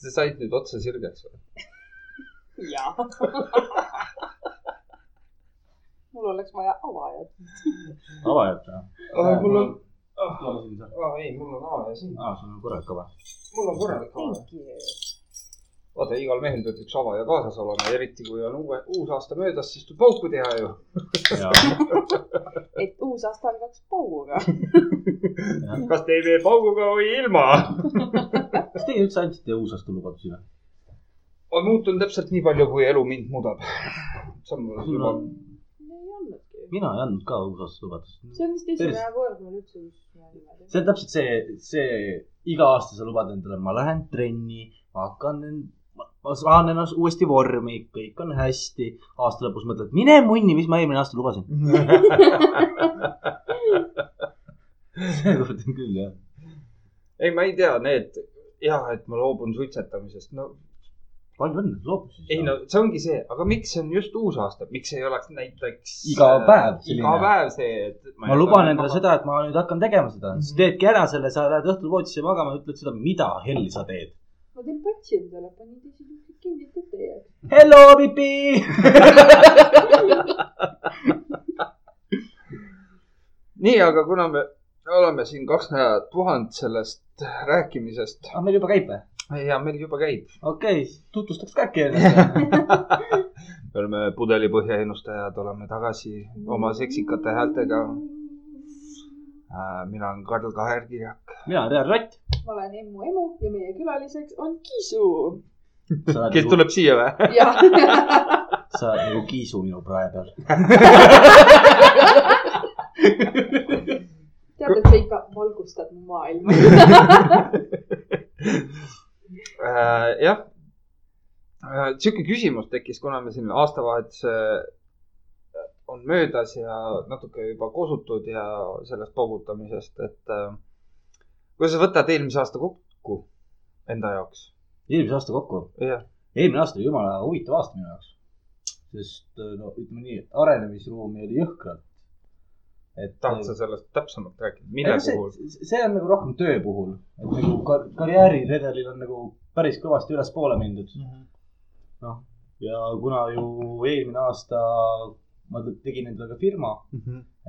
sa said nüüd otsa sirgeks või? jah. mul oleks vaja avajat. avajat või? mul on, seal. aa ei, mul on avaja siin. aa, sul on korralik ava. mul on korralik you. vaata, igal mehel peab üks avaja kaasas olema, eriti kui on uue, uus aasta möödas, siis tuleb pauku teha ju. et uus aasta algaks pauguga. kas teeme pauguga või ilma? kas teie üldse andsite uusaastulubadusi või? ma muutun täpselt nii palju, kui elu mind muudab. see on mulle sul juba mina ei andnud ka uusaastalubadust. see on vist esimene kord mul üldse uus see on täpselt see, see iga aasta sa lubad endale, ma lähen trenni, ma hakkan, ma saan ennast uuesti vormi, kõik on hästi. aasta lõpus mõtled, mine munni, mis ma eelmine aasta lubasin. seekord on küll jah. ei, ma ei tea, need jah, et ma loobun suitsetamisest, no palju õnne, loobus siis. ei no see ongi see, aga miks see on just uus aasta, miks ei oleks näiteks. Iga päev selline. iga päev see, et. ma luban endale seda, et ma nüüd hakkan tegema seda. sa teedki ära selle, sa lähed õhtul voodisse magama ja ütled seda, mida hell sa teed. ma teen patsi endale, panin teised juhtid kinni, et ette jääks. Hello, Pipi. nii, aga kuna me oleme siin kaks nädalat puhanud sellest rääkimisest ah, meil juba käib või? ja meil juba käib. okei okay,, tutvustaks ka äkki ennast. me oleme pudelipõhja ennustajad, oleme tagasi oma seksikate häältega. mina olen Karl Kaherkirjak. mina olen Real Rott. ma olen Emmu emu ja meie külaliseks on Kisu. kes? tuleb siia või? jah, sa oled nagu kiisu minu prae peal. tead, et sa ikka valgustad mu maailma. Äh, jah, sihuke küsimus tekkis, kuna me siin aastavahetus on möödas ja natuke juba kosutud ja sellest paugutamisest, et äh, kuidas sa võtad eelmise aasta kokku enda jaoks? eelmise aasta kokku. eelmine aasta oli jumala huvitav aasta minu jaoks. sest no ütleme nii, arenemisruumi oli jõhkralt. et. tahad sa sellest täpsemalt rääkida, mille see, puhul? see on nagu rohkem töö puhul, et nagu kar karjääriredelil on nagu päris kõvasti ülespoole mindud. noh, ja kuna ju eelmine aasta ma tegin endale ka firma,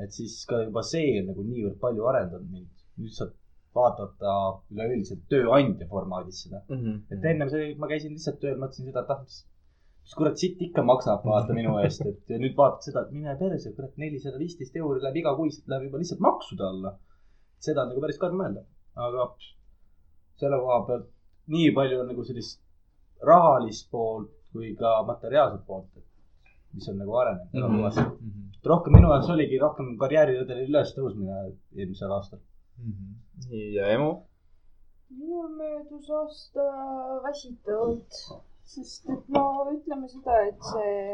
et siis ka juba see on nagu niivõrd palju arendanud mind. nüüd saad vaadata üleüldiselt tööandja formaadis seda. et ennem see, ma käisin lihtsalt tööl, mõtlesin seda, et ah, mis, mis kurat sitt ikka maksab, vaata minu eest, et ja nüüd vaatad seda, et mine perse, kurat, nelisada viisteist euri läheb igakuiselt, läheb juba lihtsalt maksude alla. seda on nagu päris karm mõelda, aga selle koha pealt nii palju on nagu sellist rahalist poolt kui ka materiaalset poolt, et mis on nagu arenenud väga kõvasti. rohkem minu jaoks oligi rohkem karjääriredelil üles tõusmine eelmisel aastal. nii, ja emu? minul möödus aasta väsitavalt, sest et no ütleme seda, et see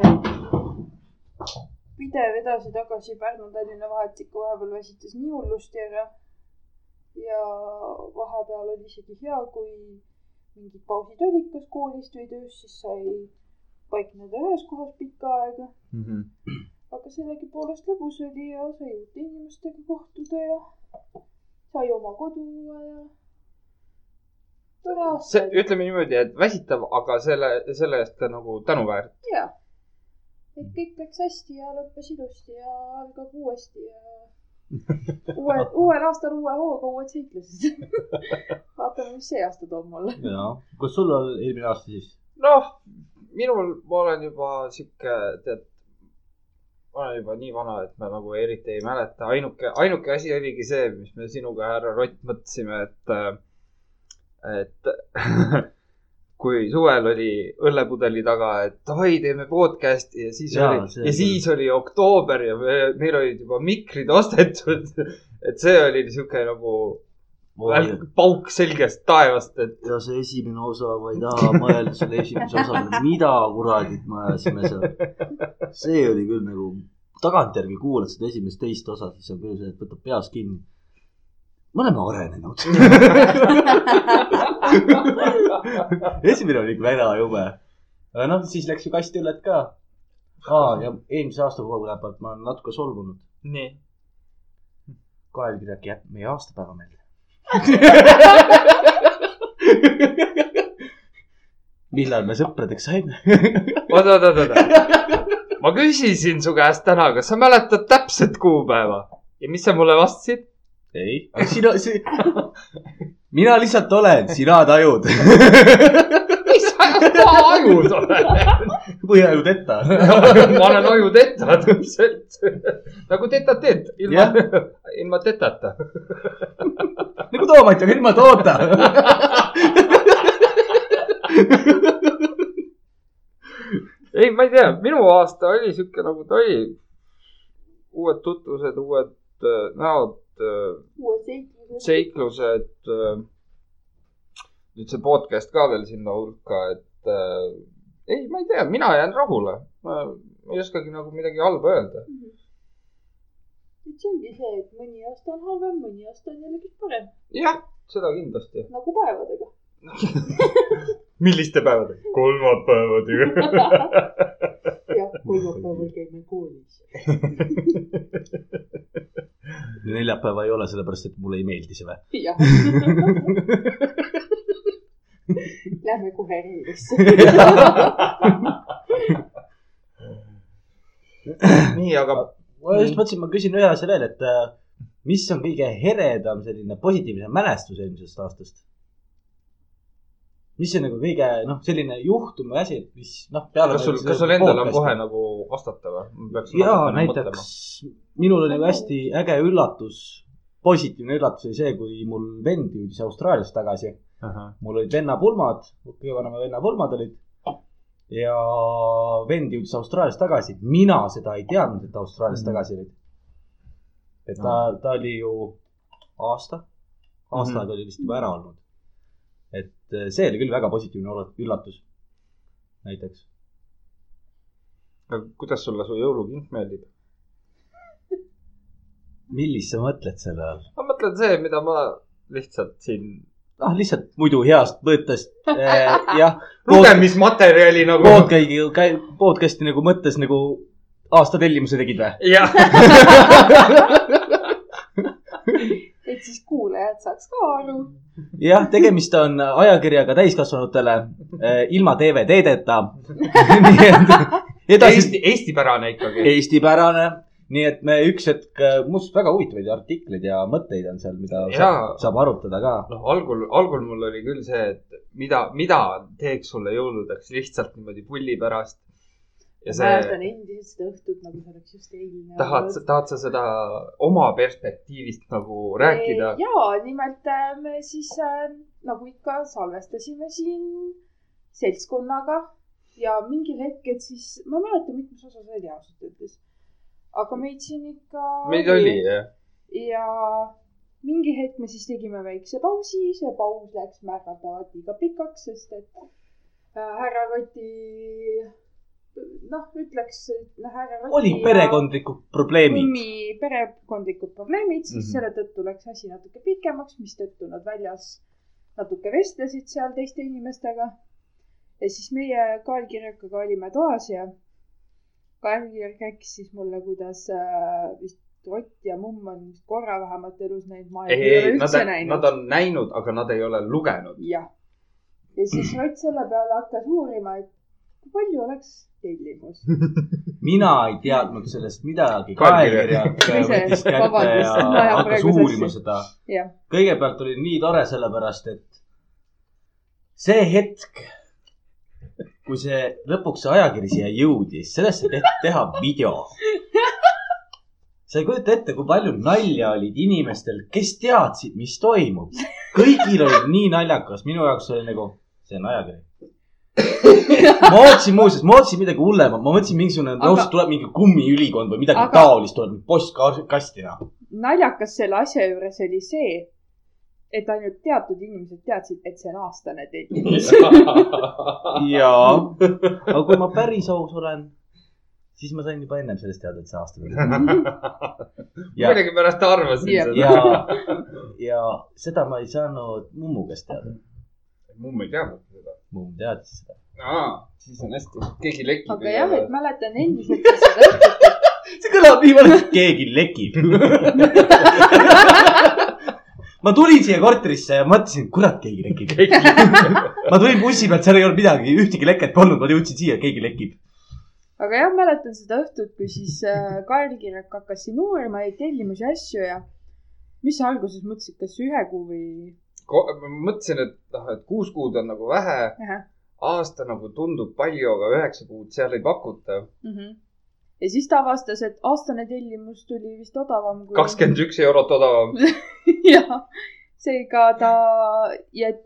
pidev edasi-tagasi Pärnu-Tallinna vahet ikka vahepeal väsitas nii hullusti ära. ja vahepeal oli isegi hea, kui mingid pausid olid kas koolist või tööst, siis sai paikneda ühes kohas pikka aega. aga sellegipoolest lõbus oli ja sai uute inimestega kohtuda ja sai oma kodu ja. See ütleme niimoodi, et väsitav, aga selle, selle eest ka nagu tänuväärt. jaa. et kõik läks hästi ja lõppes ilusti ja algab uuesti ja uue, uuel aastal uue hooga uued seiklused. vaatame, mis see aasta toob mulle. jaa, kus sul oli eelmine aasta siis? noh, minul, ma olen juba sihuke, tead, ma olen juba nii vana, et ma nagu eriti ei mäleta, ainuke, ainuke asi oligi see, mis me sinuga, härra Rott, mõtlesime, et, et kui suvel oli õllepudeli taga, et davai, teeme podcast'i ja siis ja, oli, ja siis oli oktoober ja me, meil olid juba mikrid ostetud. et see oli sihuke nagu välk- pauk selgest taevast, et ja see esimene osa, ma ei taha mõelda selle esimese osa peale, mida kuradit me ajasime seal. see oli küll nagu, tagantjärgi kuulad seda esimest teist osa, siis on küll see, et võtab peas kinni. Me oleme arenenud. esimene oli väga jube. aga noh, siis läks ju kasti õllet ka. aa, ja eelmise aasta koha pealt ma olen natuke solvunud. nii. Kael Kirjak jääb meie aastapäeva meelde. millal me sõpradeks saime? oot, oot, oot, oot. ma küsisin su käest täna, kas sa mäletad täpset kuupäeva ja mis sa mulle vastasid? ei, aga sina, see, mina lihtsalt olen, sina tajud. mis ajus olen? põhjajud etta. ma olen ajuteta täpselt. nagu tetateed, ilma, ilma tetata. nagu toomat, aga ilma toota. ei, ma ei tea, minu aasta oli sihuke nagu ta oli. uued tutvused, uued äh, näod, seiklused. seiklused. nüüd see podcast ka veel sinna hulka, et äh, ei, ma ei tea, mina jään rahule. ma ei oskagi nagu midagi halba öelda. et see ongi see, et mõni aasta on halvem, mõni aasta on jällegi parem, jah, seda kindlasti. nagu päevadega. milliste päevadega? kolmapäevadega. jah, kolmapäeval käime koolis. neljapäeva ei ole, sellepärast et mulle ei meeldi see või? jah. Lähme kohe reedesse. nii, aga ma just mõtlesin, ma küsin ühe asja veel, et äh, mis on kõige heredam selline positiivne mälestus eelmisest aastast? Mis on nagu kõige, noh, selline juhtum või asi, mis noh, kas sul, kas sul endal on kohe nagu vastata või? jaa, näiteks minul oli hästi äge üllatus, positiivne üllatus oli see, kui mul vend jõudis Austraaliast tagasi. mul olid vennapulmad, kõige vanema venna pulmad olid. ja vend jõudis Austraaliast tagasi, mina seda ei teadnud, et Austraaliast Mhm. tagasi olid. et ta, ta oli ju aasta, aasta Mhm. aega oli vist juba ära olnud. Et eh, see oli küll väga positiivne üllatus, näiteks. kuidas sulle su jõulukink meeldib? millist sa mõtled selle all? ma mõtlen see, mida ma lihtsalt siin ah, lihtsalt muidu heast mõttest eh, jah. lugemismaterjali nagu. podcast'i, podcast'i nagu mõttes nagu aasta tellimuse tegid või? jah, et siis kuulajad saaks ka aru. jah, tegemist on ajakirjaga täiskasvanutele eh, ilma DVD-deta. nii et edasi Eesti, eestipärane ikkagi. eestipärane, nii et me üks hetk, muuseas väga huvitavaid artikleid ja mõtteid on seal, mida Jaa. saab, saab arutada ka. noh, algul, algul mul oli küll see, et mida, mida teeks sulle jõuludeks lihtsalt niimoodi pulli pärast. Ja see, mäletan endiselt seda õhtut, nagu see oleks just eilne. tahad, tahad sa seda oma perspektiivist nagu rääkida? ja nimelt me siis äh, nagu ikka salvestasime siin seltskonnaga ja mingil hetkel siis, ma ei mäleta, mitmes osas oli ausalt öeldes. aga meid siin ikka. meid oli, jah. ja mingi hetk me siis tegime väikse pausi, see paus läks märgatavalt liiga pikaks, sest et äh, härra Roti, noh, ütleks, et noh, härra Roti. olid perekondlikud probleemid. kummi perekondlikud probleemid, siis mm. -hmm. selle tõttu läks asi natuke pikemaks, mistõttu nad väljas natuke vestlesid seal teiste inimestega. ja siis meie Kael Kirjakaga olime toas ja Kael Kirjak rääkis siis mulle, kuidas äh, vist Rott ja mumm on vist korra vähemalt elus näinud, ma ei, ei, ole nad üldse, näinud nad. on näinud, aga nad ei ole lugenud. jah. ja siis Rott selle peale hakkas uurima, et palju oleks tellimus. mina ei teadnud sellest midagi. Hakkas uurima seda. kõigepealt oli nii tore, sellepärast et see hetk, kui see lõpuks see ajakiri siia jõudis, sellest sai tehtud teha video. sa ei kujuta ette, kui palju nalja olid inimestel, kes teadsid, mis toimub. kõigil oli nii naljakas, minu jaoks oli nagu, see on ajakiri. ma ootasin muuseas, ma ootasin midagi hullemat, ma mõtlesin mingisugune Aga- aga..., tuleb mingi kummiülikond või midagi Aga- taolist tuleb postkastina. naljakas selle asja juures oli see, et ainult teatud inimesed teadsid, et see on aastane tellimus. jaa, aga kui ma päris aus olen, siis ma sain juba ennem sellest teada, et see aasta ja, millegipärast arvasin seda. ja, ja seda ma ei saanud mummu käest teada. Mumm ei teadnud seda. mumm teadis seda. aa, siis on hästi, keegi lekib. aga jah, et mäletan endiselt seda õhtut, see kõlab nii valesti, keegi lekib. ma tulin siia korterisse ja mõtlesin, kurat, keegi lekib. ma tulin bussi pealt, seal ei olnud midagi, ühtegi leket polnud, ma jõudsin siia, keegi lekib. aga jah, mäletan seda õhtut, kui siis äh, Kael Kirek hakkas siin uurima neid tellimusi asju ja mis sa alguses mõtlesid, kas ühe kuu või? Ma mõtlesin, et noh, et kuus kuud on nagu vähe, aasta nagu tundub palju, aga üheksa kuud seal ei pakuta. Mhm. ja siis ta avastas, et aastane tellimus tuli vist odavam kui. kakskümmend üks eurot odavam. jah, seega ta, ja et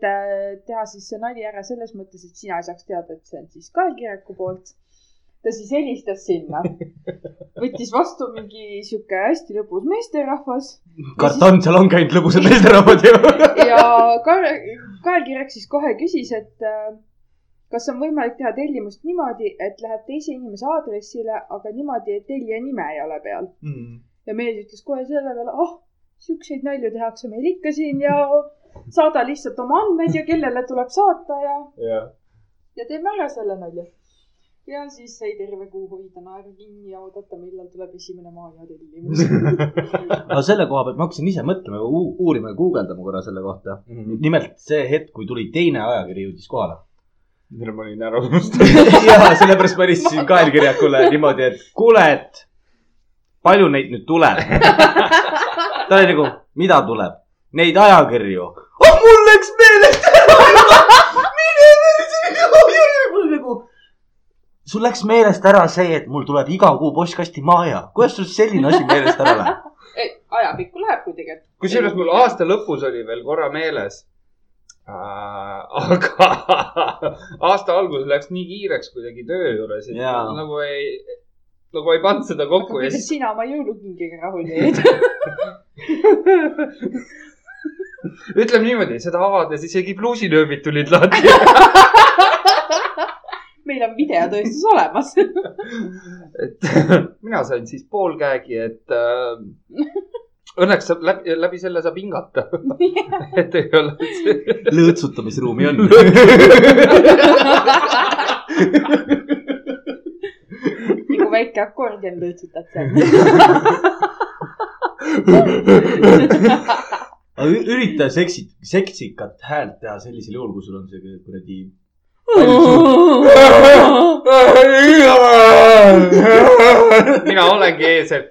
teha siis see nali ära selles mõttes, et sina ei saaks teada, et see on siis Kael Kireku poolt. Ta siis helistas sinna, võttis vastu mingi sihuke hästi lõbus meesterahvas karton, seal on käinud lõbusad meesterahvad ju. ja Kael, Kael Kirek siis kohe küsis, et äh, kas on võimalik teha tellimust niimoodi, et läheb teise inimese aadressile, aga niimoodi, et tellija nime ei ole peal. ja mees ütles kohe selle peale, ah, siukseid nalju tehakse meil ikka siin ja saada lihtsalt oma andmed ja kellele tuleb saata ja, jah, ja teeme ära selle nalja. Ja siis sai terve kuu hoida naeru kinni ja oodata, millal tuleb esimene maaja tellimus. aga selle koha pealt ma hakkasin ise mõtlema, uurima ja guugeldama korra selle kohta. nimelt see hetk, kui tuli teine ajakiri jõudis kohale. mille ma olin ära unustanud. ja sellepärast ma helistasin Kael Kirjakule niimoodi, et kuule, et palju neid nüüd tuleb? ta oli nagu, mida tuleb? Neid ajakirju. oh, mul läks meelest ära. mine, mul nagu, sul läks meelest ära see, et mul tuleb iga kuu postkasti maaja. kuidas sul selline asi meelest ära läheb? ajapikku läheb, kui tegelikult. kusjuures mul aasta lõpus oli veel korra meeles. aga aasta algus läks nii kiireks kuidagi töö juures, et Jaa. nagu ei, nagu ei pannud seda kokku ja kuidas siis sina oma jõulukingiga rahul jäid? ütleme niimoodi, seda avades isegi pluusinööbid tulid lahti. Meil on videotõestus olemas. et mina sain siis pool käegi, et äh, õnneks saab läbi, läbi selle saab hingata. et ei ole lõõtsutamisruumi on. nagu väike akordion lõõtsutad seal. ürita seksit, seksikat häält teha sellisel juhul, kui sul on see kuradi. Mina olengi eesel.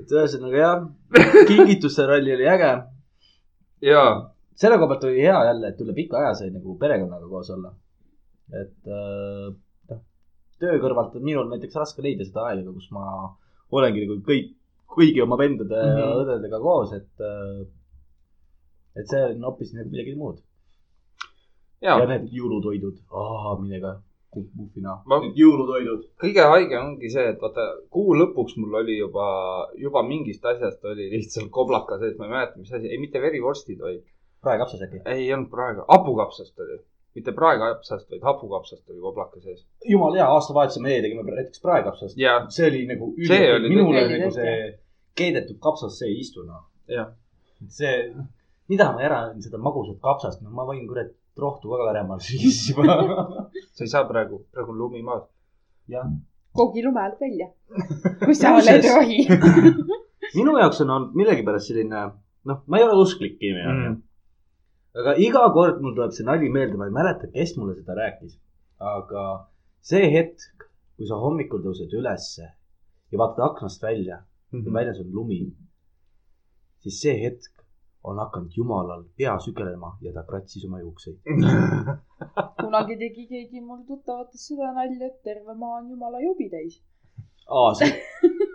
et ühesõnaga jah, kingituste ralli oli äge. ja, selle koha pealt oli hea jälle, et üle pika aja sai nagu perekonnaga koos olla. et äh, noh, töö kõrvalt on minul näiteks raske leida seda aega, kus ma olengi nagu kõik, kõigi oma vendade mm Mhm. -hmm. õdedega koos, et äh, et see on hoopis nagu midagi muud. ja need jõulutoidud, millega muffina Ma-, jõulutoidud. kõige haigem ongi see, et vaata kuu lõpuks mul oli juba, juba mingist asjast oli lihtsalt koblaka sees, ma ei mäleta, mis asi, ei mitte verivorstid, vaid praekapsas äkki? ei olnud praegu, hapukapsast oli. mitte praekapsast, vaid hapukapsast oli koblaka sees. jumala hea, aastavahetuse meie tegime näiteks praekapsast. see oli nagu See oli nagu see keedetud kapsas, see ei istu noh. see, mida ma eran seda magusat kapsast, no ma võin kurat rohtu ka Venemaal siis juba. sa ei saa praegu, praegu on lumi maas. jah, koogi lume alt välja. kui sa oled rohi. minu jaoks on olnud millegipärast selline, noh, ma ei ole usklik inimene Mm. mm.. aga iga kord mul tuleb see nali meelde, ma ei mäleta, kes mulle seda rääkis. aga see hetk, kui sa hommikul tõused ülesse ja vaatad aknast välja Mhm. ja väljas on lumi, siis see hetk on hakanud jumalal pea sügelema ja ta kratsis oma juukseid. kunagi tegi keegi mul tuttavates seda nalja, et terve maa on jumala jobi täis. aa, see,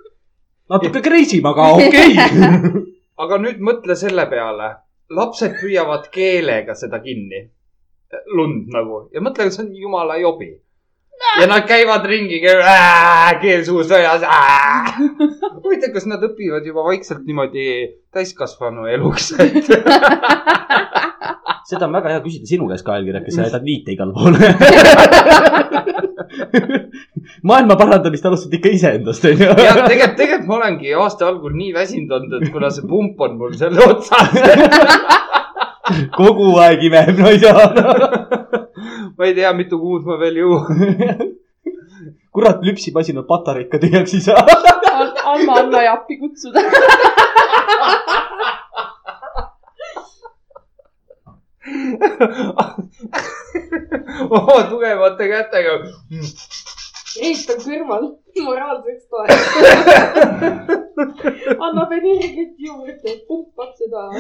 natuke crazy, aga okei okay. aga nüüd mõtle selle peale, lapsed püüavad keelega seda kinni, lund nagu ja mõtle, see on jumala jobi. Ja nad käivad ringi, keel suus väljas. huvitav, kas nad õpivad juba vaikselt niimoodi täiskasvanu eluks, et seda on väga hea küsida sinu käest, Kael Kirek, kes sa jätad viite igale poole. maailma parandamist alustad ikka iseendast, onju. ja tegelikult, tegelikult ma olengi aasta algul nii väsinud olnud, et kuna see pump on mul selle otsas, kogu aeg imeb, no ei saa. Ma ei tea, mitu kuud ma veel jõuan. kurat, lüpsimasin on patareid ka tühjaks ei saa. Alma, anna ja appi kutsuda. oma tugevate kätega. Heit on kõrval moraalseks toeks. annab energiat juurde, pumpab seda.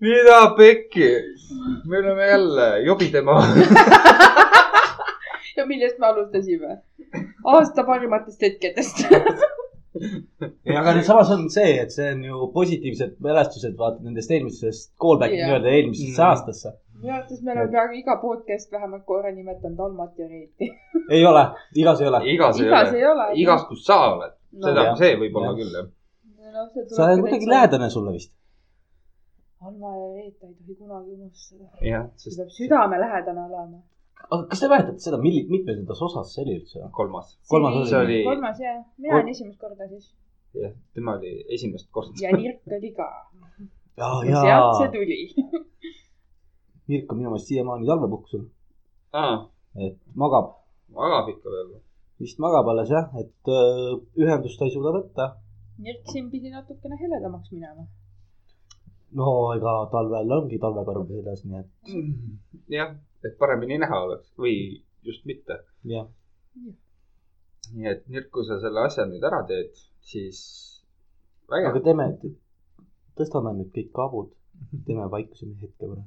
mida pekki, me oleme jälle jobidema. ja millest me alustasime? aasta parimatest hetkedest. aga nüüd samas on see, et see on ju positiivsed mälestused, vaata nendest eelmistest callback'id Jah. nii-öelda eelmisesse Mm. aastasse. minu arvates me oleme peaaegu iga podcast vähemalt korra nimetanud Almat ja Reeti. ei ole, igas ei ole. igas ei igas ole, ei igas, kus sa oled, seda jah., see võib olla Jah. küll jah. no,. sa oled kuidagi. lähedane sulle vist. Alma ja Reeta ei tohi kunagi unustada. jah, see sest peab südamelähedane olema. aga kas te mäletate seda, milli-, mitmendas osas see oli üldse? kolmas, Kolmas. See oli- kolmas jah, mina olen esimest korda siis jah, tema oli esimest korda. ja Nirk oli ka. ja, ja sealt see tuli. Mirk on minu meelest siiamaani talvepuhkusel, aa, et magab, magab ikka veel. vist magab alles jah, et öö, ühendust ta ei suuda võtta. Nirk siin pidi natukene heledamaks minema. No ega talvel ongi talvekarv väljas, nii et jah, et paremini näha oleks või just mitte. jah. nii et Nirk, kui sa selle asja nüüd ära teed, siis aga teeme, tõstame nüüd kõik kaabud, teeme vaikuse hetke korra.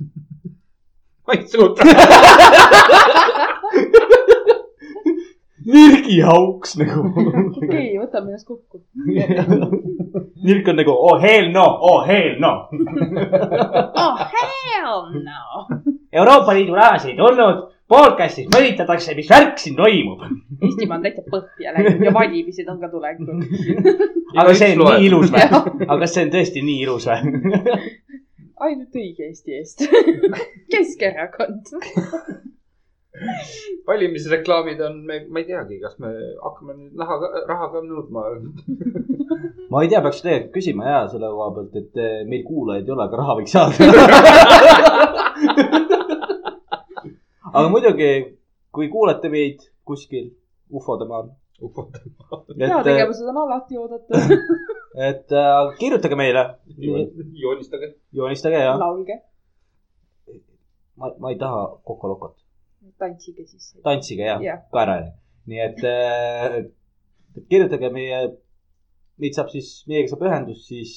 ma ei suuda. Nirgi hauks nagu. okei, võtame ennast kokku. Nirk on nagu oh hell no, oh hell no. oh hell no. Euroopa Liidu rahasid ei tulnud, podcast'is mõnitatakse, mis värk siin toimub. Eestimaa on täitsa põhja läinud ja valimised on ka tulekul. aga see on nii ilus või? aga kas see on tõesti nii ilus või? ainult õige Eesti eest. Keskerakond. valimisreklaamid on, me, ma ei teagi, kas me hakkame nüüd raha, raha ka nõudma. ma ei tea, peaks tegelikult küsima ja selle koha pealt, et eh, meil kuulajaid ei ole, aga raha võiks saada. aga muidugi, kui kuulete meid kuskil ufode maal, et, heategevused on alati oodatud. et äh, kirjutage meile, joonistage. joonistage ja laulge, ma, ma ei taha kokolokot, tantsige siis. tantsige ja Jah. ka ära. nii et äh, kirjutage meie, meid saab siis, meiega saab ühendust siis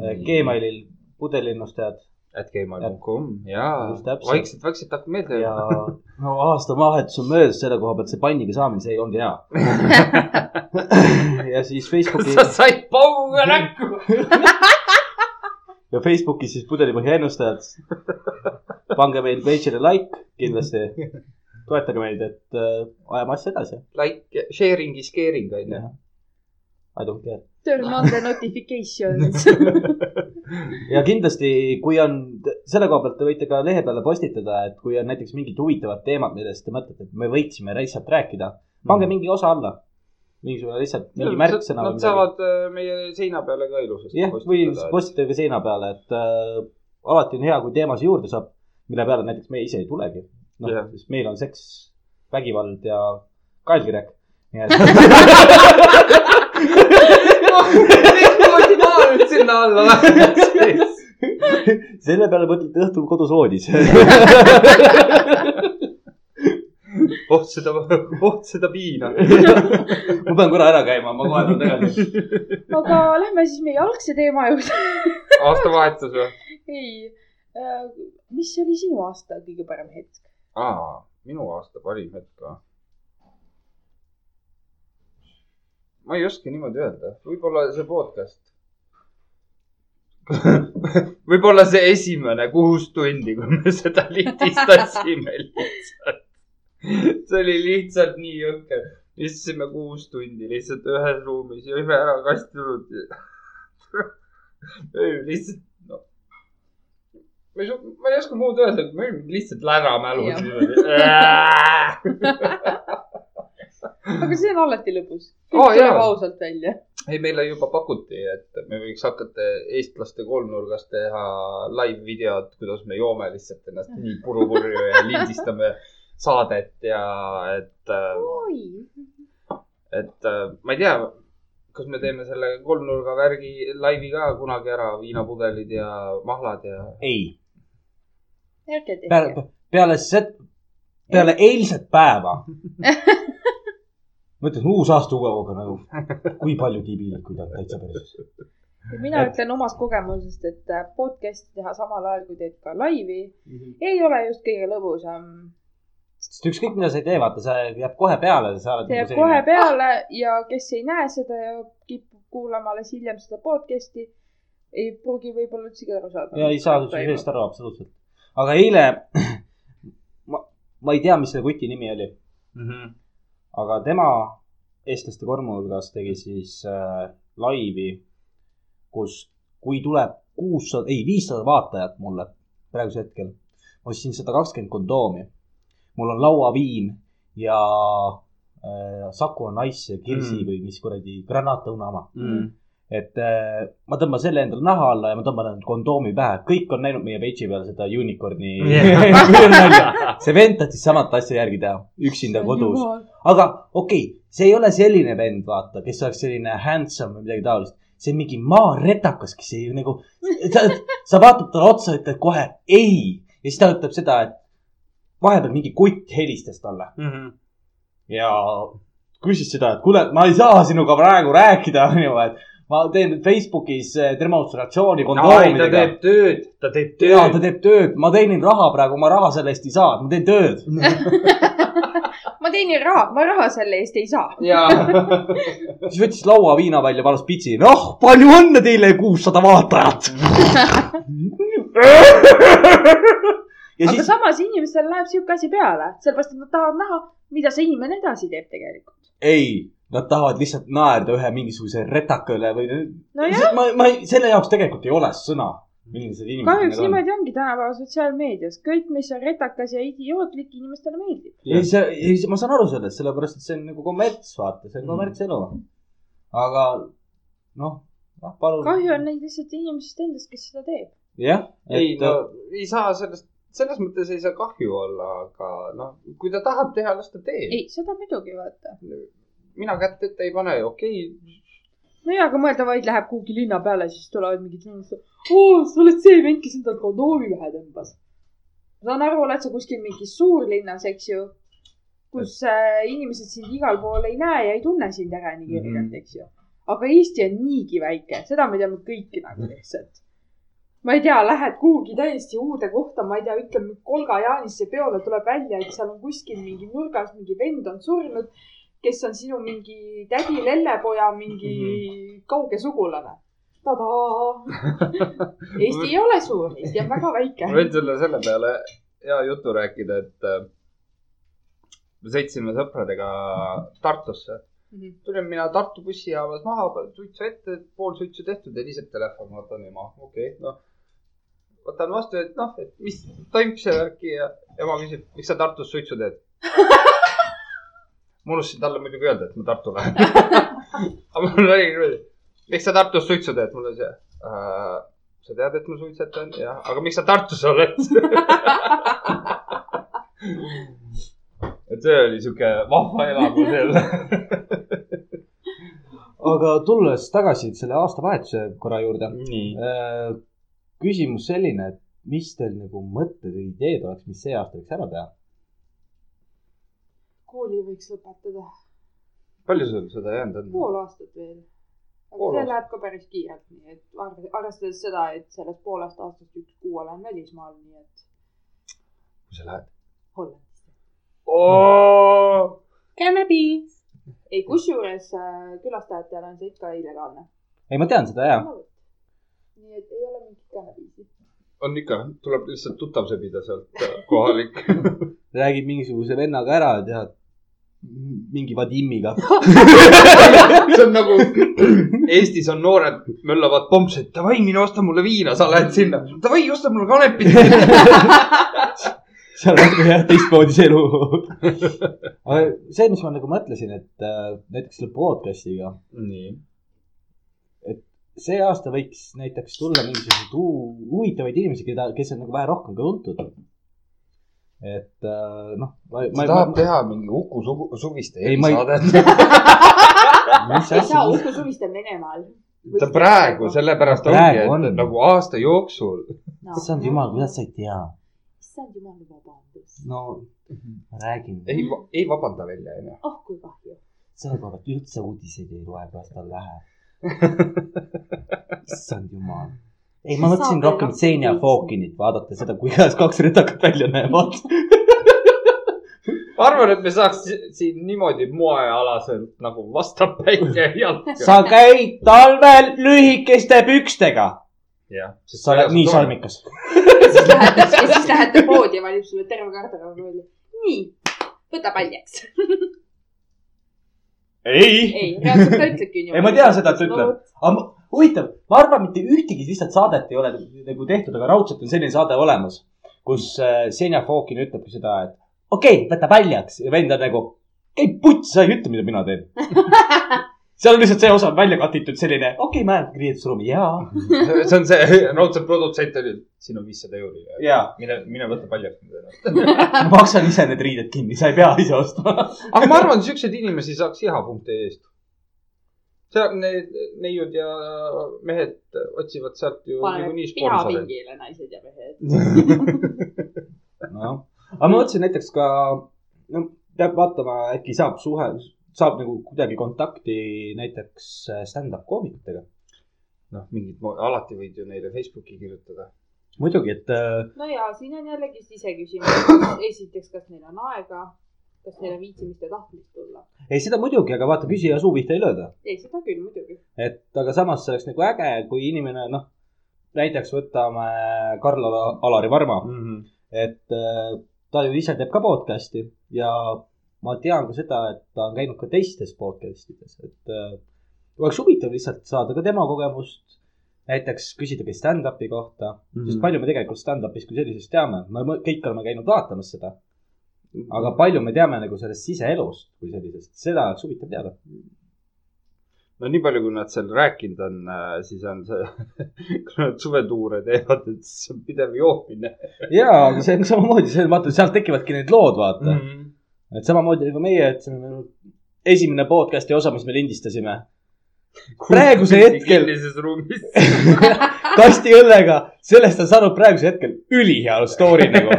äh. Gmailil pudelinnustajad at gmail.com ja täpselt. vaikselt, vaikselt hakkab meelde ja no aastavahetus on möödas selle koha pealt, see panniga saamine, see ei olnud hea. ja siis Facebooki sa said pauga näkku. Ja Facebookis siis pudelipõhja ennustajad. pange meil page'ile like kindlasti, toetage meid, et äh, ajame asja edasi. Like, sharing is caring on ju. I don't care. Turn on the notifications. ja kindlasti, kui on, selle koha pealt te võite ka lehe peale postitada, et kui on näiteks mingid huvitavad teemad, millest te mõtlete, et me võiksime lihtsalt rääkida, pange mingi osa alla. Mingisugune lihtsalt mingi märksõna Nad saavad äh, meie seina peale ka ilusasti jah, või postitage seina peale, et äh, alati on hea, kui teemasid juurde saab, mille peale näiteks me ise ei tulegi. noh sest meil on seks, vägivald ja kaelkirjak. nii et ma nüüd sinna alla lähen? selle peale mõtlete õhtul kodus voodis. oh seda, oh seda piina. ma pean korra ära käima, ma kohe tulen tagasi. aga lähme siis meie algse teema juurde. aastavahetus või? ei, mis oli sinu aasta kõige parem hetk? aa, minu aasta parim hetk või? ma ei oska niimoodi öelda, võib-olla see podcast. võib-olla see esimene kuus tundi, kui me seda lindistasime lihtsalt. see oli lihtsalt nii jõhker. istusime kuus tundi lihtsalt ühes ruumis, jõime ära kastinud. lihtsalt, noh. ma ei suuda, ma ei oska muud öelda, me olime lihtsalt läramälus aga see on alati lõbus. Kõik tuleb jaa. ausalt välja. ei, meile juba pakuti, et me võiks hakata eestlaste kolmnurgas teha live videot, kuidas me joome lihtsalt ennast nii puru-purju ja lindistame saadet ja et, oi, et äh, ma ei tea, kas me teeme selle kolmnurga värgi laivi ka kunagi ära, viinapudelid ja mahlad ja. ei, peale, peale set-, peale eilset päeva. ma ütlen uus aasta uue hooga nagu, kui palju tiibilikuid on täitsa päris. mina ütlen omast kogemusest, et äh, podcast'i teha samal ajal, kui teed ka laivi, ei ole just kõige lõbusam. Sest ükskõik, mida sa ei tee, vaata, see jääb kohe peale, sa oled see nagu jääb kohe peale ja kes ei näe seda ja kipub kuulama alles hiljem seda podcast'i, ei pruugi võib-olla üldsegi aru saada. ja ei saa sellest aru absoluutselt. aga eile, ma, ma ei tea, mis selle kuti nimi oli, aga tema eestlaste kormu hulgas tegi siis äh, laivi, kus, kui tuleb kuussada, ei viissada vaatajat mulle praegusel hetkel, ma ostsin sada kakskümmend kondoomi. Mul on lauaviin ja äh, Saku on Ice ja Kirsi Mm. või mis kuradi granaatõuna oma. Mm. et äh, ma tõmban selle endale naha alla ja ma tõmban endale kondoomi pähe, kõik on näinud meie peitsi peal seda unicorn'i Yeah. see vend tahtis samat asja järgi teha, üksinda kodus. aga okei okay,, see ei ole selline vend, vaata, kes oleks selline handsome või midagi taolist. see on mingi maaretakas, kes ei nagu, sa, sa vaatad talle otsa, ütled kohe ei ja siis ta ütleb seda, et vahepeal mingi kutt helistas talle ja küsis seda, et kuule, ma ei saa sinuga praegu rääkida, onju, et ma teen Facebookis eh, demonstratsiooni ta kondoomidega. teeb tööd, ta teeb ja ta tööd. teeb tööd, ma teenin raha praegu, ma raha selle eest ei saa, ma teen tööd. ma teenin raha, ma raha selle eest ei saa. ja, siis võttis lauaviina välja, valas pitsi. noh, palju õnne teile, kuussada vaatajat. ja aga siis, samas inimestel läheb sihuke asi peale, sellepärast et nad tahavad näha, mida see inimene edasi teeb tegelikult. ei, nad tahavad lihtsalt naerda ühe mingisuguse retaka üle või. nojah, ma, ma, selle jaoks tegelikult ei ole sõna, millised inimesed kahjuks need on. niimoodi ongi tänapäeva sotsiaalmeedias, kõik, mis on retakas ja idiootlik, inimestele meeldib. ei, see, ei, ma saan aru sellest, sellepärast et see on nagu kommerts, vaata, see on Mm. kommertselu. aga noh, noh, palun. kahju on neid lihtsalt inimesest endast, kes seda teeb. jah, ei et no ei saa sellest, selles mõttes ei saa kahju olla, aga noh, kui ta tahab teha, las ta teeb. ei, seda muidugi vaata. mina kätt ette ei pane, okei okay.. nojah, aga mõelda vaid läheb kuhugi linna peale, siis tulevad mingid inimesed. oo, sa oled see vend, kes endale kondoomi pähe tõmbas. ma saan aru, oled sa kuskil mingis suurlinnas, eks ju, kus äh, inimesed sind igal pool ei näe ja ei tunne sind ära nii kergelt, eks ju. aga Eesti on niigi väike, seda me teame kõik nagu lihtsalt. Ma ei tea, lähed kuhugi täiesti uude kohta, ma ei tea, ütleme Kolga Jaanisse peole tuleb välja, et seal on kuskil mingi nurgas mingi vend on surnud, kes on sinu mingi tädi lellepoja mingi mm -hmm. kauge sugulane. tadaa. Eesti ei ole suur, Eesti on väga väike ma. võin sulle selle peale hea jutu rääkida, et äh, me sõitsime sõpradega Tartusse. tulin mina Tartu bussijaamas maha, suitsu ette, pool suitsu tehtud, heliseb telefon, vaatan ema, okei okay,, noh. Võtan vastu, et noh, et mis toimub see värki ja ema küsib, miks sa Tartus suitsu teed? ma unustasin talle muidugi öelda, et ma Tartu lähen. aga mul oli niimoodi, miks sa Tartus suitsu teed, mul oli see äh,. sa tead, et ma suitsetan, jah, aga miks sa Tartus oled? et see oli sihuke vahva elamus jälle. aga tulles tagasi selle aastavahetuse korra juurde. nii. Küsimus selline, et mis teil nagu mõtted või ideed oleks, mis see aasta võiks ära teha? kooli võiks lõpetada. palju sul seda jäänud on? pool aastat veel. aga Pool see aastat. läheb ka päris kiirelt, nii et arve- arvestades seda, et sellest poolest aastast üks kuu olen välismaal, nii et kus sa lähed? Hollandisse. Cannabis. ei, kusjuures äh, külastajatele on see ikka illegaalne. ei, ma tean seda ja. Nii et ei ole mingit kannabiisi. on ikka, tuleb lihtsalt tuttav sebida sealt äh, kohalik. räägid mingisuguse vennaga ära ja tead mingi Vadimiga. see on nagu Eestis on noored möllavad pompsed, davai, mine osta mulle viina, sa lähed sinna. davai, osta mulle kanepit. seal on nagu jah, teistmoodi see elu. aga see, mis ma nagu mõtlesin, et äh, näiteks selle podcast'iga, nii. See aasta võiks näiteks tulla mingisuguseid hu- huvitavaid inimesi, keda, kes on nagu vähe rohkem ka tuntud. et äh, noh, ma, ta ma, teha mingi Uku Sugu- Suviste Ei, ma ei- erisaadet. mis asja, Uku Suviste on Venemaal. ta praegu, sellepärast Praegu ongi, et nagu aasta jooksul. issand jumal, kuidas sa ei tea? issand jumal, vabandust. no ma räägin, ei, ei vabanda välja, onju. oh kui kahju. selle koha pealt üldse uudiseid ei loe, kuidas tal läheb. Issand jumal. ei, ma See mõtlesin rohkem Xenia teisi. Fokinit vaadata seda, kuidas kaks rüdakat välja näevad. ma arvan, et me saaks si- siin niimoodi moealaselt nagu vastapäike jalga. sa käid talvel lühikeste pükstega. jah. sa oled nii. salmikas. siis lähete, ja siis lähete poodi ja valib sulle terve garderoobi välja. nii, võta paljaks. ei. ei, reaalselt ta ütlebki niimoodi. Ei, ma tean seda, et ta ütleb. aga huvitav, ma arvan, mitte ühtegi lihtsalt saadet ei ole nagu tehtud, aga raudselt on selline saade olemas, kus äh, Senja Fokin ütlebki seda, et okei okay,, võta paljaks ja vend on nagu, käi putsi, sa ei ütle, mida mina teen. seal on lihtsalt see osa välja katitud selline, okei okay,, ma lähen riietusruumi ja, see on see, raudselt produtsent oli, siin on viissada euri. mine, mine võta ma maksan ise need riided kinni, sa ei pea ise ostma. aga ma arvan, siukseid inimesi saaks iha.ee eest. seal need neiud ja mehed otsivad sealt ju niikuinii sponsoreid. pihapingile naised ja mehed. noh, aga ma mõtlesin näiteks ka, no peab vaatama, äkki saab suhe, saab nagu kuidagi kontakti näiteks stand-up koomikutega. noh, mingid, alati võid ju neile Facebooki kirjutada. muidugi, et äh, no ja siin on jällegi siseküsimus. esiteks, kas neil on aega, kas neil on viitsimist ja tahtmist tulla. ei, seda muidugi, aga vaata, küsija suu pihta ei lööda. ei, seda küll muidugi. et aga samas see oleks nagu äge, kui inimene, noh, näiteks võtame Karl-Alari Varma, et äh, ta ju ise teeb ka podcast'i ja ma tean ka seda, et ta on käinud ka teistes podcast ides, et äh, oleks huvitav lihtsalt saada ka tema kogemust. näiteks küsida ka stand-up'i kohta mm, -hmm. sest palju me tegelikult stand-up'ist kui sellisest teame, me kõik oleme käinud vaatamas seda. aga palju me teame nagu sellest siseelust kui sellisest, seda oleks huvitav teada. no nii palju, kui nad seal rääkinud on, siis on see, kui nad suvetuure teevad, et siis on pidev joomine ja, aga see on samamoodi, see, vaata, sealt tekivadki need lood, vaata mm. -hmm. Et samamoodi nagu meie, et see on nagu esimene podcast'i osa, mis me lindistasime. praegusel hetkel kinnises ruumis. kasti õllega, sellest on saanud praegusel hetkel ülihea story nagu.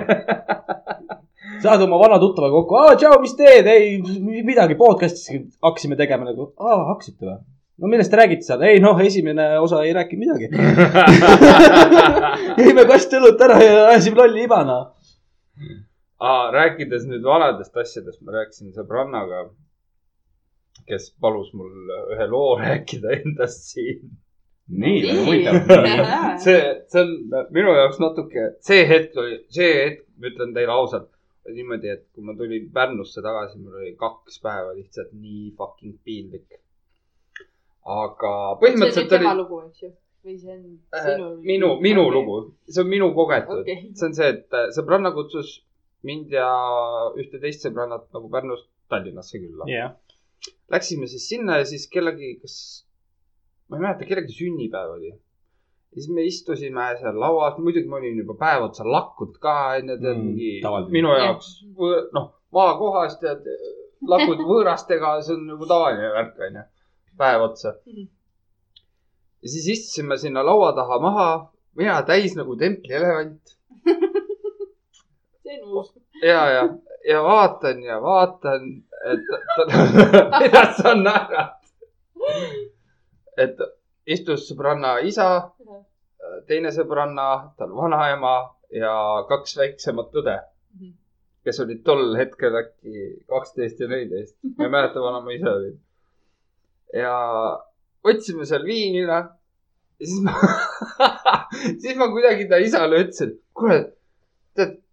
saad oma vana tuttava kokku, aa, tšau, mis teed, ei midagi, podcast'i hakkasime tegema nagu, aa, hakkasite või? no millest te räägite seal? ei noh, esimene osa ei rääkinud midagi. jõime kast õlut ära ja ajasime lolli ibana. Aa, rääkides nüüd vanadest asjadest, ma rääkisin sõbrannaga, kes palus mul ühe loo rääkida endast siin. nii, Nii. huvitav. see, see on minu jaoks natuke, see hetk oli, see hetk, ma ütlen teile ausalt, niimoodi, et kui ma tulin Pärnusse tagasi, mul oli kaks päeva lihtsalt nii fucking piinlik. aga see on nüüd põhimõtteliselt tema oli lugu, eks ju? või see on äh, sinu? minu, minu lugu, see on minu kogetud Okei. see on see, et äh, sõbranna kutsus mind ja ühte teist sõbrannat nagu Pärnust Tallinnasse külla. jah, Läksime siis sinna ja siis kellegi, kas, ma ei mäleta, kellegi sünnipäev oli. ja siis me istusime seal lauas, muidugi ma olin juba päev otsa lakkunud ka, onju, tead Mm, mingi tavaline. minu jaoks, noh, maakohas tead, lakud võõrastega, see on nagu tavaline värk, onju, päev otsa. Mhm. ja siis istusime sinna laua taha maha, mina täis nagu templielevant see on uus. ja, ja, ja vaatan ja vaatan, et mida sa naerad. et istus sõbranna isa, teine sõbranna, tal vanaema ja kaks väiksemat õde, kes olid tol hetkel äkki kaksteist ja neliteist, ma ei mäleta, vana ma ise olin. ja võtsime seal viina ja siis ma, siis ma kuidagi ta isale ütlesin, kuule,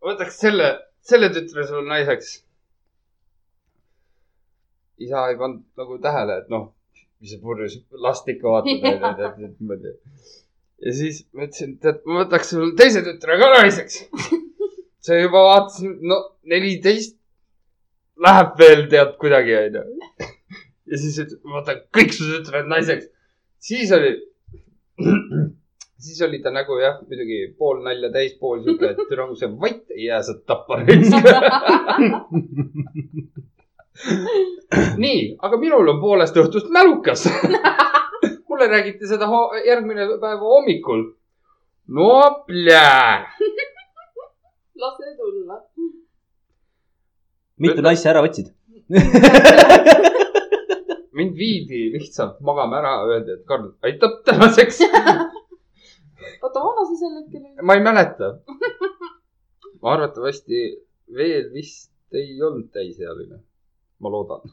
võtaks selle, selle tütre sul naiseks. isa ei pannud nagu tähele, et noh, mis sa purjus last ikka vaatad, et niimoodi. ja siis ma ütlesin, tead, ma võtaks sul teise tütre ka naiseks. see juba vaatasin, no neliteist läheb veel tead kuidagi, onju. ja siis ütles, ma võtan kõik su tütred naiseks. siis oli siis oli ta nagu jah, muidugi pool nalja täis, pool sihuke, et türa, kui sa vait ei jää, saad tappa raisk. nii, aga minul on poolest õhtust mälukas. mulle räägiti seda järgmine päev hommikul. no plää. lase tulla. mitu naist sa ära võtsid? mind viidi lihtsalt magama ära, öeldi, et Karl, aitab tänaseks. oota, vana sa sel hetkel olid? ma ei mäleta. arvatavasti veel vist ei olnud täisealine. ma loodan.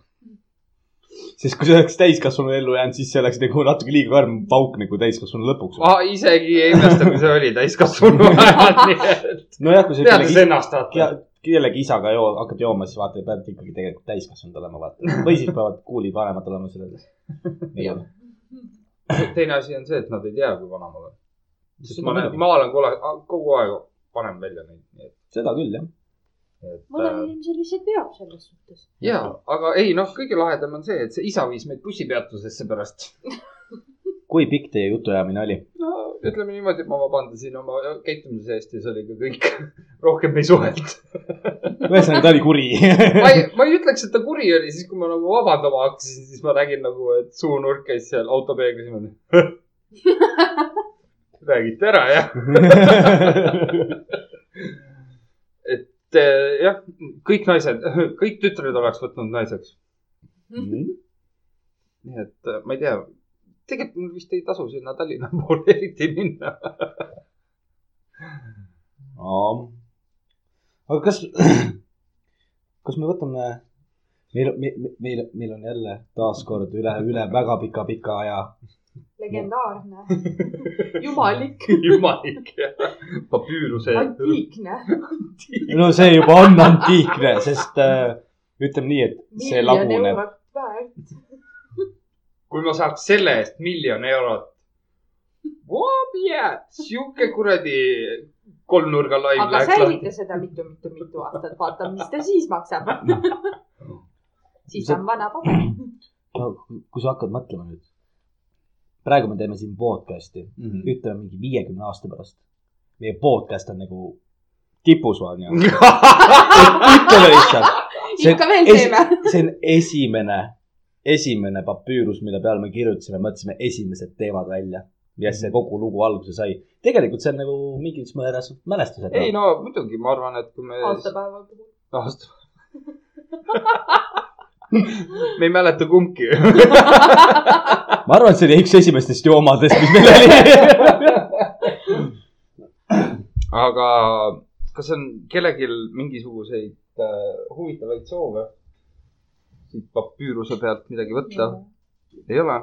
sest kui see oleks täiskasvanu ellu jäänud, siis see oleks nagu natuke liiga karm pauk nagu täiskasvanu lõpuks. ma isegi ei imesta, kui see oli täiskasvanu ajal, nii et nojah, kui sa teades kellegi, ennast vaata. kellegi isaga joo, hakkad jooma, siis vaata, pead ikkagi tegelikult täiskasvanud olema, vaata. või siis peavad kuulid vanemad olema selles. Teine asi on see, et nad ei tea, kui vana ma olen. Sest ma olen, muidugi. ma olen kogu, kogu aeg panen välja neid, nii et, seda küll, jah. et. mõnel inimesel lihtsalt veab selles suhtes. ja, aga ei noh, kõige lahedam on see, et see isa viis meid bussipeatusesse pärast. kui pikk teie jutuajamine oli? no ütleme niimoodi, et ma vabandasin oma käitumise eest ja see oli ka kõik. rohkem ei suhelnud. ühesõnaga, ta oli kuri. ma ei, ma ei ütleks, et ta kuri oli, siis kui ma nagu vabandama hakkasin, siis ma nägin nagu, et suunurk käis seal autopeeglis niimoodi. Räägite ära, jah. et eh, jah, kõik naised, kõik tütred oleks võtnud naiseks. nii et eh, ma ei tea, tegelikult mul vist ei tasu sinna Tallinna poole eriti minna. aga kas, kas me võtame, meil, meil, meil, meil on jälle taaskord üle, üle väga pika-pika aja. Legendaarne, jumalik, jumalik, papüüruse. antiikne, no see juba on antiikne, sest äh, ütleme nii, et see laguneb. kui ma saaks selle eest miljon eurot. sihuke kuradi kolmnurga laim aga säilita seda mitu-mitu-mitu aastat, vaata, mis ta siis maksab. siis on vana paber. no kui sa hakkad mõtlema nüüd. Praegu me teeme siin podcast'i, Mhm. ütleme mingi viiekümne aasta pärast. meie podcast on nagu tipus, on ju. ütleme lihtsalt. ikka veel teeme. see on esimene, esimene papüürus, mille peale me kirjutasime, mõtlesime esimesed teemad välja. millest see kogu lugu alguse sai. tegelikult see on nagu mingis mõttes mälestused. ei no muidugi, ma arvan, et kui me. aastapäeva puhul. aasta. Me ei mäleta kumbki. ma arvan, et see oli üks esimestest joomadest, mis meil oli. aga kas on kellelgi mingisuguseid äh, huvitavaid soove siit papüüruse pealt midagi võtta? ei ole?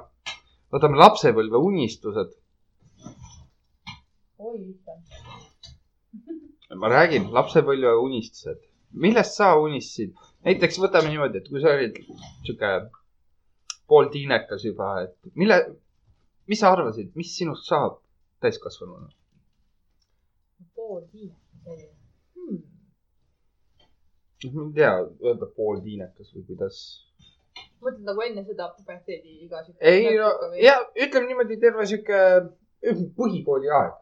võtame lapsepõlve unistused. oi, ma räägin, lapsepõlve unistused. millest sa unistasid? Näiteks võtame niimoodi, et kui sa olid sihuke pooltiinekas juba, et mille, mis sa arvasid, mis sinust saab täiskasvanuna? pool viies oli hmm.. ma ei tea, öelda pooltiinekas või kuidas. mõtled nagu enne seda puberteedi iga sihuke. ei no ja ütleme niimoodi terve sihuke põhikooli aeg.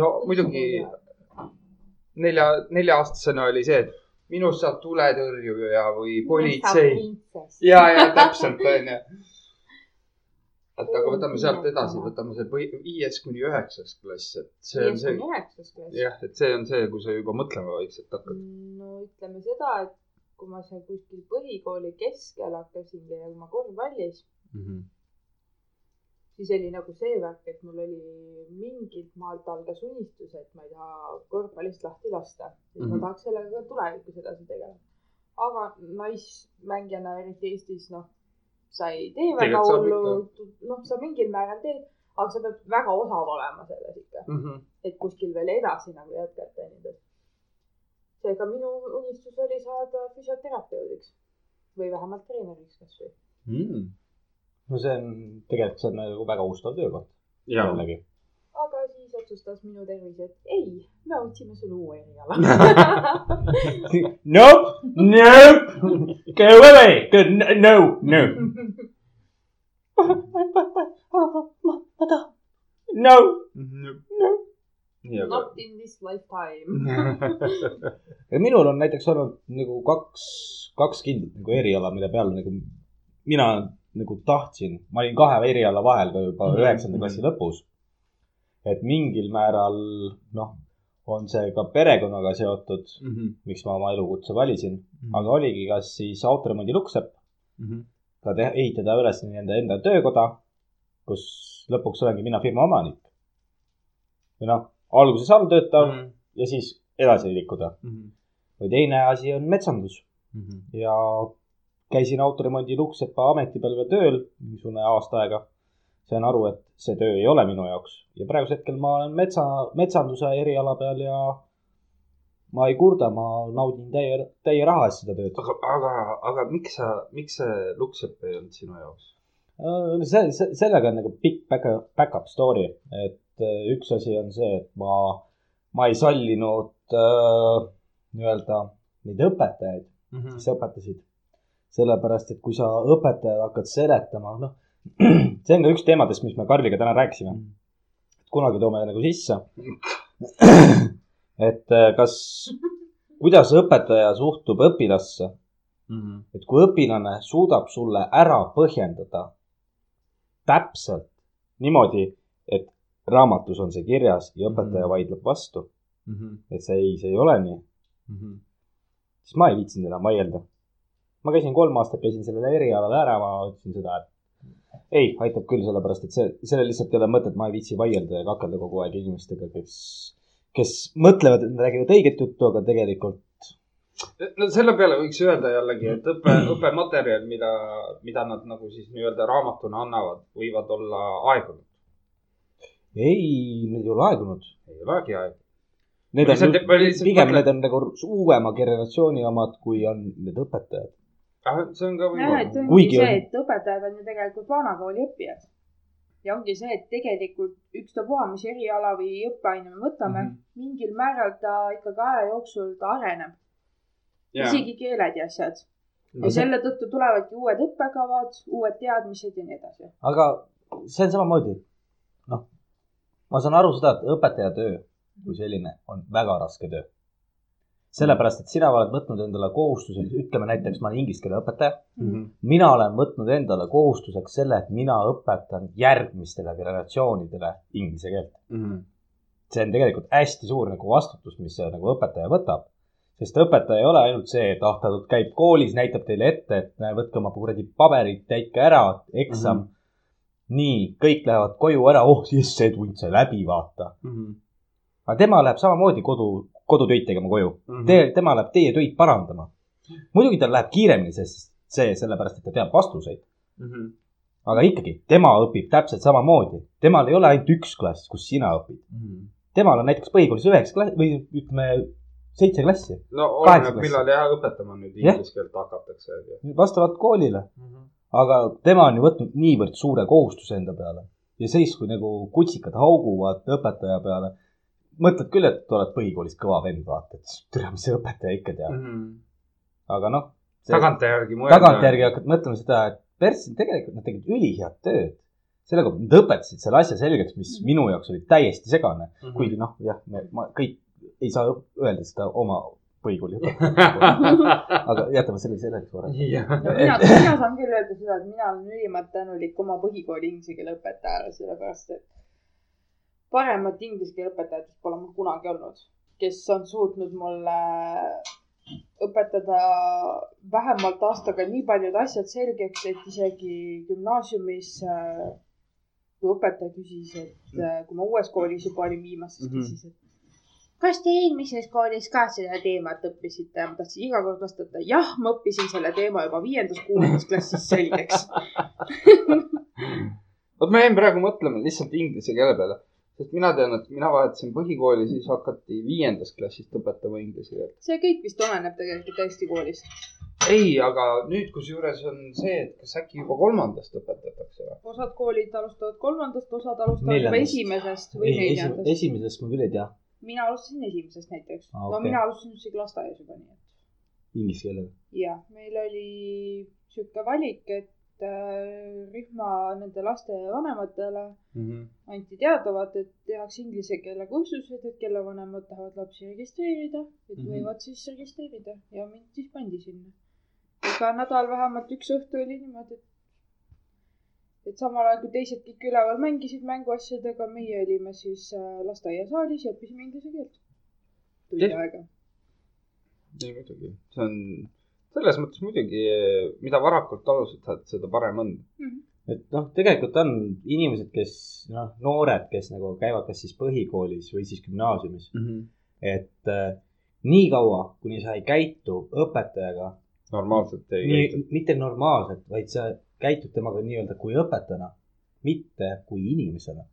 no muidugi nelja, nelja-aastasena oli see, et minust saab tuletõrjuja või politsei. ja, ja täpselt onju. et aga võtame sealt edasi, võtame see viies kuni üheksas klass, et see on see, jah, et see on see, kui sa juba mõtlema vaikselt hakkad. no ütleme seda, et kui ma seal kuskil põhikooli keskel hakkasin käima korvpallis, siis oli nagu see värk, et mul oli mingilt maalt algas unistus, et ma ei taha korvpallist lahti lasta. et ma Mhm. tahaks sellega ka tulevikus edasi tegeleda. aga naismängijana, eriti Eestis, noh, sa ei tee väga hullu, noh, sa mingil määral teed, aga sa pead väga osav olema selles ikka, et kuskil veel edasi nagu jätkata ja nii edasi. seega minu unistus oli saada füsioterapeudiks või vähemalt treeneriks kasvõi. No see on, tegelikult see on nagu väga uustav töökoht. aga siis otsustas minu tervis, et ei, me otsime sulle uue eriala. Nope, nope, go away, no, no. ma, ma tahan, no. nii, aga Not in this lifetime. ja minul on näiteks olnud nagu kaks, kaks kindlat nagu eriala, mille peale nagu mina nagu tahtsin, ma olin kahe eriala vahel ka juba Mhm. üheksanda klassi lõpus. et mingil määral noh, on see ka perekonnaga seotud, miks ma oma elukutse valisin, aga oligi kas siis autoremondi luksepp, ka teha, ehitada üles nii-öelda enda töökoda, kus lõpuks olengi mina firma omanik. või noh, alguses alltöötav Mhm. ja siis edasi liikuda. või teine asi on metsandus ja käisin autoremondi Luksepa ametipalga tööl mingisugune aasta aega. sain aru, et see töö ei ole minu jaoks ja praegusel hetkel ma olen metsa, metsanduse eriala peal ja ma ei kurda, ma naudin täie, täie raha eest seda tööd. aga, aga, aga miks sa, miks see luksepp ei olnud sinu jaoks? see, see, sellega on nagu pikk back, back-up story, et äh, üks asi on see, et ma, ma ei sallinud äh, nii-öelda neid õpetajaid, kes õpetasid. sellepärast, et kui sa õpetajale hakkad seletama, noh, see on ka üks teemadest, mis me Karliga täna rääkisime. kunagi toome nagu sisse. et äh, kas, kuidas õpetaja suhtub õpilasse, et kui õpilane suudab sulle ära põhjendada täpselt niimoodi, et raamatus on see kirjas ja õpetaja vaidleb vastu, et see ei, see ei ole nii, siis ma ei viitsinud enam vaielda. Ma käisin kolm aastat, käisin sellele erialale ära, ma ütlesin seda, et ei, aitab küll, sellepärast et see, sellel lihtsalt ei ole mõtet, ma ei viitsi vaielda ja kakelda kogu aeg inimestega, kes, kes mõtlevad, et nad räägivad õiget juttu, aga tegelikult no selle peale võiks öelda jällegi, et õppe, õppematerjal, mida, mida nad nagu siis nii-öelda raamatuna annavad, võivad olla aegunud. ei, need ei ole aegunud. ei olegi aegunud. Need on pigem need on nagu uuema generatsiooni omad, kui on need õpetajad. ah, see on ka võimalik. ongi Kuigi see, et õpetajad on ju tegelikult vanakooli õppijad. ja ongi see, et tegelikult ükstapuha, mis eriala või õppeaine me võtame mm. -hmm. mingil määral ta ikkagi aja jooksul ta areneb. isegi keeled ja asjad. ja selle tõttu tulevadki uued õppekavad, uued teadmised ja nii edasi. aga see on samamoodi, noh, ma saan aru seda, et õpetaja töö kui selline on väga raske töö. sellepärast, et sina oled võtnud endale kohustuse, ütleme näiteks ma olen inglise keele õpetaja, Mhm. mina olen võtnud endale kohustuseks selle, et mina õpetan järgmistele generatsioonidele inglise keelt. see on tegelikult hästi suur nagu vastutus, mis see nagu õpetaja võtab. sest õpetaja ei ole ainult see, et ah, ta käib koolis, näitab teile ette, et näe, võtke oma kuradi paberid, täitke ära, eksam mm. -hmm. nii, kõik lähevad koju ära, oh jess, tund sai läbi, vaata. aga tema läheb samamoodi kodu, kodutöid tegema koju Mhm. Te,. tema läheb teie töid parandama. muidugi tal läheb kiiremini, sest see, sellepärast, et ta teab vastuseid. aga ikkagi, tema õpib täpselt samamoodi. temal ei ole ainult üks klass, kus sina õpid. temal on näiteks põhikoolis üheksa klass või ütleme, seitse klassi, no oleneb, millal jah õpetama nüüd inglise keelt hakatakse. vastavalt koolile. aga tema on ju võtnud niivõrd suure kohustuse enda peale ja siis, kui nagu kutsikad hauguvad õpetaja peale, mõtled küll, et oled põhikoolis kõva vend, vaata, et tere, mis see õpetaja ikka teab. aga noh, tagantjärgi mõelda. tagantjärgi hakkad mõtlema seda, et perssid tegelikult nad tegid ülihead tööd. sellega nad õpetasid selle asja selgeks, mis minu jaoks oli täiesti segane, Mhm. kuigi noh, jah, ma kõik ei saa öelda seda oma põhikooli õpetajale, aga jätame selle selleks korraks. no mina, mina saan küll öelda seda, et mina olen ülimalt tänulik oma põhikooli inglise keele õpetajale, sellepärast et paremat inglise keele õpetajat pole mul kunagi olnud, kes on suutnud mulle õpetada vähemalt aastaga nii paljud asjad selgeks, et isegi gümnaasiumis, kui õpetaja küsis, et äh, kui ma uues koolis juba olin viimas, siis Mhm. küsis, et kas te eelmises koolis ka seda teemat õppisite ja ma tahtsin iga kord vastata, jah, ma õppisin selle teema juba viiendas-kuuendas klassis selgeks. vot ma jäin praegu mõtlema lihtsalt inglise keele peale, sest mina tean, et mina vahetasin põhikooli, siis hakati viiendast klassist õpetama inglise keelt. see kõik vist oleneb tegelikult Eesti koolist. ei, aga nüüd, kusjuures on see, et kas äkki juba kolmandast õpetatakse või? osad koolid alustavad kolmandast, osad alustavad juba esimesest või neljandast. esimesest ma küll ei tea, mina alustasin esimesest näiteks Aa, no okei. mina alustasin isegi lasteaias juba nii, et inglise keelega. jah, meil oli sihuke valik, et rühma nende laste vanematele Mhm. anti teada, vaata, et tehakse inglise keele kursused, et kelle vanemad tahavad lapsi registreerida, et Mhm. võivad siis registreerida ja mind siis pandi sinna. iga nädal vähemalt üks õhtu oli niimoodi, et et samal ajal kui teised kõik üleval mängisid mänguasjadega, meie olime siis äh, lasteaiasaalis ja õppisime inglise keelt. tund aega. ei muidugi, see on selles mõttes muidugi, mida varakult alustad, seda parem on. et noh, tegelikult on inimesed, kes noh, noored, kes nagu käivad kas siis põhikoolis või siis gümnaasiumis, et äh, niikaua, kuni sa ei käitu õpetajaga normaalselt ei nii käitu., mitte normaalselt, vaid sa käitud temaga nii-öelda kui õpetajana, mitte kui inimesena,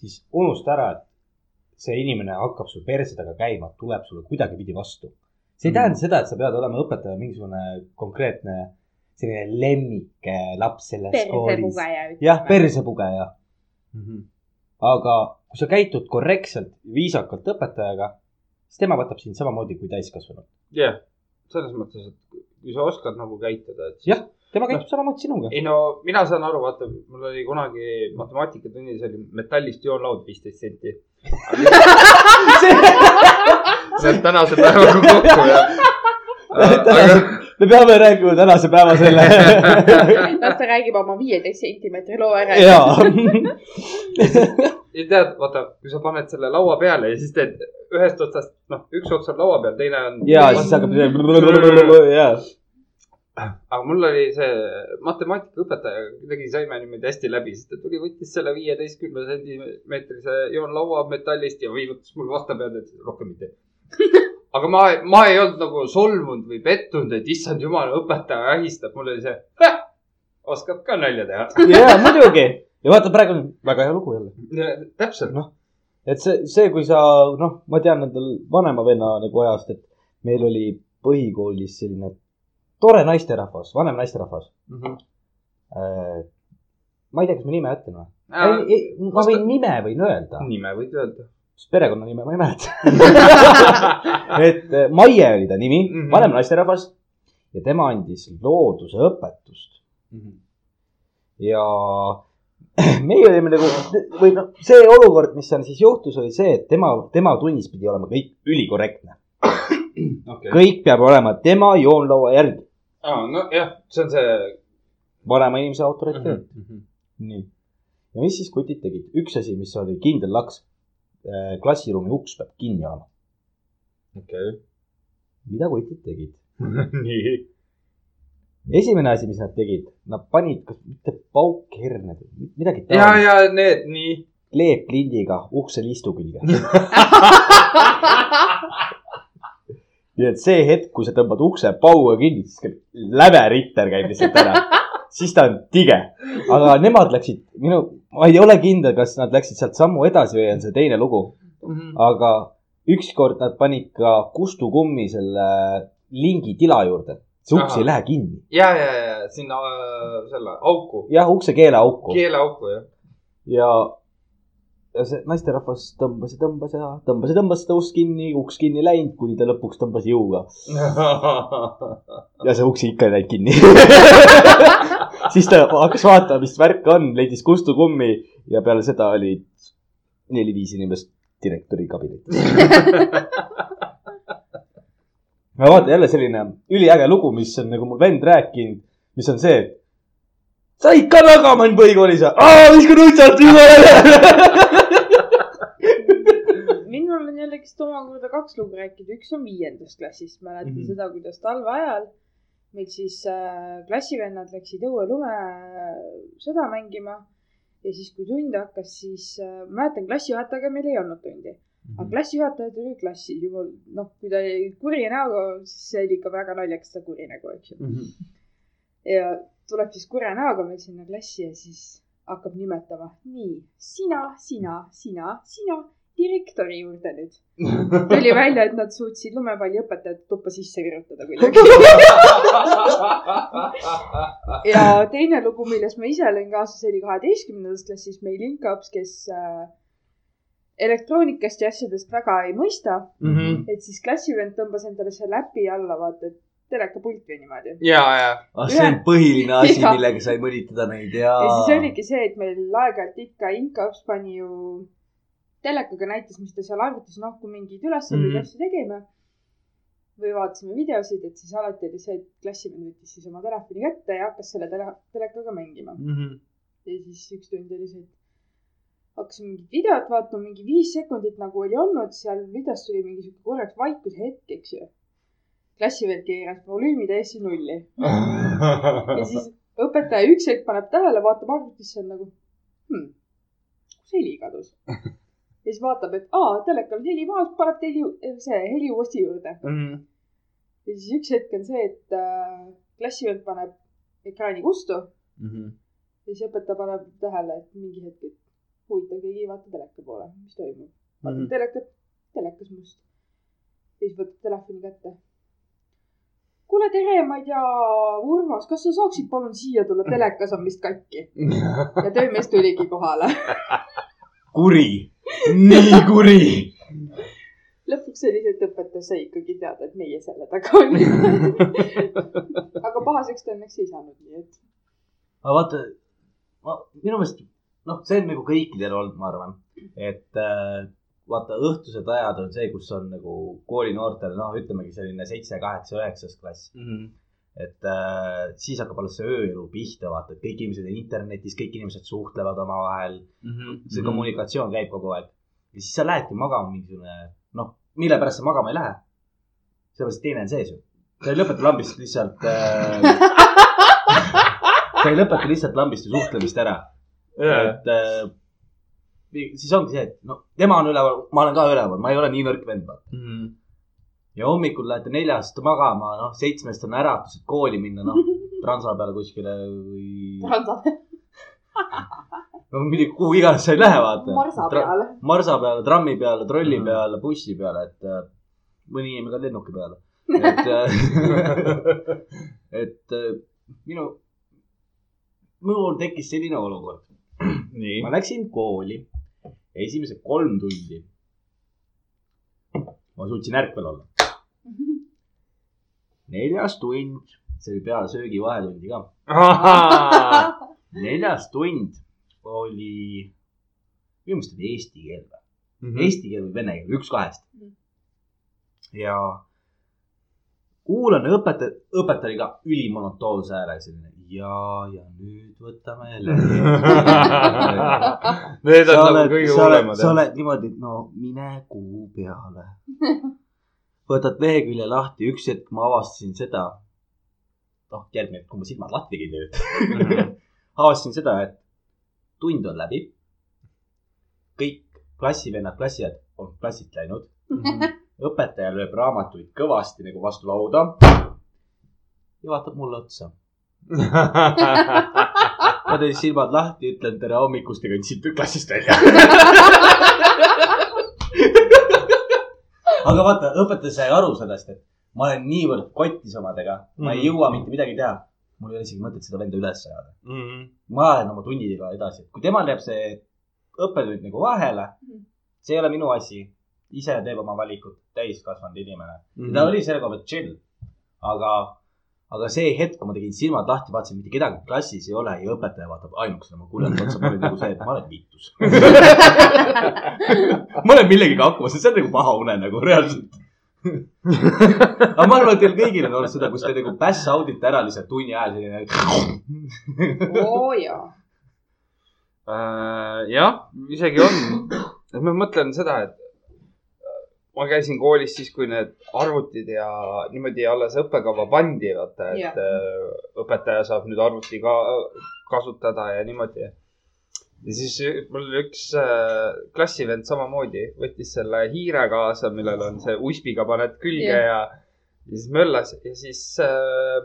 siis unusta ära, et see inimene hakkab sul perse taga käima, tuleb sulle kuidagipidi vastu. See ei Mhm. tähenda seda, et sa pead olema õpetaja mingisugune konkreetne selline lemmik laps selles koolis. persepugeja. jah, persepugeja. aga kui sa käitud korrektselt, viisakalt õpetajaga, siis tema võtab sind samamoodi kui täiskasvanu. jah, selles mõttes, et kui sa oskad nagu käituda, et siis jah, tema käitub samamoodi sinuga. ei no mina saan aru, vaata, mul oli kunagi matemaatikatunnis oli metallist joonlaud viisteist senti. see on tänase päevaga kokku ja. aga me peame rääkima tänase päeva selle. las ta räägib oma viieteist sentimeetri loo ära. jaa. ja tead, vaata, kui sa paned selle laua peale ja siis teed ühest otsast, noh, üks ots on laua peal, teine on. ja siis hakkab, jaa. aga mul oli see matemaatikaõpetaja, kuidagi saime niimoodi hästi läbi, sest ta tuli, võttis selle viieteistkümne sentimeetrise joonlaua metallist ja viibutas mul vastu pead, et rohkem mitte. aga ma, ma ei olnud nagu solvunud või pettunud, et issand jumal, õpetaja ähistab, mul oli see, oskab ka nalja teha. jaa, muidugi. ja vaata, praegu on väga hea lugu jälle. täpselt, noh, et see, see, kui sa, noh, ma tean endal vanema venna nagu ajast, et meil oli põhikoolis selline tore naisterahvas, vanem naisterahvas. ma ei tea, kas ma nime ütlen või? ma oska- võin nime võin öelda, nime võid öelda. Sest perekonnanime ma ei mäleta. et eh, Maie oli ta nimi mm. -hmm. vanem naisterahvas ja tema andis looduseõpetust ja meie olime nagu või noh, see olukord, mis seal siis juhtus, oli see, et tema, tema tunnis pidi olema kõik ülikorrektne. okei. kõik peab olema tema joonlaua järgi, nojah, see on see. vanema inimese autoriteet mm. -hmm. nii. ja mis siis kutid tegid? üks asi, mis oli kindel laks. Klassiruumi uks peab kinni olema. okei. mida kutid tegid? nii. esimene asi, mis nad tegid, nad panid, kas mitte paukherned, midagi ja, ja need, nii. kleeplindiga ukse liistu külge. nii et see hetk, kui sa tõmbad ukse pauga kinni, siis käib läveritter käib lihtsalt ära. siis ta on tige. aga nemad läksid, minu, ma ei ole kindel, kas nad läksid sealt sammu edasi või on see teine lugu. aga ükskord nad panid ka kustukummi selle lingi tila juurde. see uks Ahah. ei lähe kinni. ja, ja, ja sinna äh, selle auku, jah, ukse keeleauku. keeleauku jah. ja, ja see naisterahvas tõmbas ja tõmbas ja tõmbas ja tõmbas seda ust kinni, uks kinni ei läinud, kuni ta lõpuks tõmbas jõuga. ja see uks ikka ei läinud kinni. siis ta hakkas vaatama, mis värk on, leidis kustukummi ja peale seda oli neli-viis inimest direktori kabinetis. no vaata jälle selline üliäge lugu, mis on nagu mul vend rääkinud, mis on see, et sa ikka tagamaid põhikoolis, viska nutsalt jumala. minul on jällegist omakorda kaks lugu rääkida, üks on viiendast klassist, mäletan mm. -hmm. seda, kuidas talveajal meil siis äh, klassivennad läksid õuelume äh, sõda mängima ja siis, kui tund hakkas, siis äh, ma mäletan, klassijuhatajaga meil ei olnud tundi, Mhm. aga klassijuhataja tuli klassi, jumal, noh, kui ta oli kuri näoga, siis see oli ikka väga naljakas, see kuri nägu, eks ju. ja tuleb siis kurja näoga meil sinna klassi ja siis hakkab nimetama. nii, sina, sina, sina, sina direktori juurde nüüd. tuli välja, et nad suutsid lumepalliõpetajat tuppa sisse virutada kuidagi. ja teine lugu, milles ma ise olin kaasa, see oli kaheteistkümnendas klassis meil inkaõps, kes äh, elektroonikast ja asjadest väga ei mõista. Mhm. et siis klassivend tõmbas endale selle äpi alla, vaata, et telekapult või niimoodi. ja, ja. ah, see on põhiline asi, millega sai mõnitada neid ja. ja siis oligi see, et meil aeg-ajalt ikka Inkaps pani ju telekaga näitas, mis ta seal arvutis, noh, kui mingeid ülesandeid mm -hmm. asju tegime või vaatasime videosid, et siis alati oli see, et klassivend võttis siis oma telefoni kätte ja hakkas selle tele telekaga mängima. Mhm. ja siis üks tund oli see, et hakkasime mingit videot vaatama, mingi viis sekundit nagu oli olnud, seal videos tuli mingi sihuke korraks vaikuse hetk, eks ju. klassivend keeras volüümi täiesti nulli ja siis õpetaja üks hetk paneb tähele, vaatab arvutisse, on nagu hmm,, kus heli kadus? ja siis vaatab, et aa, telekal on heli maas, paneb heli, see heli uuesti juurde. ja siis üks hetk on see, et äh, klassivend paneb ekraani kustu Mhm. ja siis õpetaja paneb tähele, et mingi hetk, et huvitav, keegi ei vaata teleka poole, mis toimub. vaatab Mhm. telekat, telekas must. ja siis võtab telefoni kätte. kuule, tere, ma ei tea, Urmas, kas sa saaksid palun siia tulla, telekas on vist katki. ja töömees tuligi kohale. kuri, nii kuri. lõpuks et õpetaja sai ikkagi teada, et meie selle taga olime. aga pahaseks ta õnneks ei saanud, nii et. aga vaata, ma, minu meelest, noh, see on nagu kõikidel olnud, ma arvan, et äh, vaata, õhtused ajad on see, kus on nagu koolinoortel, noh, ütlemegi selline seitse, kaheksa, üheksas klass. Et äh, siis hakkab alles see ööelu pihta, vaata, et kõik inimesed on internetis, kõik inimesed suhtlevad omavahel. see kommunikatsioon käib kogu aeg. ja siis sa lähedki magama mingisugune, noh, mille pärast sa magama ei lähe? sellepärast, et teine on sees ju. sa ei lõpeta lambist lihtsalt äh, sa ei lõpeta lihtsalt lambist ju suhtlemist ära. et äh, siis ongi see, et no tema on üleval, ma olen ka üleval, ma ei ole nii nõrk vend, vaata. Ja hommikul lähete neljast magama, noh, seitsmest on äratus, et kooli minna, noh, transa peale kuskile või no muidugi kuhu iganes sa ei lähe, vaata. marsa peale. marsa peale, trammi peale, trolli Mhm. peale, bussi peale, et äh, mõni inimene ka lennuki peale. et äh,, et äh, minu, minul tekkis selline olukord. ma. läksin kooli esimesed kolm tundi. ma suutsin ärkvel olla. neljas tund, see oli peale söögi vahetundi ka. neljas tund oli, minu meelest oli eesti keel või? Mhm. eesti keel või vene keel, üks kahest Mhm.. ja kuulan õpetaja, õpetaja oli ka ülimonotoonse häälega selline ja, ja nüüd võtame läbi. Need on nagu kõige hullemad sa. oled niimoodi, et no mine kuu peale. Võtad lehekülje lahti, üks hetk ma avastasin seda. noh, järgmine kui ma silmad lahti tegin nüüd, avastasin seda, et tund on läbi. kõik klassivennad, klassiõed on klassilt läinud. õpetaja lööb raamatuid kõvasti nagu vastu lauda. ja vaatab mulle otsa. ma teen silmad lahti, ütlen tere hommikust ja kõndsin klassist välja. aga vaata, õpetaja sai aru sellest, et ma olen niivõrd kotis omadega, ma ei Mhm. jõua mitte midagi teha. mul ei ole isegi mõtet seda venda üles ajada. ma lähen oma tundidega edasi, kui temal jääb see õppetund nagu vahele, see ei ole minu asi. ise teeb oma valikud, täiskasvanud inimene. ta oli selle koha pealt chill, aga, aga see hetk, kui ma tegin silmad lahti, vaatasin, mitte kedagi klassis ei ole ja õpetaja vaatab ainukesena mu kuljalt otsa, ma olin nagu see, et ma olen vitus. ma olen millegagi hakkama saanud, see on nagu paha unenägu reaalselt. aga ma arvan, et teil kõigil on olnud seda, kus te nagu pass out'ite ära lihtsalt tunni ajal selline. oo jaa. Äh, jah, isegi on. et ma mõtlen seda, et ma käisin koolis siis, kui need arvutid ja niimoodi alles õppekava pandi, vaata, et Jah. äh, õpetaja saab nüüd arvuti ka kasutada ja niimoodi. ja siis mul üks äh, klassivend samamoodi võttis selle hiire kaasa, millel on see USB-ga paned külge ja, ja siis möllas ja siis äh,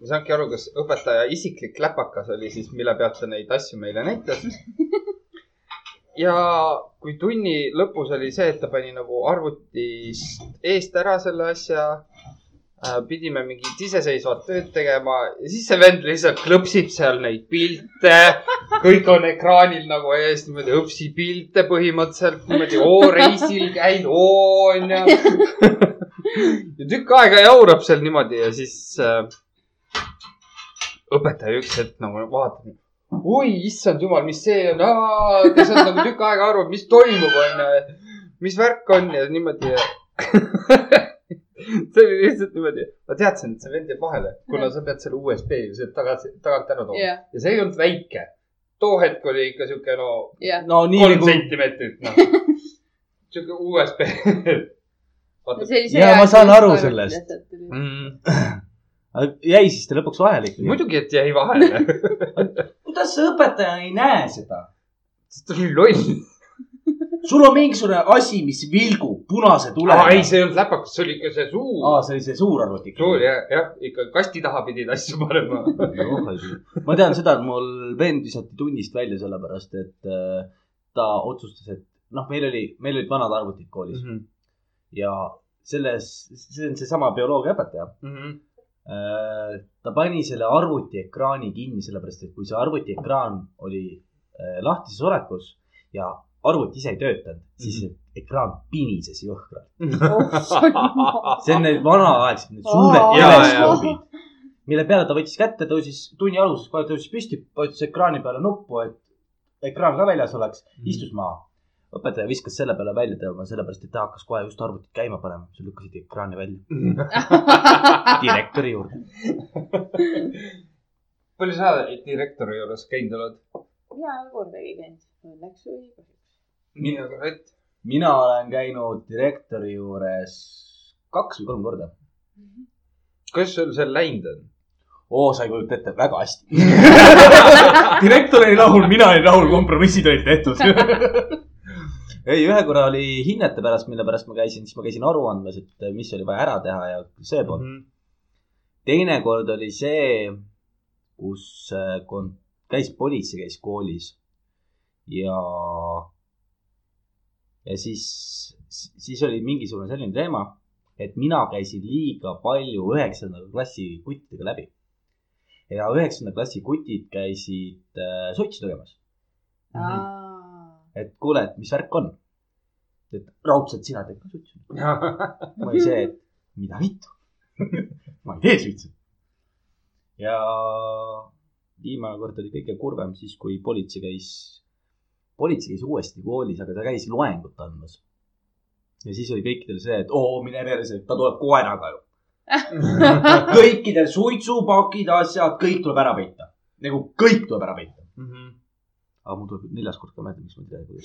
ma ei saanudki aru, kas õpetaja isiklik läpakas oli siis, mille pealt ta neid asju meile näitas. ja kui tunni lõpus oli see, et ta pani nagu arvutist eest ära selle asja äh,, pidime mingit iseseisvat tööd tegema ja siis see vend lihtsalt klõpsib seal neid pilte. kõik on ekraanil nagu ees niimoodi õpsi pilte põhimõtteliselt niimoodi oo reisil käinud, oo onju. ja tükk aega jaurab seal niimoodi ja siis äh, õpetaja üks hetk nagu vaatab. oi, issand jumal, mis see on, ta ei saanud nagu tükk aega aru, mis toimub, onju. mis värk on ja niimoodi ja... see oli lihtsalt niimoodi, ma teadsin, et see vend jääb vahele, kuna sa pead selle USB sealt tagasi, tagant ära tooma jah, ja see ei olnud väike. too hetk oli ikka sihuke no jah. no nii kolm nagu, sentimeetrit, noh. sihuke USB. Jaa, ma saan aru sellest. Mm, jäi siis ta lõpuks vahele ikkagi. muidugi, et jäi vahele. kuidas see õpetaja ei näe seda? sest ta oli loll. sul on mingisugune asi, mis vilgub punase tulega. ei, see ei olnud läpakas, see oli ikka see suur. aa, see oli see suur arvuti. suur jah, jah, ikka kasti taha pidid asju panema. ma tean seda, et mul vend visati tunnist välja sellepärast, et äh, ta otsustas, et noh, meil oli, meil olid vanad arvutid koolis Mhm. ja selles, see on seesama bioloogiaõpetaja. Ta pani selle arvuti ekraani kinni, sellepärast et kui see arvuti ekraan oli äh, lahtises olekus ja arvuti ise ei töötanud, siis see ekraan pinises jõhkralt. see on need vanaaegsed, need suured teleskoobid, mille peale ta võttis kätte, tõusis tunni alguses, kohe tõusis püsti, vajutas ekraani peale nuppu, et ekraan ka väljas oleks, istus maha. Õpetaja viskas selle peale välja tõmbama, sellepärast et ta hakkas kohe just arvutit käima panema, siis lükkasid ekraani välja direktori juurde. palju sa direktori juures käinud oled? mina ei ole kordagi käinud, õnneks või kahjuks. mina ka, et. mina olen käinud direktori juures kaks või kolm korda. kuidas sul seal läinud on? oo, sa ei kujuta ette, väga hästi. direktor oli rahul, mina olin rahul, kompromissid olid tehtud. ei, ühe korra oli hinnete pärast, mille pärast ma käisin, siis ma käisin aru andmas, et mis oli vaja ära teha ja see pool. Mhm. teine kord oli see, kus äh, kon- käis politsei, käis koolis ja, ja siis, siis oli mingisugune selline teema, et mina käisin liiga palju üheksanda klassi kuttidega läbi. ja üheksanda klassi kutid käisid äh, sotsi tegemas, et kuule, et mis värk on. et raudselt sina teed ka sutsu. ma olin see, et mida vittu. ma ei tee suitsu. ja viimane kord oli kõige kurvem siis, kui politsei käis, politsei käis uuesti koolis, aga ta käis loengut andmas. ja siis oli kõikidel see, et oo, mine perse, ta tuleb koeraga ju. kõikidel suitsupakid, asjad, kõik tuleb ära peita. nagu kõik tuleb ära peita. Mhm. Aga mul tuleb neljas kord ka meelde, miks ma ei tea, kuidas.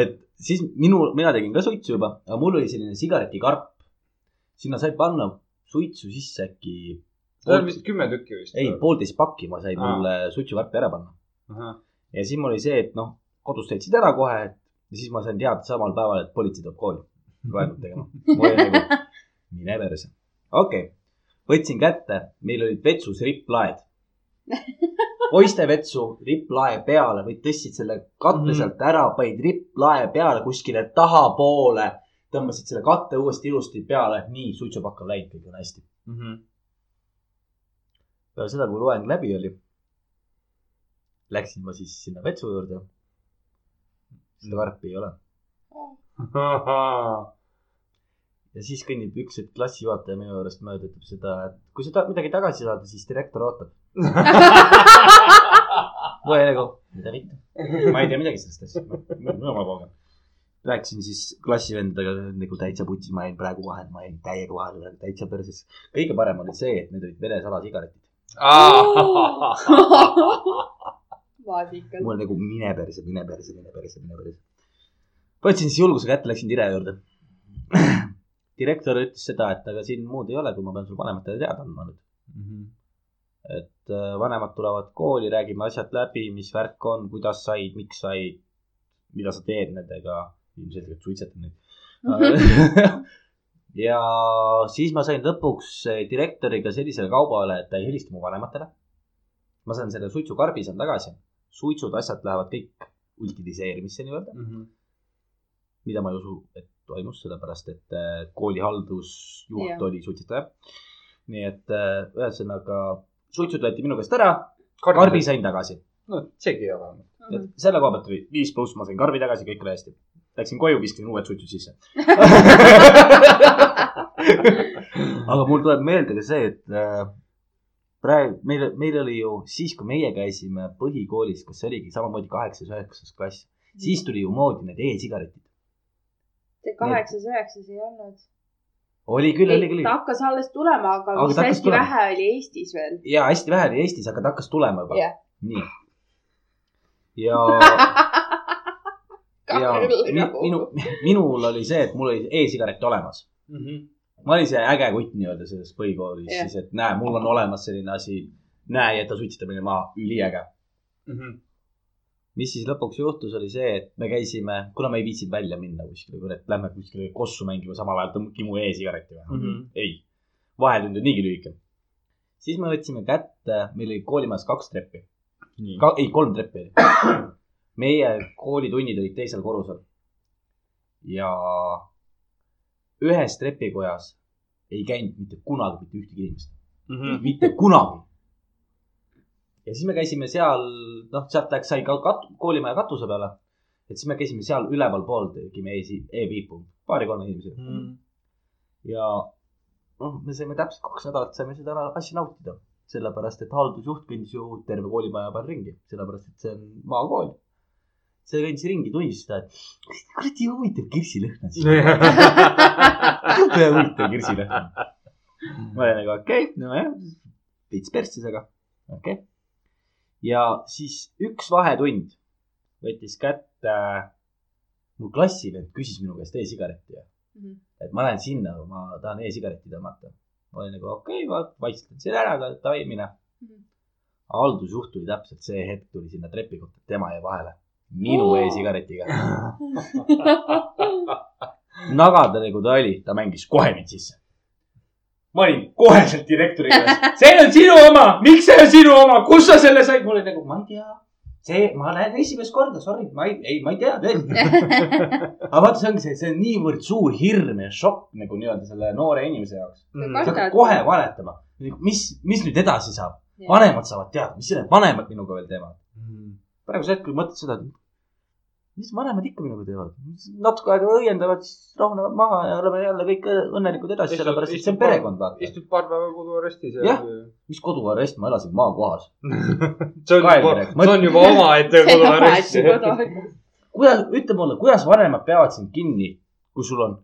et siis minu, mina tegin ka suitsu juba, aga mul oli selline sigaretikarp. sinna sai panna suitsu sisse äkki. seal on vist kümme tükki vist. ei, poolteist pakki ma sain mulle suitsukarpi ära panna. pool. ja siis mul oli see, et noh, kodus täitsid ära kohe, ja siis ma sain teada samal päeval, et politsei tuleb kooli loengut tegema. mul oli nagu, mine perse. okei okay., võtsin kätte, meil olid vetsus ripplaed. poiste vetsu ripplae peale või tõstsid selle katte Mhm. sealt ära, panid ripplae peale kuskile tahapoole, tõmbasid selle katte uuesti ilusti peale, nii suitsupakk on läinud, kõik on hästi. Mhm. peale seda, kui loeng läbi oli, läksin ma siis sinna vetsu juurde. seda karpi ei ole ja siis kõnnib üks hetk klassijuhataja minu juurest mööda, ütleb seda, et kui sa tahad midagi tagasi saada, siis direktor ootab. ma olin nagu, mida vittu, ma ei tea midagi sellest asjast, jumal pauge. rääkisin siis klassivendadega nagu täitsa putsis, ma jäin praegu vahele, ma jäin täiega vahele, täitsa perses. kõige parem oli see, et need olid Vene salasigaretid. maasikas. mul nagu mine perse, mine perse, mine perse, mine perse. võtsin siis julguse kätte, läksin Dire juurde. Direktor ütles seda, et aga siin muud ei ole, kui ma pean sulle vanematele teada andma nüüd. et äh, vanemad tulevad kooli, räägime asjad läbi, mis värk on, kuidas said, miks said, mida sa teed nendega. ilmselgelt suitsetan neid. ja siis ma sain lõpuks äh, direktoriga sellisele kaubale, et ta ei helista mu vanematele. ma saan selle suitsukarbi saan tagasi, suitsud, asjad lähevad kõik utiliseerimisse nii-öelda, mida ma ei usu, et toimus, sellepärast et äh, kooli haldusjuht Jah. oli suitsetaja. nii et äh, ühesõnaga suitsud võeti minu käest ära, karbi sain tagasi. no seegi ei ole vähemalt. et selle koha pealt oli viis pluss, ma sain karbi tagasi, kõik oli hästi. Läksin koju, viskasin uued suitsud sisse. aga mul tuleb meelde ka see, et äh, praegu meil, meil oli ju siis, kui meie käisime põhikoolis, kas see oligi samamoodi kaheksas, üheksas klass, siis tuli ju moodi need e-sigaretid. See kaheksas, üheksas ei olnud. oli küll, oli küll ta. hakkas alles tulema, aga Aga vist hästi tulema. vähe oli Eestis veel. ja hästi vähe oli Eestis, aga ta hakkas tulema juba Jah.. nii. ja, ja mi, minu, minul oli see, et mul oli e-sigaret olemas. ma olin see äge kutt nii-öelda selles põhikoolis Jah. siis, et näe, mul on olemas selline asi. näe, jäta suitsetamine maha, üliäge. Mis siis lõpuks juhtus, oli see, et me käisime, kuna me ei viitsinud välja minna kuskile, et lähme kuskile kossu mängima, samal ajal tõmbame mu e-sigareti või. Mhm. ei, vahetund on niigi lühike. siis me võtsime kätte, meil oli koolimajas kaks treppi. Ka, ei, kolm treppi oli. meie koolitunnid olid teisel korrusel. ja ühes trepikojas ei käinud mitte kunagi mitte ühtegi inimest, mitte kunagi. Ja siis me käisime seal, noh, sealt läks, sai ka kat-, koolimaja katuse peale. et siis me käisime seal ülevalpool, tegime e-, e-piipu, paari-kolme inimesega. ja noh, me saime täpselt kaks nädalat saime seda asja nautida, sellepärast et haldusjuht kõndis ju terve koolimaja peal ringi, sellepärast et see on maakool. see kõndis ringi, tunnistas seda, et "Kus kuradi huvitav kirsilõhn on siin. jube huvitav kirsilõhn. ma olin nagu okei okay,, nojah, veits persses, aga okei okay.. Ja siis üks vahetund võttis kätte, mu klassivend küsis minu käest e-sigaretti ja et ma lähen sinna, ma tahan e-sigaretti tõmmata. ma olin nagu okei okay,, vaistan selle ära, davai, mine. haldusjuht tuli täpselt see hetk, tuli sinna trepi kohta, tema jäi vahele. minu Oo. e-sigaretiga. nagada nagu ta oli, ta mängis kohe mind sisse. Ma olin koheselt direktori juures, see on sinu oma, miks see on sinu oma, kust sa selle said? mul oli nagu, ma ei tea. see, ma lähen esimest korda, sorry, ma ei, ei, ma ei tea tõesti. aga vaata, see ongi see, see on niivõrd suur hirm ja šokk nagu nii-öelda selle noore inimese jaoks. sa Kardad. hakkad kohe valetama. mis, mis nüüd edasi saab? vanemad saavad teada, mis need vanemad minuga veel teevad. praegusel hetkel mõtled seda, et mis vanemad ikka minuga teevad. natuke aega õiendavad, siis rahunevad maha ja oleme jälle kõik õnnelikud edasi, sellepärast et see on perekond, vaata. istud paar päeva koduarestis Jah.. mis koduarest, ma elasin maakohas. see on juba, see on juba omaette koduarest kuidas, ütle mulle, kuidas vanemad peavad sind kinni, kui sul on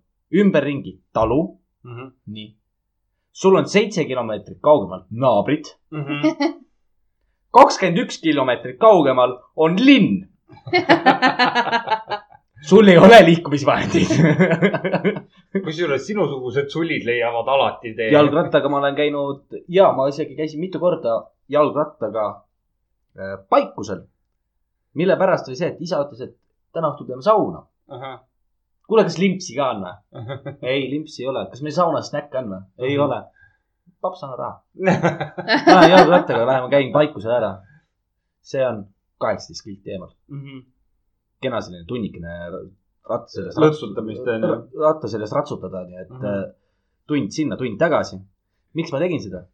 ümberringi talu, nii. sul on seitse kilomeetrit kaugemal naabrid, kakskümmend üks kilomeetrit kaugemal on linn. sul ei ole liikumisvahendeid. kusjuures sinusugused sulid leiavad alati tee. jalgrattaga ma olen käinud ja ma isegi käisin mitu korda jalgrattaga äh, Paikusel. mille pärast oli see, et isa ütles, et täna õhtul peame sauna. kuule, kas limpsi ka on või? ei, limpsi ei ole. kas meil saunas snäkke on või? ei Mhm. ole. paps, anna raha. Lähen jalgrattaga, lähen käin Paikusel ära. see on kaheksateist kilti eemal. kena selline tunnikene ratta sellest. Lõtsutamist, on ju. ratta sellest ratsutada, nii et Mhm. äh, tund sinna, tund tagasi. miks ma tegin seda?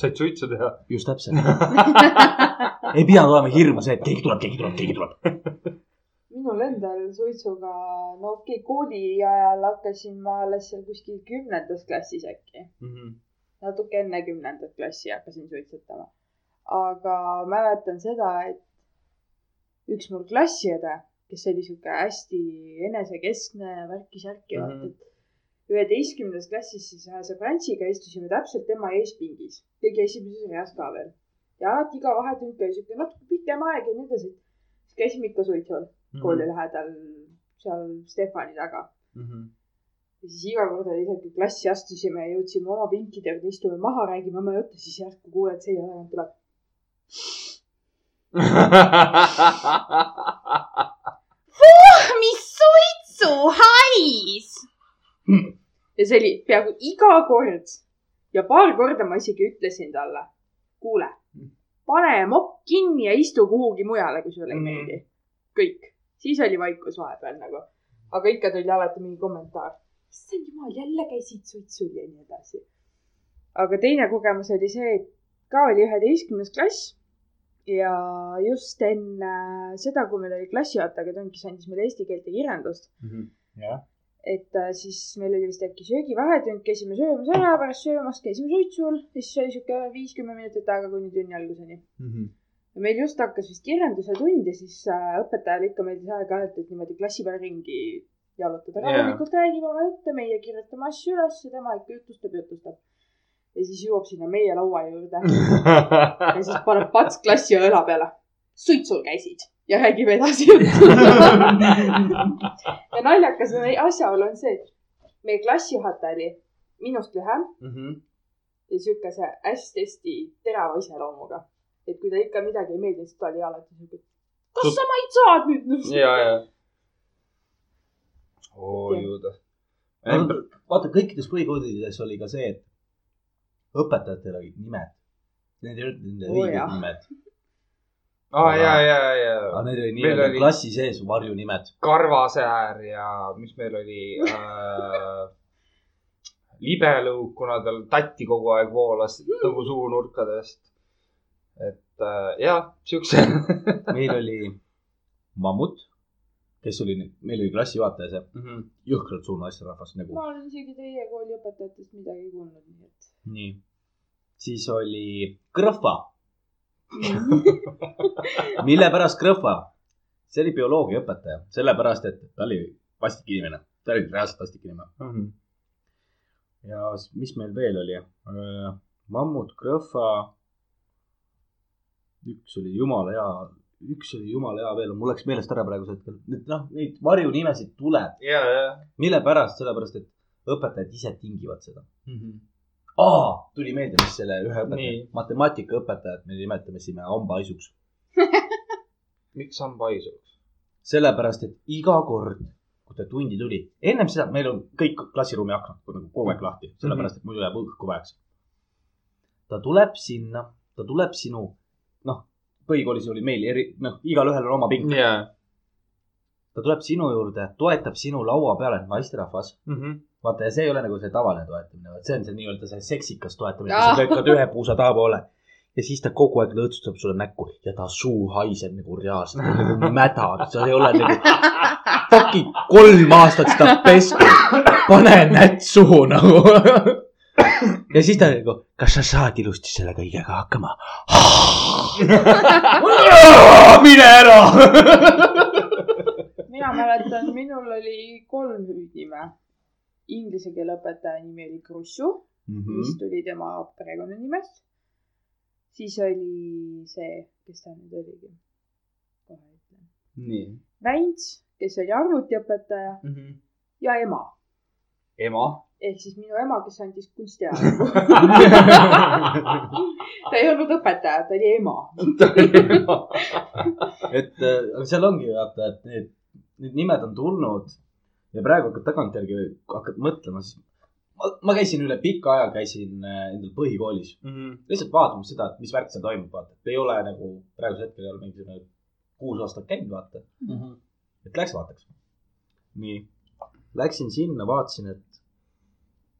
said suitsu teha. just täpselt. ei pidanud olema hirmu see, et keegi tuleb, keegi tuleb, keegi tuleb. minul endal suitsuga, no okei okay,, kooli ajal hakkasin ma alles seal kuskil kümnendas klassis äkki. natuke enne kümnendat klassi hakkasin suitsetama. aga mäletan seda, et üks mul klassiõde, kes oli sihuke hästi enesekeskne ja värki-särki mm, Mhm. -hmm. et üheteistkümnendas klassis siis ühe sõbrantsiga istusime täpselt tema eespingis, kõige esimeses reas ka veel. ja alati iga vahetund oli sihuke natuke pikem aeg ja nii edasi. siis käisime ikka suitsul kooli lähedal seal Stefani taga. ja siis iga kord oli see, kui klassi astusime ja jõudsime oma pinkide juurde, istume maha, räägime oma jutte, siis järsku kuuled selja tagant tuleb. Mis suitsuhais. ja see oli peaaegu iga kord ja paar korda ma isegi ütlesin talle, kuule, pane mopp kinni ja istu kuhugi mujale, kui sulle ei Mhm. meeldi. kõik, siis oli vaikus vahepeal nagu, aga ikka tuli alati mingi kommentaar. issand jumal, jälle käisid suitsul ja nii edasi. aga teine kogemus oli see, et ka oli üheteistkümnes klass ja just enne seda, kui meil oli klassijuhataja, ta kes andis meile eesti keelt ja kirjandust, jah, et äh, siis meil oli vist äkki söögivahetund, käisime söömas ära, pärast söömast käisime suitsul, siis oli sihuke viis-kümme minutit aega kuni tunni alguseni. ja meil just hakkas vist kirjanduse tund ja siis äh, õpetajale ikka meeldis aeg-ajalt, et niimoodi klassi peal ringi jalutada. Rahulikult räägib oma jutte, meie kirjutame asju üles ja tema ikka jutustab, jutustab. Ja siis jõuab sinna meie laua juurde ja siis paneb pats klassi õla peale. suitsul käisid ja räägib edasi juttu. ja naljakas on- asjaolu on see, et meie klassijuhataja oli minust lühem ja siukese hästi-hästi terava iseloomuga. et kui ta ikka midagi ei meeldinud, siis ta oli alati siuke, kas sa maid saad nüüd? ja, ja. oo juuda. vaata kõikides põhikoolides oli ka see, et õpetajatel olid nimed. Need ei olnud nende Oo, õiged nimed, aa, ja, ja, ja aga. need olid nii-öelda oli- klassi sees varjunimed. karvasäär ja mis meil oli äh,. libelõug, kuna tal tatti kogu aeg voolas nagu suunurkadest. et äh, jah, siukse. meil oli mammut, kes oli, meil oli klassijuhataja see, Mhm. jõhkralt suur naisterahvas nagu. ma olen isegi teie kooli õpetajatest midagi kuulnud, nii et. nii, siis oli Krõhva. mille pärast Krõhva? see oli bioloogiaõpetaja, sellepärast et ta oli vastik inimene, ta oli reaalselt vastik inimene. ja siis, mis meil veel oli? mammut, Krõhva. üks oli jumala hea, üks oli jumala hea veel, mul läks meelest ära praegusel hetkel. noh, neid varjunimesid tuleb, ja, ja. mille pärast, sellepärast et õpetajad ise tingivad seda. aa, tuli meelde, mis selle ühe õpetaja matemaatikaõpetajat me nimetasime hambahaisuks. miks hambahaisus? sellepärast, et iga kord, kui ta tundi tuli, ennem seda meil on kõik klassiruumi aknad nagu kogu aeg lahti, sellepärast et muidu jääb õhku väheks. ta tuleb sinna, ta tuleb sinu, noh, põhikoolis oli meil eri, noh, igalühel on oma pink. ja. ta tuleb sinu juurde, toetab sinu laua peale, naisterahvas. Mhm. vaata, ja see ei ole nagu see tavaline toetamine, vaid see on see nii-öelda see seksikas toetamine, sa lükkad ühe puusa tahapoole. ja siis ta kogu aeg lõõtsutab sulle näkku ja ta suu haiseb nagu reaalselt, nagu mäda, sa ei ole nagu fucking kolm aastat seda pestud, pane nätt suhu nagu. ja siis ta nagu, kas sa saad ilusti selle kõigega hakkama? mine ära. mina mäletan, minul oli kolm hüüdnime. Inglise keele õpetaja nimi oli Krussu, Mhm. mis tuli tema perekonnanimest. siis oli see, kes ta nüüd oligi, kohe ütlen. nii. Väints, kes oli arvutiõpetaja ja ema ema. Ehk siis minu ema, kes andis kunstiajalugu. ta ei olnud õpetaja, ta oli ema. et äh, aga seal ongi vaata, et need, need nimed on tulnud ja praegu hakkad tagantjärgi hakkad mõtlema, siis ma, ma käisin üle pika aja, käisin äh, endal põhikoolis lihtsalt vaatamas seda, et mis värk seal toimub, vaata, et ei ole nagu praegusel hetkel ei ole mingisugune kuus aastat käinud, vaata. et läks vaataks. nii, läksin sinna, vaatasin, et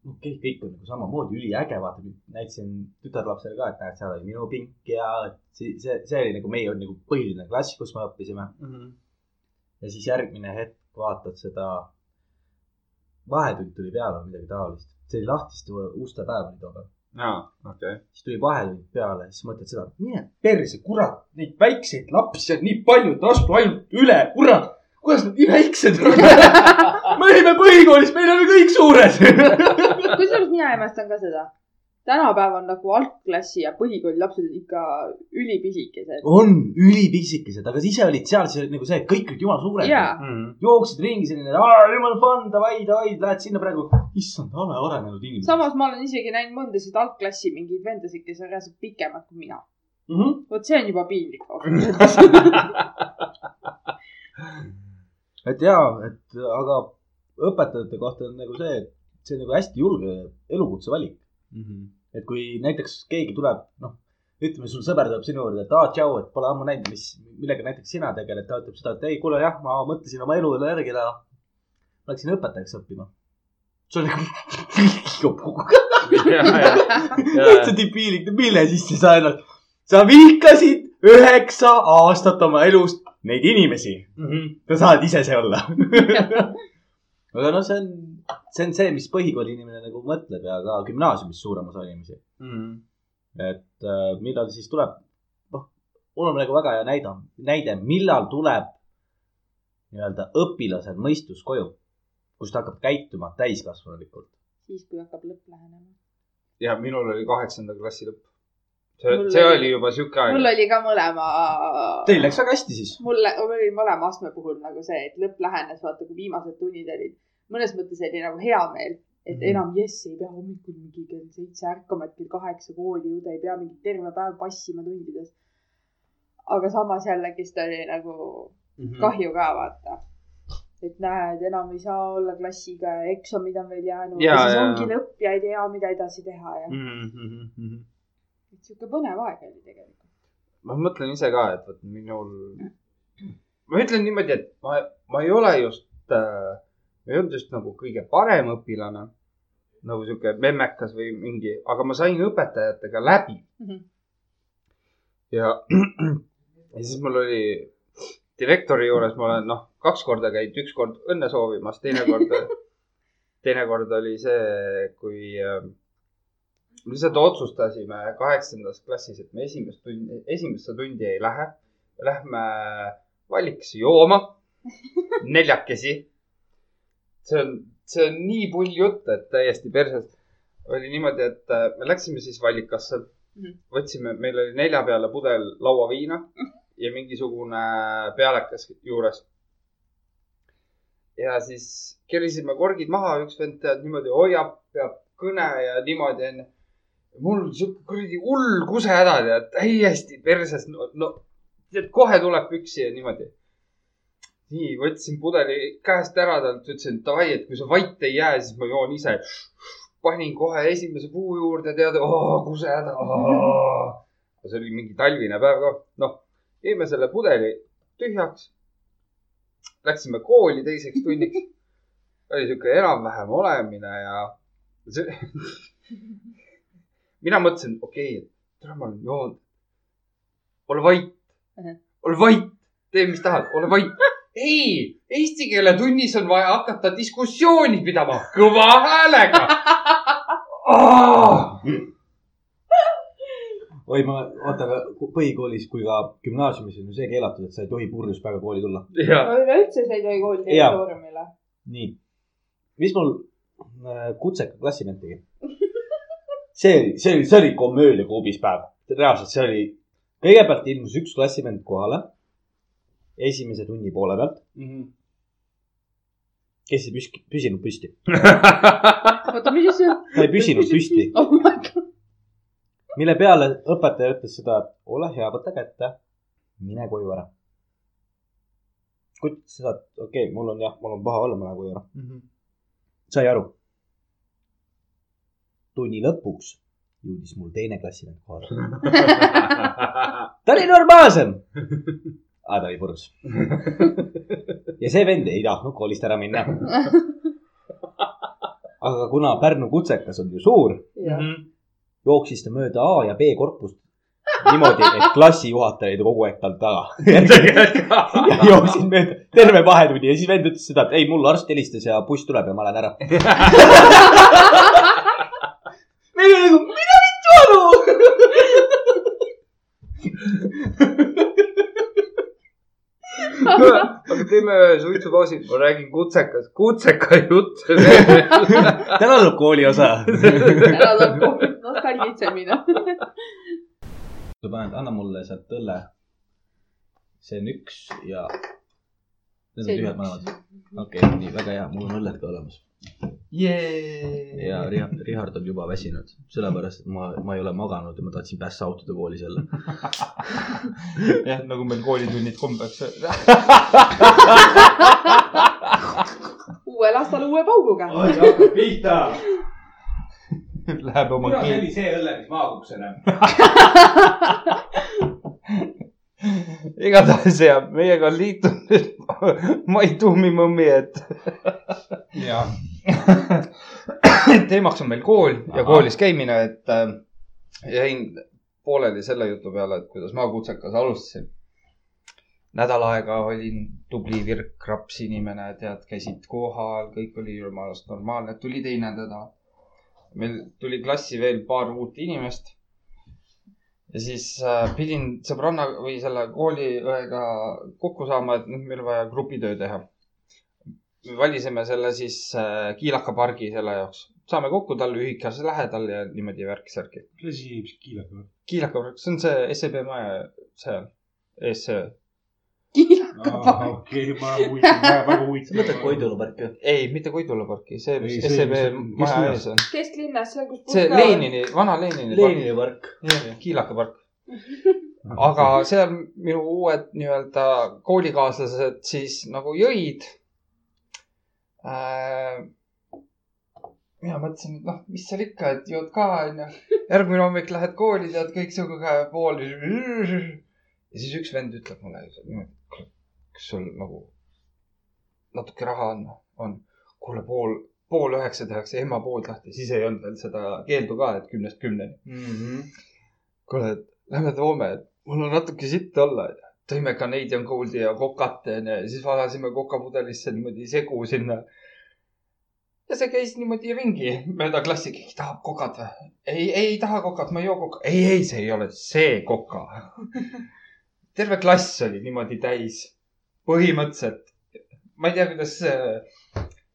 okei okay,, kõik on nagu samamoodi üliäge, vaata, näitasin tütarlapsele ka, et näed, seal oli minu pink ja see, see, see oli nagu meie nagu põhiline klass, kus me õppisime. ja siis järgmine hetk vaatad seda, vahetund tuli peale või midagi taolist. see oli lahtiste uste päev oli too päev. aa, okei. siis tuli vahetund peale, siis mõtled seda, mine perse, kurat, neid väikseid lapsi on nii palju, et astu ainult üle, kurat. kuidas nad nii väiksed on? me olime põhikoolis, meil olid kõik suured. kusjuures mina imestan ka seda. tänapäeval nagu algklassi ja põhikooli lapsed on ikka ülipisikesed. on ülipisikesed, aga siis ise olid seal, see oli nagu see, et kõik olid jumala suured. jaa, jooksid ringi selline, jumala fun, davai, davai, lähed sinna praegu. issand, ole arenenud inimesed. samas ma olen isegi näinud mõndasid algklassi mingeid vendasid, kes on reaalselt pikemad kui mina. mm. -hmm. vot see on juba piinlik et jaa, et aga õpetajate kohta on nagu see, et see on nagu hästi julge elukutse valik. et kui näiteks keegi tuleb, noh, ütleme, sul sõber tuleb sinu juurde, et aa, tšau, et pole ammu näinud, mis, millega näiteks sina tegeled, ta ütleb seda, et ei, kuule jah, ma mõtlesin oma elu üle järgi teha. Läksin õpetajaks õppima. see on nagu, täitsa debiilik, mille sisse sa ennast, sa vihkasid üheksa aastat oma elust neid inimesi. sa saad ise see olla. aga noh, see on, see on see, mis põhikooli inimene nagu mõtleb ja ka gümnaasiumis suurem osa inimesi. et äh, millal siis tuleb, noh, mul on nagu väga hea näide, näide, millal tuleb nii-öelda õpilasel mõistus koju, kus ta hakkab käituma täiskasvanulikult. siis, kui hakkab lõpp lähenema. ja minul oli kaheksanda klassi lõpp. see Mul, see oli- oli juba sihuke mul aeg. oli ka mõlema. Teil läks väga hästi siis. mulle, mul oli mõlema astme puhul nagu see, et lõpp lähenes, vaata kui viimased tunnid olid. Mõnes mõttes oli nagu hea meel, et mm -hmm. enam jess ei pea hommikul mingi kell seitse ärkama, et kell kaheksa kooli jõuda, ei pea mingi terve päev passima tundides. aga samas jällegist oli nagu Mhm. kahju ka vaata. et näed, enam ei saa olla klassiga ja eksamid on veel jäänud ja, ja siis jaa. ongi lõpp ja ei tea, mida edasi teha ja Mhm. et sihuke põnev aeg oli tegelikult. ma mõtlen ise ka, et vot minul, ma ütlen niimoodi, et ma, ma ei ole just äh,, ei olnud just nagu kõige parem õpilane. nagu sihuke memmekas või mingi, aga ma sain õpetajatega läbi Mhm. ja, ja siis mul oli direktori juures, ma olen noh, kaks korda käinud, üks kord õnne soovimas, teine kord, teine kord oli see, kui äh, lihtsalt otsustasime kaheksandas klassis, et me esimest tundi, esimesse tundi ei lähe. Lähme valikusse jooma neljakesi. See on, see on nii pull jutt, et täiesti perses. oli niimoodi, et äh, me läksime siis vallikasse Mhm. võtsime, meil oli nelja peale pudel lauaviina ja mingisugune pealekas juures. ja siis kerisime korgid maha, üks vend tead niimoodi hoiab, peab kõne ja niimoodi onju. mul sihuke kuradi hull kusehäda tead, täiesti perses, no, no tead kohe tuleb püksi ja niimoodi. nii, võtsin pudeli käest ära talt, ütlesin davai, et kui sa vait ei jää, siis ma joon ise. panin kohe esimese puu juurde, tead, kusehäda. see oli mingi talvine päev ka, noh, jõime selle pudeli tühjaks. Läksime kooli teiseks tunniks. oli sihuke enam-vähem olemine ja see... mina mõtlesin, okei okay,, tere, ma olen joonud. ole vait, ole vait, tee, mis tahad, ole vait. ei, eesti keele tunnis on vaja hakata diskussiooni pidama kõva häälega oh! oi, ma, oota, aga põhikoolis kui ka gümnaasiumis on ju see keelatud, et sa ei tohi purjus päeva kooli tulla. ja, üleüldse sa ei tohi kooli territooriumile. nii, mis mul äh, kutseka klassivend tegi? see oli, see oli, see oli komöödia kuubis päev. reaalselt, see oli, kõigepealt ilmus üks klassivend kohale. Esimese tunni poole pealt, kes ei püski, püsinud püsti. oota, mis on? ta ei püsinud püsti, oh mille peale õpetaja ütles seda, et ole hea, võta kätte, mine koju ära. kutt seda, et okei okay,, mul on jah, mul on paha olla, ma lähen koju ära. sai aru. tunni lõpuks jõudis mul teine klassivend kohale. ta oli normaalsem, aga ta oli purjus. ja see vend ei tahtnud koolist ära minna. aga kuna Pärnu kutsekas on ju suur, jooksis ta mööda A ja B korpust niimoodi, et klassijuhataja oli kogu aeg tal taga. ja jooksin mööda terve vahetunni ja siis vend ütles seda, et ei, mul arst helistas ja buss tuleb ja ma lähen ära. meil oli nagu, mida vittu aru? aga teeme ühe suitsupausi, ma räägin kutsekas, kutseka jutt. täna tuleb kooli osa. ära tuleb nostalgitsemine. sa paned, anna mulle sealt õlle. see on üks ja. Need on tühjad mõlemad. okei okay,, nii väga hea, mul on õlled ka olemas. Ja Richard, Richard on juba väsinud, sellepärast ma, ma ei ole maganud ja ma tahtsin pässa autoda koolis jälle. jah, nagu meil koolitunnid kombeks. uuel aastal uue pauguga. see hakkab pihta. Läheb oma see kiil- oli see õlle, mis ma kukkusin. igatahes ja meiega on liitunud Mai Tuumi mõmmi, et. ja. teemaks on meil kool ja Ahah. koolis käimine, et äh, jäin pooleli selle jutu peale, et kuidas ma kutsekas alustasin. nädal aega olin tubli virkraps inimene, tead, käisid kohal, kõik oli jumalast normaalne, tuli teine nädal. meil tuli klassi veel paar uut inimest. Ja siis äh, pidin sõbranna või selle kooliõega kokku saama, et nüüd meil on vaja grupitöö teha. valisime selle siis äh, Kiilaka pargi selle jaoks. saame kokku tal ühikas lähedal ja niimoodi värk-särki. mis asi, mis kiilaka või? Kiilaka park, see on see SEB maja seal, kiilaka park. okei, ma huvitav, väga huvitav. mõtled Koidula parki või? ei, mitte Koidula parki, see, mis SEB mis- maja ees on. kesklinnas, seal kus. see. Lenini, vana Lenini park. Lenini park. Kiilaka park. aga seal minu uued nii-öelda koolikaaslased siis nagu jõid äh,. mina mõtlesin, et noh, mis seal ikka, et jood ka onju. järgmine hommik lähed kooli, tead kõik sinuga pool. ja siis üks vend ütleb mulle niimoodi, kas sul nagu natuke raha on, on. kuule, pool, pool üheksa tehakse emapood lahti, siis ei olnud veel seda keeldu ka, et kümnest kümneni. kuule, et lähme toome, et mul on natuke sitt olla. tõime Canadian Goldi ja kokat onju ja siis valasime kokapudelisse niimoodi segu sinna. ja see käis niimoodi ringi mööda klassi, keegi tahab kokat või? ei, ei taha kokat, ma ei joo koka. ei, ei, see ei ole see koka. terve klass oli niimoodi täis. põhimõtteliselt, ma ei tea, kuidas,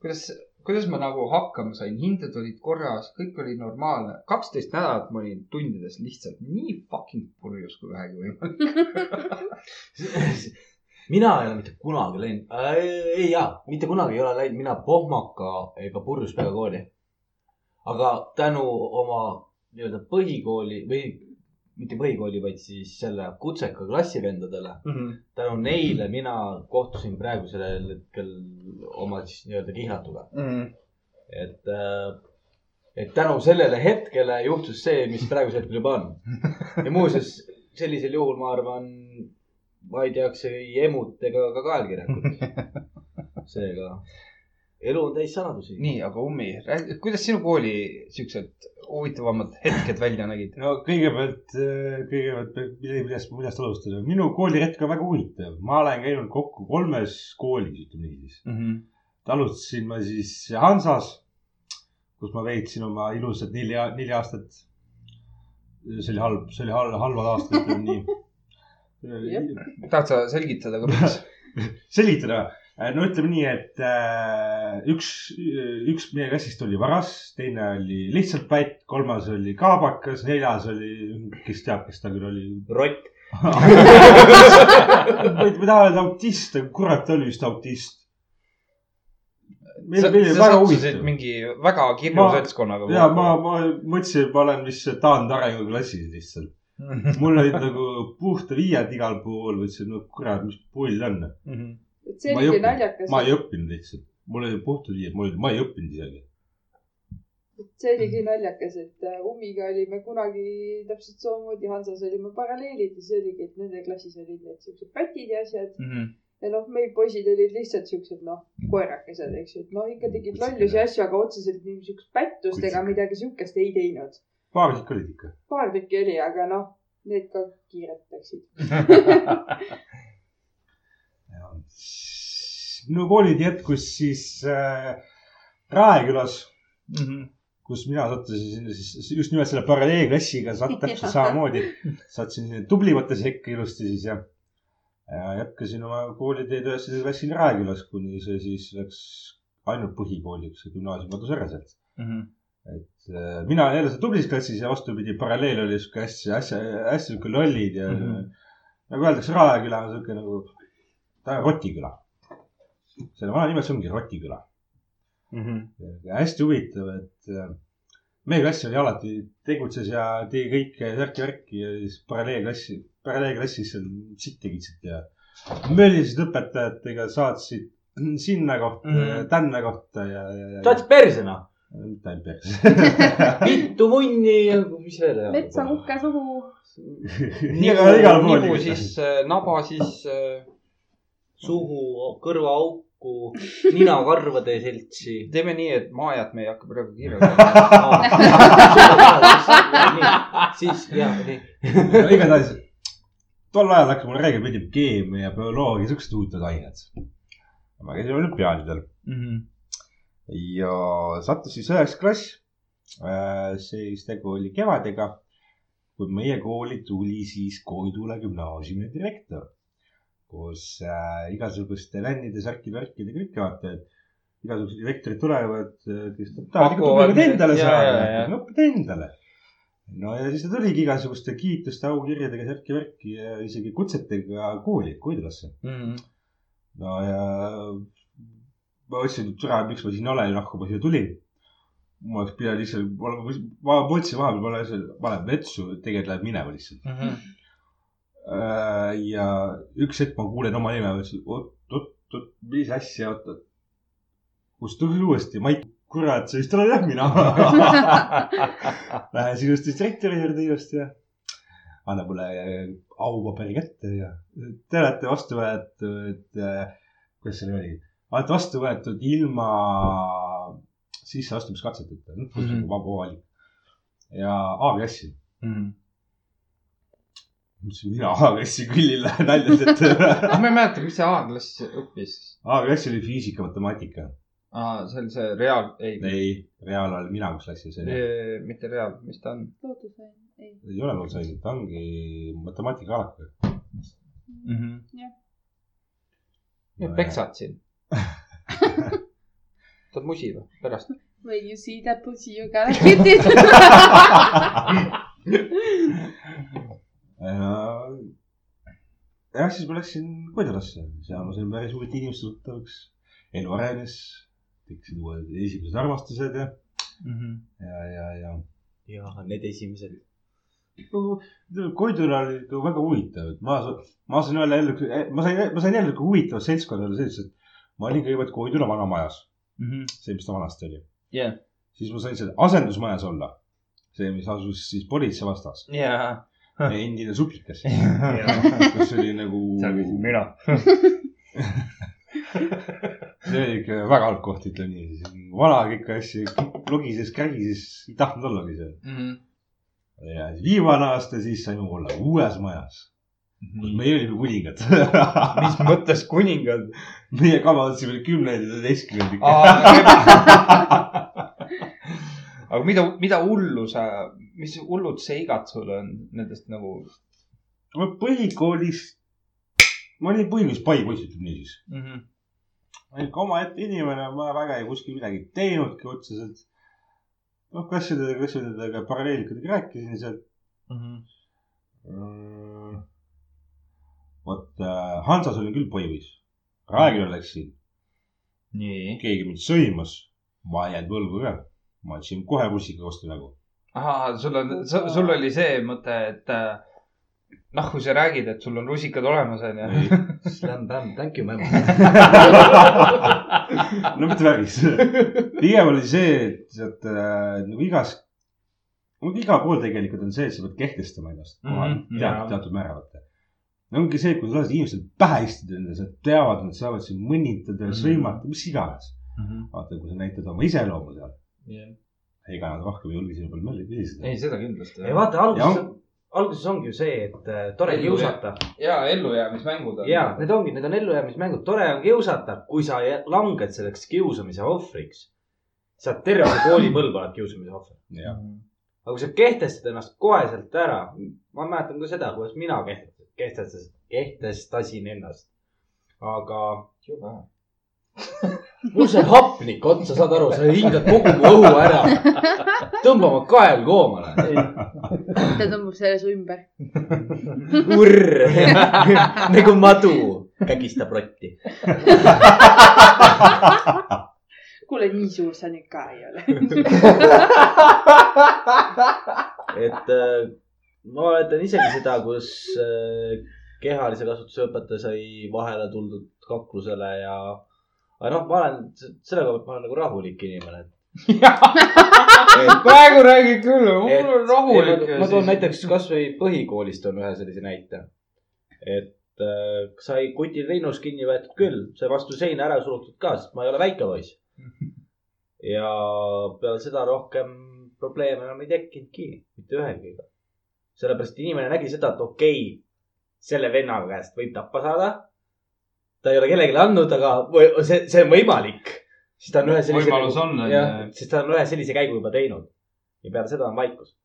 kuidas, kuidas ma nagu hakkama sain, hinded olid korras, kõik oli normaalne. kaksteist nädalat ma olin tundides lihtsalt nii fucking purjus kui vähegi võimalik. mina ei ole mitte kunagi läinud äh,, ei jaa, mitte kunagi ei ole läinud mina pohmaka ega purjuspeaga kooli. aga tänu oma nii-öelda põhikooli või mitte põhikooli, vaid siis selle kutseka klassivendadele, tänu neile mina kohtusin praegusel hetkel oma siis nii-öelda kihlatuga. et, et tänu sellele hetkele juhtus see, mis praegusel hetkel juba on. ja muuseas, sellisel juhul ma arvan, ma ei teaks ei emut ega ka kaelkirjakut. seega elu on täis saladusi. nii, aga Ummi, kuidas sinu kooli siuksed huvitavamad hetked välja nägid? no kõigepealt, kõigepealt, millest, millest alustada. minu kooliretk on väga huvitav. ma olen käinud kokku kolmes koolis, ütleme niiviisi. alustasin ma siis Hansas, kus ma veetsin oma ilusad neli, neli aastat. see oli halb, see oli halb, halvad aastad, ütleme nii. tahad sa selgitada ka, miks? selgitada, no ütleme nii, et äh, üks, üks meie klassist oli varas, teine oli lihtsalt pätt, kolmas oli kaabakas, neljas oli, kes teab, kes ta küll oli. rott. ma ei taha öelda autist, aga kurat, ta oli vist autist. meil, sa, sa väga sattusid mingi väga kirju seltskonnaga. ja ma, ma mõtlesin, et ma olen vist taandarengu klassis lihtsalt. mul olid nagu puhta viied igal pool, mõtlesin, no kurat, mis pull on. Et see Ma ei oligi naljakas ma, ei õppinud lihtsalt, mul olid puhtad viied, ma, ma ei õppinud isegi. see oligi naljakas, et äh, Ummiga olime kunagi täpselt samamoodi Hansas olime paralleelid ja siis oligi, et nende klassis olid need siuksed pätid ja asjad. Mhm. ja noh, meil poisid olid lihtsalt siuksed noh, koerakesed, eks ju, et noh, ikka tegid lollusi asju, aga otseselt nii siukest pättust ega midagi siukest ei teinud. paar tükki olid ikka. paar tükki oli, aga noh, need ka kiirelt läksid. minu koolid jätkus siis äh, Raekülas, kus mina sattusin siis just nimelt selle paralleelklassiga, täpselt samamoodi. sattusin sinna tublimate sekka ilusti siis ja, ja jätkasin oma kooliteed üheksanda klassil Raekülas, kuni see siis läks ainult põhikooliks, gümnaasium kadus ära sealt. et äh, mina olen jälle seal tublis klassis ja vastupidi, paralleel oli sihuke hästi, hästi, hästi sihuke lollid ja mm. -hmm. nagu öeldakse, Raeküla on sihuke nagu, ta on Rotiküla. selle vana nimetus ongi Rotiküla. ja hästi huvitav, et äh, meie klass oli alati, tegutses ja tegi kõike särki-värki ja siis paralleelklassi, paralleelklassis seal sitti kitsid ja möllisid õpetajatega, saatsid sinna kohta mm. -hmm. tänna kohta ja, ja, ja. saatsid persena. mitte ainult pers. vittu munni ja mis veel. metsa mukke suhu. igal igal pool nibu. siis, naba siis äh, suhu, kõrvaauk, kokku, ninakarvade seltsi. teeme nii, et Maajat me ei hakka praegu kirjeldama. siis ja nii. igatahes tol ajal hakkas mulle rääkima, meeldib keemia, bioloogia, siuksed huvitavad ained. ma käisin olümpiaadidel ja sattus siis üheksas klass. siis tegu oli kevadega, kui meie kooli tuli siis Koidula gümnaasiumi direktor koos äh, igasuguste lännide, särkide, värkide, kõike vaata, et igasugused direktorid tulevad, kes tahavad ikka õppivad endale saada õppida endale. no ja siis ta tuligi igasuguste kiituste, aukirjadega, särki-värki ja isegi kutsetega kooli, Koidulasse. no ja ma mõtlesin, et türa, miks ma siin olen, nahku ma siia tulin. ma oleks pidanud lihtsalt, ma mõtlesin vahepeal, ma olen, panen vetsu, tegelikult läheb minema lihtsalt. Äh, ja üks hetk ma kuulen oma nime, mõtlesin, oot, oot, oot, mis asja, oot, oot. kust tuli uuesti, Mait, kurat, see vist olen jah mina. Lähen ilusti direktori juurde ilusti ja annab mulle äh, aupaberi kätte ja te olete vastu võetud, kuidas see oli, olete vastu võetud ilma sisseastumiskatseteta, Mhm. vaba valik. ja A-klassi, mõtlesin mina A-klassi küll ei lähe nalja teete. ma ei mäleta, mis see A-klass õppis. A-klass oli füüsika, matemaatika. aa, see on see reaal, ei, ei., reaal olen mina, kus klassis oli. mitte reaal, mis ta on loodusaine, ei. ei ole loodusained, ta ongi matemaatika alaka. mm? -hmm. Need peksad siin. tahad musi või? pärast. When you see that pussy you gotta get it. jah, siis ma läksin Koidulasse, seal ma sain päris huvitavate inimeste tuttavaks. elu arenes, tekkisid uued esimesed armastused ja, ja, ja, ja. ja need esimesed. Koidula oli ikka väga huvitav, et ma, ma sain öelda jälle, ma sain, ma sain jälle huvitavat seltskonda olla selles, et ma olin kõigepealt Koidula vanamajas, see, mis ta vanasti oli. jah. siis ma sain seal asendusmajas olla, see, mis asus siis politsei vastas, jaa. endine suplikas, kus oli nagu. mina. see oli ikka väga halb koht, ütleme nii. vana kõiki asju, logises, kärgises, ei tahtnud ollagi seal. Mhm. ja siis viimane aasta, siis saime olla uues majas. meie olime kuningad. mis mõttes kuningad? meie kavandasime kümnendi, üheteistkümnendi. aga mida, mida hullu sa, mis hullud seigad sul on nendest nagu ma põhikoolis, ma olin põhikoolis pai poiss, ütleme niisiis. mm? -hmm. ma olin ikka omaette inimene, ma väga ei kuskil midagi teinudki otseselt. noh, klassiõdedega, klassiõdedega paralleelikadega rääkisin seal. vot äh, Hansas olin küll poivis. Raeküla läksin, nii. keegi mind sõimas, ma ei jäänud võlgu ka. Ma andsin kohe russikaga vastu nägu. ahah, sul on, sul oli see mõte, et äh, noh, kui sa räägid, et sul on rusikad olemas, onju. Slam bam, thank you, ma'am. no mitte päris. pigem oli see, et, et äh, nagu igas, igal pool tegelikult on see, et sa pead kehtestama ennast mm -hmm, teatud, teatud määral. ongi see, kui sa lased inimestel pähe istuda endale, nad teavad, nad saavad sind mõnitada ja Mhm. sõimata, mis iganes. vaata, kui sa näitad oma iseloomu seal, ega nad rohkem ei julge sinu peal mõelda, millised ei, seda kindlasti. ei vaata, alguses on-, alguses ongi ju see, et äh, tore Ellu kiusata. ja ellujäämismängud on. ja need ongi, need on ellujäämismängud, tore on kiusata, kui sa langed selleks kiusamise ohvriks. sa oled terve see koolipõlv oled kiusamise ohver. jah, aga kui sa kehtestad ennast koheselt ära, ma mäletan ka seda, kuidas mina kehtestasin, kehtestasin, kehtestasin ennast. aga mul sai hapnik otsa, saad aru, sa hingad kogu mu õhu ära. tõmba oma kael koomale. ta tõmbab selle su ümber. urr, nagu madu kägistab rotti. kuule, nii suur sa nüüd ka ei ole. et äh, ma mäletan isegi seda, kus äh, kehalise kasvatuse õpetaja sai vahele tuldud kaklusele ja. Aga noh, ma olen selle koha pealt, ma olen nagu rahulik inimene. praegu räägid küll, mul on rahulik. ma toon näiteks kasvõi põhikoolist on ühe sellise näite. et äh, sai kutil rinnus kinni võetud küll, sai vastu seina ära surutud ka, sest ma ei ole väike poiss. ja peale seda rohkem probleeme enam ei tekkinudki, mitte ühegagi. sellepärast inimene nägi seda, et okei okay,, selle venna käest võib tappa saada. Ta ei ole kellelegi andnud, aga või- see, see on võimalik. siis ta on ühe sellise. Võimalus on, on jah ju., sest ta on ühe sellise käigu juba teinud. ja peale seda on vaikus.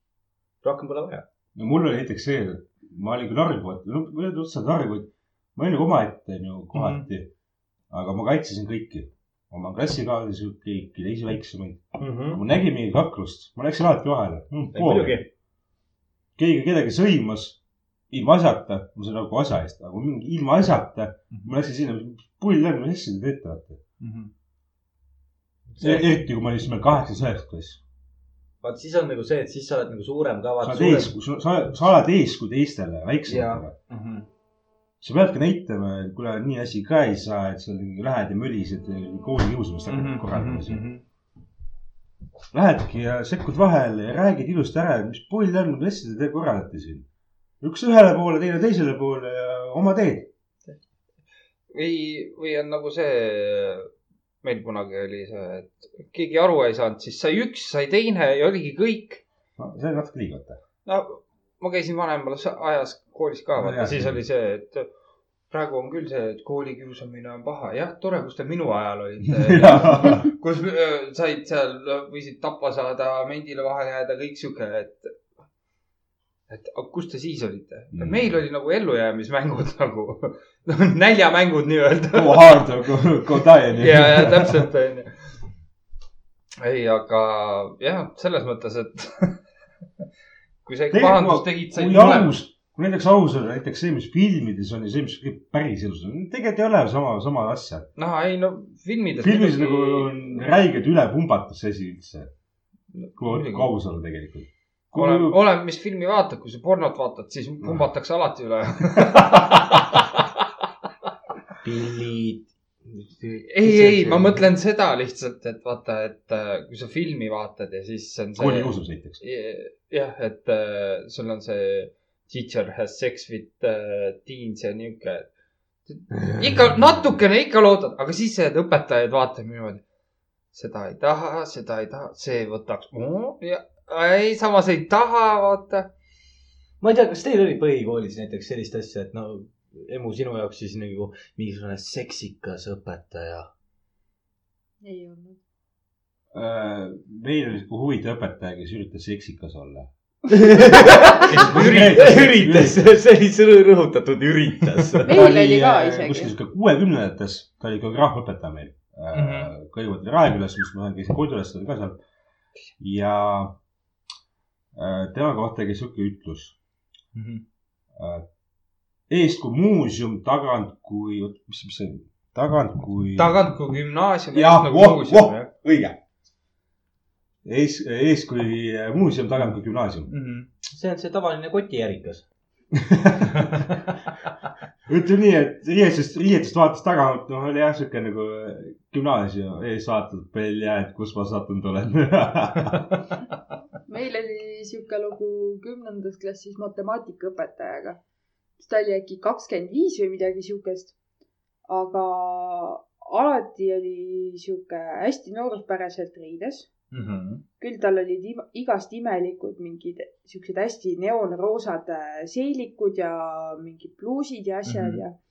rohkem pole vaja. no mul oli näiteks see, et ma olin küll argpott, no ma ei olnud otseselt argpott, ma olin nagu omaette onju kohati mm. -hmm. aga ma kaitsesin kõiki, oma klassikaaslasi, kõiki teisi väiksemaid. kui ma nägin mingit kaklust, ma läksin alati vahele mm,. muidugi. keegi kedagi sõimas ilma asjata, ma sain nagu asja eest, aga mingi ilma asjata, ma läksin sinna, pull on, mis asja te teete, vaata. eriti kui ma olin siis veel kaheksas, üheksas klass. vaat siis on nagu see, et siis sa oled nagu suurem ka. sa oled eeskuju, sa, sa oled eeskuju teistele, väiksematele. sa peadki näitama, et kuule, nii asi ka ei saa, et sa lähed ja mölised koolikiusamist Mhm, hakkad korraldama siin. Lähedki ja sekkud vahele ja räägid ilusti ära, et mis pull on, mis asja te korraldate siin. Üks ühele poole, teine teisele poole ja oma teed. või, või on nagu see, meil kunagi oli see, et keegi aru ei saanud, siis sai üks, sai teine ja oligi kõik. no see on natuke liiga, vaata. no ma käisin vanemas ajas koolis ka, vaata siis oli see, et praegu on küll see, et koolikiusamine on paha. jah, tore, kus te minu ajal olite. kus öö, said seal, võisid tappa saada, mendile vahele jääda, kõik sihuke, et. Et kus te siis olite Mm. meil oli nagu ellujäämismängud nagu, näljamängud nii-öelda. Go hard or go, go die. ja, ja täpselt onju. ei, aga jah, selles mõttes, et kui sa ikka pahandust tegid, said kui aus, kui näiteks aus olla, näiteks see, mis filmides on ja see, mis käib päriselus on, tegelikult ei ole sama, sama asja. no ei no filmides. filmis nagu on räigelt üle pumbatud see asi üldse. kui kui aus olla tegelikult. oleneb, oleneb, mis filmi vaatad, kui sa pornot vaatad, siis pumbatakse alati üle. pillid. ei, ei, ma. mõtlen seda lihtsalt, et vaata, et äh, kui sa filmi vaatad ja siis on see. koolikiusamus näiteks. jah, et äh, sul on see teacher has sex with äh, teens ja niuke. ikka natukene ikka loodad, aga siis jääd õpetajaid vaatama niimoodi. seda ei taha, seda ei taha, see võtaks oh,. ja ei, samas ei taha, vaata. ma ei tea, kas teil oli põhikoolis näiteks sellist asja, et no emu sinu jaoks siis nagu mingisugune seksikas õpetaja. ei olnud. Äh, meil oli sihuke huvitav õpetaja, kes üritas seksikas olla. üritas, üritas, see oli sõnu rõhutatud, üritas. meil oli ka kuskil isegi. sihuke kuuekümnendates, ta oli geograafiaõpetaja meil mm Mhm. -hmm.. kõigepealt Raekülas, mis ma käisin Kodulas, ta oli ka seal. ja äh, tema kohta käis sihuke ütlus. eest kui muuseum, tagant kui, mis, mis see on, tagant kui. tagant kui gümnaasium. jah, nagu voh, muuseum, voh õige. ees, ees kui muuseum, tagant kui gümnaasium. Mhm. see on see tavaline kotijärikas. ütleme nii, et riietust, riietust vaatas tagant, noh, oli jah, sihuke nagu gümnaasium ees vaatad veel ja, et kus ma sattunud olen. meil oli sihuke lugu kümnendas klassis matemaatikaõpetajaga. ta oli äkki kakskümmend viis või midagi siukest. aga alati oli sihuke hästi nooruspäraselt riides. küll tal olid igast imelikud mingid siuksed hästi neoonroosad seelikud ja mingid pluusid ja asjad Mhm. ja tähelepanu, tähelepanu.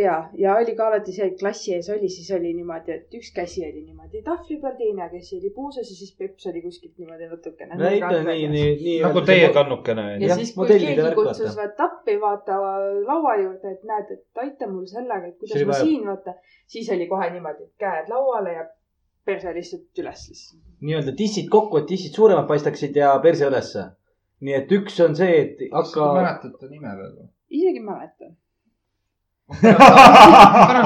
ja, ja oli ka alati see, et klassi ees oli, siis oli niimoodi, et üks käsi oli niimoodi tahvli peal, teine käsi oli puusas ja siis peps oli kuskilt niimoodi natukene. nii, nii, nii. nagu teie. kannukene ja siis, kui keegi kutsus vaata. appi, vaata laua juurde, et näed, et aita mul sellega, et kuidas ma siin vaata, siis oli kohe niimoodi, et käed lauale ja perse lihtsalt üles lihtsalt. nii-öelda tissid kokku, et tissid suuremad paistaksid ja perse ülesse. nii et üks on see, et hakka. mäletate nime veel või? isegi mäletan.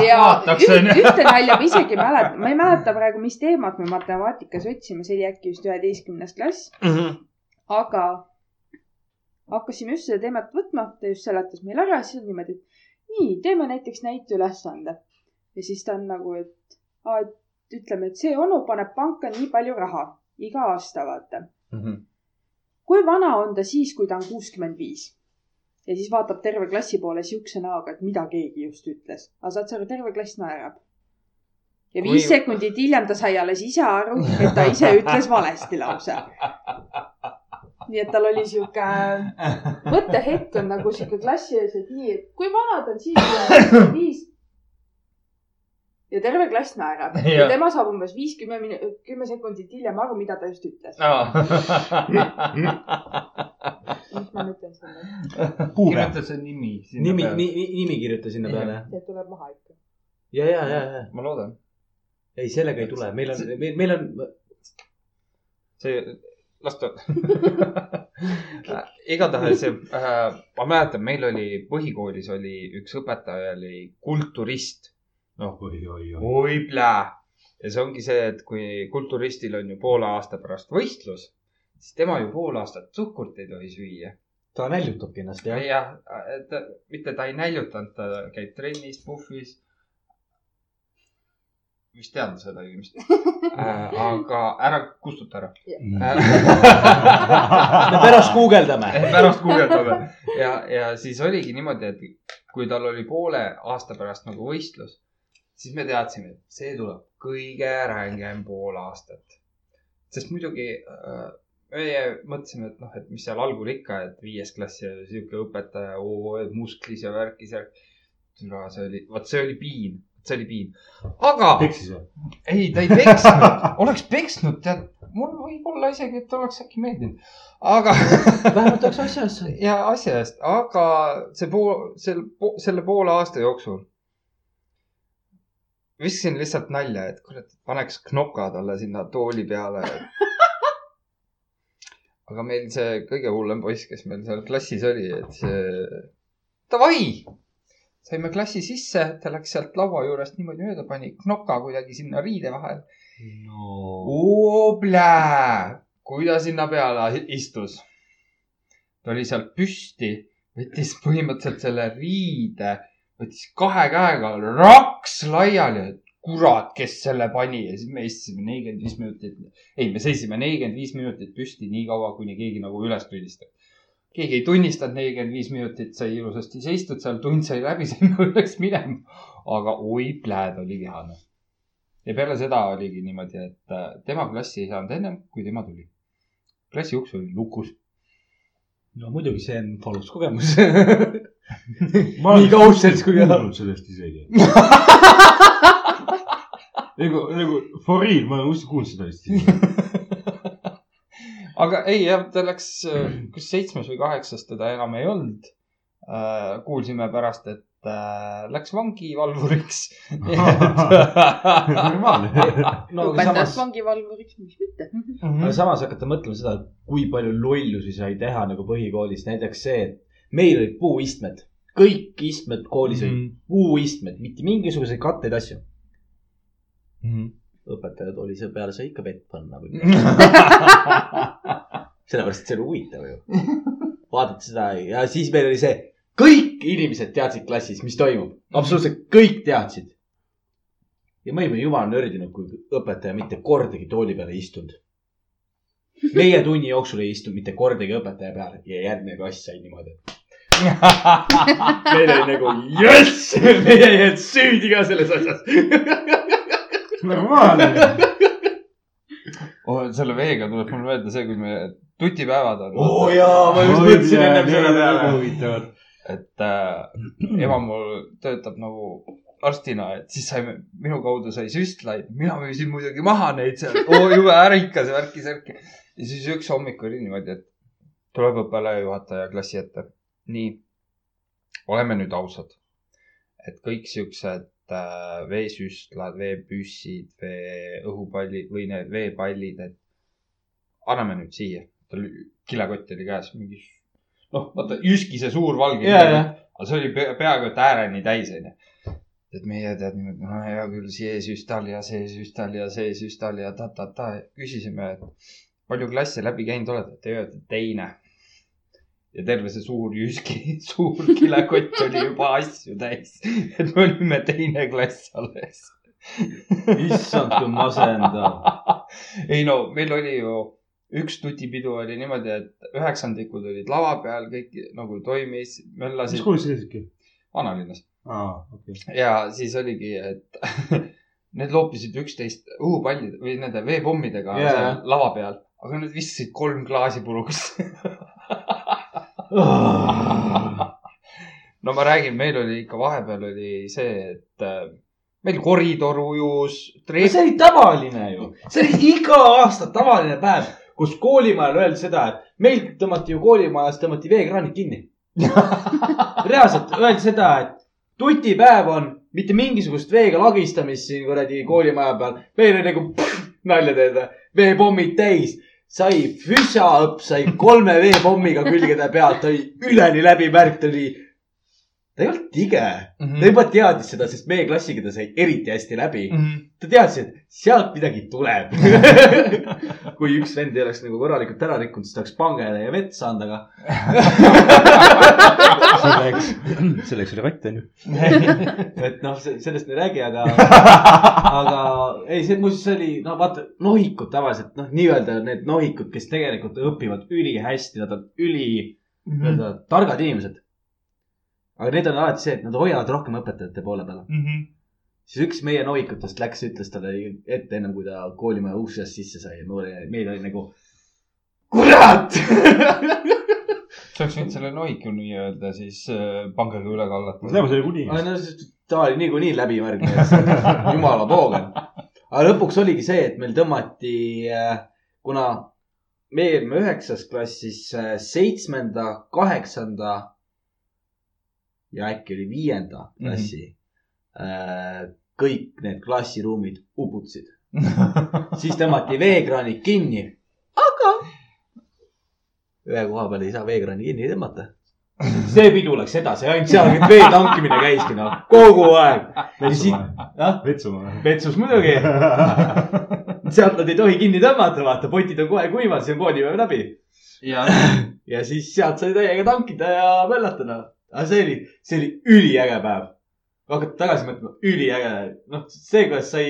Ja üht, ühte nalja ma isegi mäletan, ma ei mäleta praegu, mis teemat me matemaatikas võtsime, see oli äkki just üheteistkümnes klass, aga hakkasime just seda teemat võtma, ta just seletas meile ära, siis on niimoodi, et nii, teeme näiteks näiteülesande. ja siis ta on nagu, et, aa, et ütleme, et see onu paneb panka nii palju raha iga aasta, vaata. kui vana on ta siis, kui ta on kuuskümmend viis? Ja siis vaatab terve klassi poole siukse näoga, et mida keegi just ütles. aga saad sa aru, terve klass naerab. ja Kui- viis sekundit hiljem ta sai alles ise aru, et ta ise ütles valesti lause. nii et tal oli sihuke mõttehetk on nagu sihuke klassi ees, et nii, et kui vana ta on siis, viis. ja terve klass naerab ja Jah. tema saab umbes viis, kümme minut, kümme sekundit hiljem aru, mida ta just ütles. mis ma nüüd ütlen sulle? kirjuta see nimi. nimi, nimi kirjuta sinna peale. see tuleb maha ikka. ja, ja, ja, ja. ma loodan. ei, sellega ei tule, meil on, meil, meil on, see, las ta. igatahes äh,, ma mäletan, meil oli põhikoolis oli üks õpetaja oli kulturist. noh, oi, oi, oi. oi plää. ja see ongi see, et kui kulturistil on ju poole aasta pärast võistlus, siis tema ju pool aastat suhkurt ei tohi süüa. ta näljutabki ennast, jah. jah, et mitte ta ei näljutanud, ta käib trennis, puhvis. vist tead seda inimest äh,. aga ära kustuta ära. me pärast guugeldame. pärast guugeldame ja, ja siis oligi niimoodi, et kui tal oli poole aasta pärast nagu võistlus, siis me teadsime, et see tuleb kõige rängem pool aastat. sest muidugi äh, meie mõtlesime, et noh, et mis seal algul ikka, et viies klass ja sihuke õpetaja, musklis ja värkis ja. türa, see oli, vot see oli piin, see oli piin. aga peksis või? ei, ta ei peksnud, oleks peksnud, tead, mul võib-olla isegi, et oleks äkki meeldinud, aga vähemalt oleks asja eest saanud. ja asja eest, aga see pool, selle, selle poole aasta jooksul viskasin lihtsalt nalja, et kurat, paneks knoka talle sinna tooli peale. Aga meil see kõige hullem poiss, kes meil seal klassis oli, et see, davai, saime klassi sisse, ta läks sealt laua juurest niimoodi mööda, pani knoka kuidagi sinna riide vahele. no Oblää, kui ta sinna peale istus. ta oli seal püsti, võttis põhimõtteliselt selle riide, võttis kahe käega raks laiali, et kurat, kes selle pani ja siis me istusime nelikümmend viis minutit. ei, me seisime nelikümmend viis minutit püsti nii kaua, kuni keegi nagu üles tunnistab. keegi ei tunnistanud nelikümmend viis minutit, sai ilusasti seistud seal, tund sai läbi, saime õnneks minema. aga oi, pläd oli vihane ja peale seda oligi niimoodi, et äh, tema klassi ei saanud ennem, kui tema tuli. klassi uks oli lukus. No muidugi, see on valus kogemus. ma Nii kaudselt kui ka- kuulnud sellest isegi. nagu, nagu for real, ma just kuulnud seda vist. aga ei jah, ta läks, kas seitsmes või kaheksas teda enam ei olnud. kuulsime pärast, et äh, läks vangivalvuriks. normaalne. no aga õpetajast samas, vangivalvuriks, miks mitte. aga samas hakata mõtlema seda, kui palju lollusi sai teha nagu põhikoolis, näiteks see, et meil olid puuistmed, kõik istmed koolis olid Mhm. puuistmed, mitte mingisuguseid katteid asju. õpetajad oli selle peale sai ikka vett panna või sellepärast, et see oli huvitav ju. vaadati seda ja siis meil oli see, kõik inimesed teadsid klassis, mis toimub, absoluutselt kõik teadsid. ja me olime jumala nördinud, kui õpetaja mitte kordagi tooli peale ei istunud. meie tunni jooksul ei istunud mitte kordagi õpetaja peale ja järgmine klass sai niimoodi. meil oli nagu jess, meie ei jäänud süüdi ka selles asjas. normaalne. oh,. selle veega tuleb mul meelde see, kui me tutipäevad on. oo Oh jaa, ma just mõtlesin ennem selle peale. huvitavad. Et äh, ema mul töötab nagu arstina, et siis saime, minu kaudu sai süstlaid, mina müüsin muidugi maha neid seal, oo jube ärikas värki-särki. ja siis üks hommik oli niimoodi, et tuleb õppealajuhataja klassi ette. nii, oleme nüüd ausad, et kõik siuksed äh, veesüstlad, veepüssid, vee õhupallid või need veepallid, et anname nüüd siia. tal kilekott oli käes, mingi noh, vaata Jyski see suur valge Jaa, jah. aga see oli pea- peaaegu et ääreni täis, onju. et meie tead niimoodi, no hea küll, see süstal ja see süstal ja see süstal ja ta-ta-ta. küsisime, et palju klasse läbi käinud olete? Te ütlete teine. ja terve see suur Jyski, suur kilekott oli juba asju täis. et me olime teine klass alles. issand, kui masendav. ei no meil oli ju üks tutipidu oli niimoodi, et üheksandikud olid lava peal, kõik nagu toimis, mis möllasid koolis sa käisidki? vanalinnas aa, okei. ja siis oligi, et need loopisid üksteist õhupallide või nende veepommidega yeah. lava peal, aga nad viskasid kolm klaasi puruks. no ma räägin, meil oli ikka vahepeal oli see, et äh, meil koridor ujus, no see oli tavaline ju, see oli iga aasta tavaline päev, kus koolimajal öeldi seda, et meil tõmmati ju koolimajas tõmmati veekraanid kinni. reaalselt öeldi seda, et tutipäev on, mitte mingisugust veega lagistamist siin kuradi koolimaja peal. meil oli nagu pff, nalja teed veepommid täis, sai füsaõpp, sai kolme veepommiga külgede pealt, oli üleni läbimärk, ta oli, ta ei olnud tige Mhm. ta juba teadis seda, sest meie klassiga ta sai eriti hästi läbi. ta teadis, et sealt midagi tuleb. kui üks vend ei oleks nagu korralikult ära rikkunud, siis ta oleks pangele ja vett saanud, aga selleks, selleks oli ratt, onju. et noh, sellest me ei räägi, aga, aga ei, see muuseas oli, no vaata, nohikud tavaliselt, noh, nii-öelda need nohikud, kes tegelikult õpivad ülihästi, nad on üli nii-öelda targad inimesed. Aga need on alati see, et nad hoiavad rohkem õpetajate poole peal. siis üks meie novikutest läks, ütles talle ette ennem kui ta koolimaja uksest sisse sai ja meil oli nagu, kurat. sa oleks võinud selle nohiku nii öelda, siis äh, pangega üle kallata. teame, see oli no sest ta oli niikuinii läbimärg, nii et jumala poogen. aga lõpuks oligi see, et meil tõmmati, kuna me olime üheksas klassis äh, seitsmenda, kaheksanda ja äkki oli viienda klassi mm. -hmm. kõik need klassiruumid uputasid. siis tõmmati veekraanid kinni, aga ühe koha peal ei saa veekraani kinni tõmmata. see pidu läks edasi, ainult seal vee tankimine käiski noh, kogu aeg. Vetsumaa. vetsus muidugi, sealt nad ei tohi kinni tõmmata, vaata, potid on kohe kuivad, siis on koolipäev läbi. ja, ja siis sealt sai täiega tankida ja möllata noh. Aga see oli, see oli üliäge päev. hakata tagasi mõtlema, üliäge, noh, see, kuidas sai,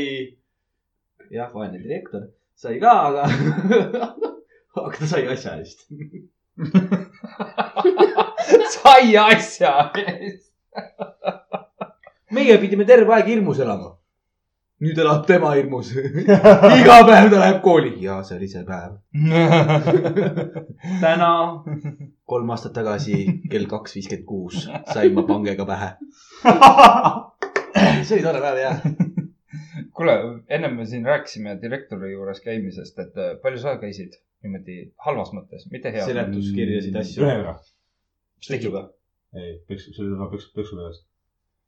jah, vaene direktor sai ka, aga, aga ta sai asja eest. sai asja eest. meie pidime terve aeg hirmus elama. Nüüd elab tema hirmus. iga päev ta läheb kooli. ja see oli see päev. täna, kolm aastat tagasi kell kaks viiskümmend kuus sain ma pangega pähe. see oli tore päev jah. kuule, ennem me siin rääkisime direktori juures käimisest, et äh, palju sa käisid niimoodi halvas mõttes, mitte heas. seletuskirjasid, asju. ühega. Stretsuga. ei, peksu, see oli tema peksu, peksu pärast.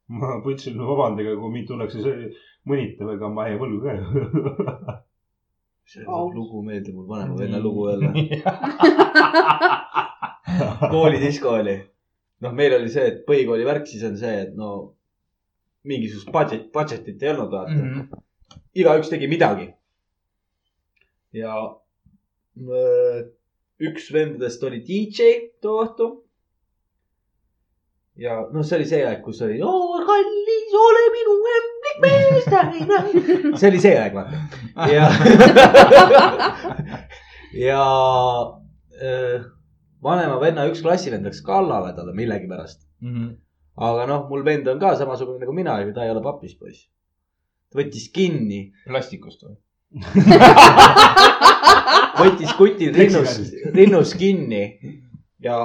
Ma püüdsin vabandada, kui mind tullakse see mõnitav, ega ma ei võlgu ka. see lugu meeldib mul vanema venna lugu öelda. koolidisko oli. noh, meil oli see, et põhikooli värk siis on see, et no mingisugust budget, budget'it ei olnud, vaata. Mhm. igaüks tegi midagi. ja öö, üks vendadest oli DJ too õhtu. Ja noh, see oli see aeg, kus oli oo kallis, ole minu lemmik mees, see oli see aeg, vaata. ja, ja öö, vanema venna üks klassivend läks kallale talle millegipärast. Mhm. aga noh, mul vend on ka samasugune nagu mina, ta ei ole papis poiss. ta võttis kinni plastikust või? võttis kuti rinnus, rinnus kinni ja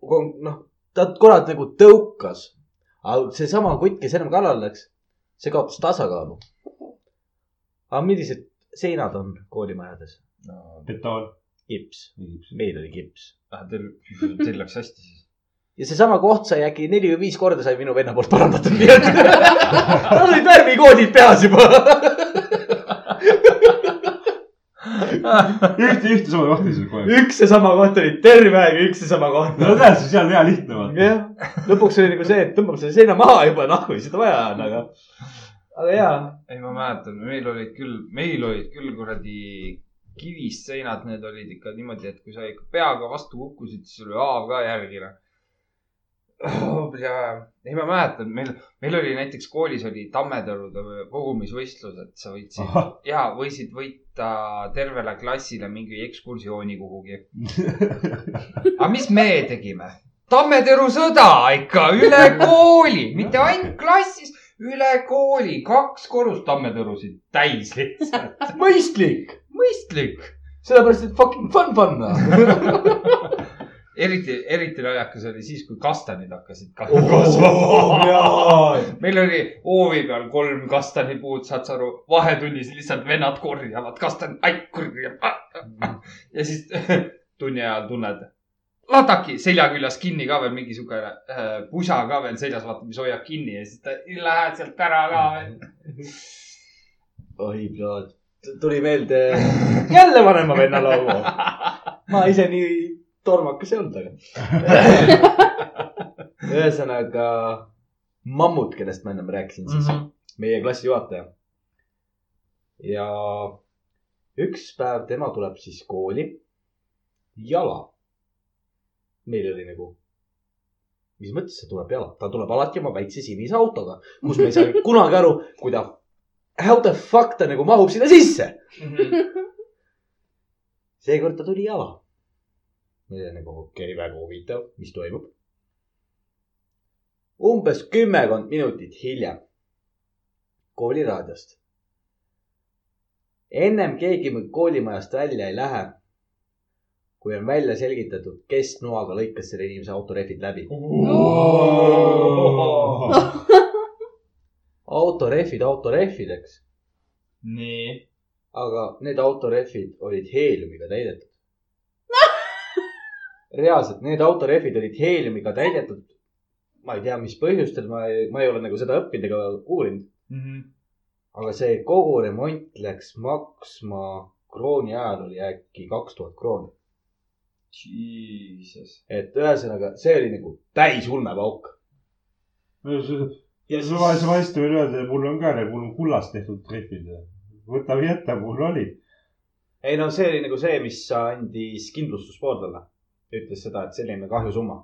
noh, ta korralt nagu tõukas. aga seesama kutt, kes ennem kallale läks, see kaotas tasakaalu. aga millised seinad on koolimajades? betoon. kips, meil oli kips. Ah, Teil, teil läks hästi siis. ja seesama koht sai äkki neli või viis korda sai minu venna poolt parandatud, nii et tal olid värvikoodid peas juba. ühte, ühte sama kohta siis kogu aeg. üks seesama koht oli terve aeg üks seesama koht. no tead, see on hea lihtne vaata. jah, lõpuks oli nagu see, et tõmbab selle seina maha juba, nahku seda vaja on, aga, aga jaa. ei, ma mäletan, meil olid küll, meil olid küll kuradi kivist seinad, need olid ikka niimoodi, et kui sa ikka peaga vastu kukkusid, siis oli haav ka järgi, noh. Ja ei, ma mäletan, meil, meil oli näiteks koolis oli Tammetalude kogumisvõistlus, et sa võitsid Ahah. ja võisid võita tervele klassile mingi ekskursiooni kuhugi. aga mis me tegime? Tammetaru sõda ikka üle kooli, mitte ainult klassis, üle kooli, kaks korrust Tammetarusid täis lihtsalt. mõistlik, mõistlik. sellepärast et fucking fun fun. eriti, eriti naljakas oli siis, kui kastanid hakkasid ka- Oh, kasvama. meil oli hoovi peal kolm kastanipuud, saad sa aru, vahetunnis lihtsalt vennad korjavad kastanid, ai kurja. ja siis tunni ajal tunned, ladaki selja küljes kinni ka veel mingisugune äh, pusa ka veel seljas, vaata, mis hoiab kinni ja siis ta lähed sealt ära ka veel. oi, tuli meelde jälle vanema venna laulu. ma ise nii tormakas ei olnud, aga. ühesõnaga, mammut, kellest ma ennem rääkisin siis mm. -hmm. meie klassijuhataja. ja üks päev tema tuleb siis kooli jala. meil oli nagu, mis mõttes see tuleb jala, ta tuleb alati oma väikse sinise autoga, kus me ei saa kunagi aru, kui ta, how the fuck ta nagu mahub sinna sisse. seekord ta tuli jala. Meil oli nagu okei okay,, väga huvitav, mis toimub. umbes kümmekond minutit hiljem kooliraadiost. ennem keegi koolimajast välja ei lähe, kui on välja selgitatud, kes noaga lõikas selle inimese autorehvid läbi. autorehvid autorehvideks, nii. aga need autorehvid olid heeliumiga täidetud. reaalselt, need autorehvid olid heeliumiga täidetud. ma ei tea, mis põhjustel, ma ei, ma ei ole nagu seda õppinud ega uurinud, aga see kogu remont läks maksma krooni ajal oli äkki kaks tuhat krooni. Jesus. et ühesõnaga, see oli nagu täis ulmepauk. ja sa vahest, vahest võin öelda, mul on ka nagu, mul on kullast tehtud trehvid. võta või jäta, mul oli. ei no see oli nagu see, mis andis kindlustuspoolele. Ütles seda, et selline kahjusumma,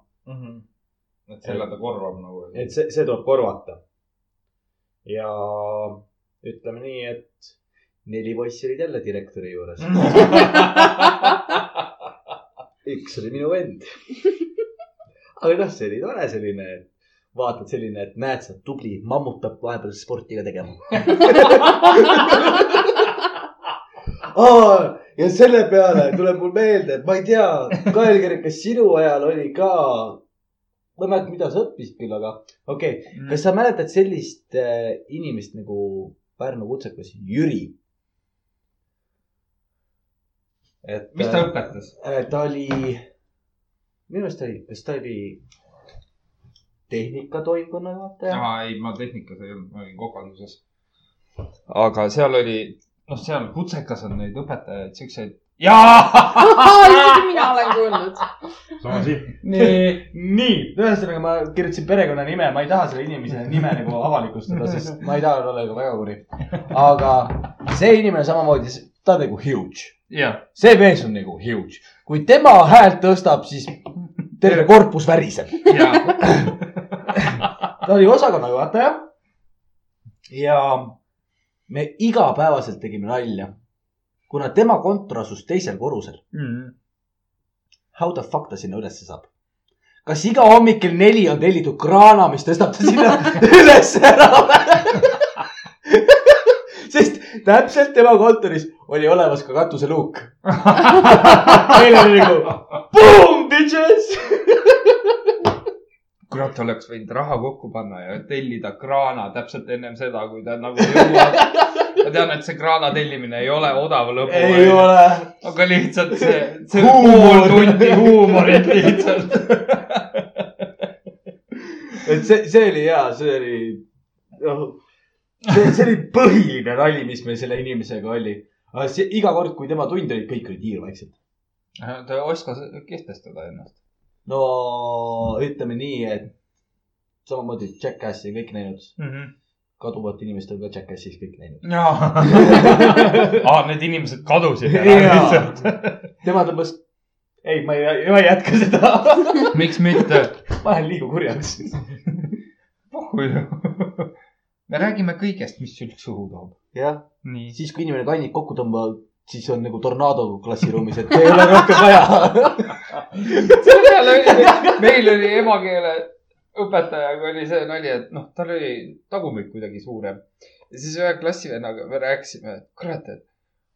et selle ta korvab nagu. et see, see tuleb korvata. ja ütleme nii, et neli poissi olid jälle direktori juures. üks oli minu vend. aga noh, see oli tore selline, et vaatad selline, et näed, sa oled tubli, mammut peab vahepeal sporti ka tegema. ja selle peale tuleb mul meelde, et ma ei tea, Kael Kerik, kas sinu ajal oli ka, ma ei mäleta, mida sa õppisid küll, aga okei okay., kas sa mäletad sellist äh, inimest nagu Pärnu kutsekas Jüri? et mis ta õpetas? äh, ta oli, minu ta oli, kas ta oli tehnikatoimkonna juhataja? aa, ei, ma tehnikas ei olnud, ma olin kokanduses. aga seal oli, noh, seal kutsekas on neid õpetajaid, siukseid. jaa. isegi mina olen kuulnud. sama asi. nii, nii, ühesõnaga ma kirjutasin perekonnanime, ma ei taha selle inimese nime nagu avalikustada, sest ma ei taha olla nagu väga kuri. aga see inimene samamoodi, ta on nagu huge, jah, see mees on nagu huge. kui tema häält tõstab, siis terve korpus väriseb. jaa. ta oli osakonna juhataja. ja me igapäevaselt tegime nalja, kuna tema kontor asus teisel korrusel. How the fuck ta sinna ülesse saab? kas iga hommik kell neli on tellitud kraana, mis tõstab ta sinna üles ära sest täpselt tema kontoris oli olemas ka katuseluuk. meil oli nagu boom bitches. kurat, oleks võinud raha kokku panna ja tellida kraana täpselt ennem seda, kui ta nagu jõuab. ma tean, et see kraana tellimine ei ole odav lõbu. ei ole. aga lihtsalt see, see Huumor. pool tundi huumorit lihtsalt. et see, see oli hea, see oli, noh, see, see oli põhiline nali, mis meil selle inimesega oli. iga kord, kui tema tund oli, kõik olid hiirvaiksed. ta oskas kehtestada ennast. No ütleme nii, et samamoodi Jackassi kõik näinud, kaduvat inimest on ka Jackassis kõik näinud. aa, need inimesed kadusid ära lihtsalt. tema tõmbas ei, ma ei, ma ei jätka seda. miks mitte? ma lähen liiga kurjaks. me räägime kõigest, mis sülg suhu toob. jah, siis kui inimene kannid kokku tõmbab, siis on nagu tornaado klassiruumis, et ei ole rohkem vaja. selle peale oli, meil oli emakeele õpetajaga oli see nali, et noh, tal oli tagumik kuidagi suurem. ja siis ühe klassivennaga me rääkisime, et kurat, et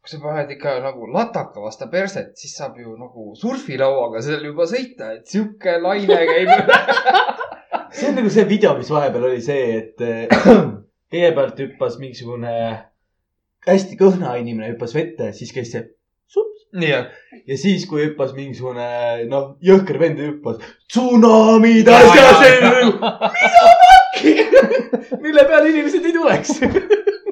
kui sa paned ikka nagu lataka vastu perset, siis saab ju nagu surfilauaga seal juba sõita, et sihuke laine käib see on nagu see video, mis vahepeal oli see, et eh, kõigepealt hüppas mingisugune hästi kõhna inimene hüppas vette, siis käis see sups ja siis, kui hüppas mingisugune noh, jõhker vend hüppas tsunamid Jaa, asja jaa, selga. mida fuck'i, mille peale inimesed ei tuleks.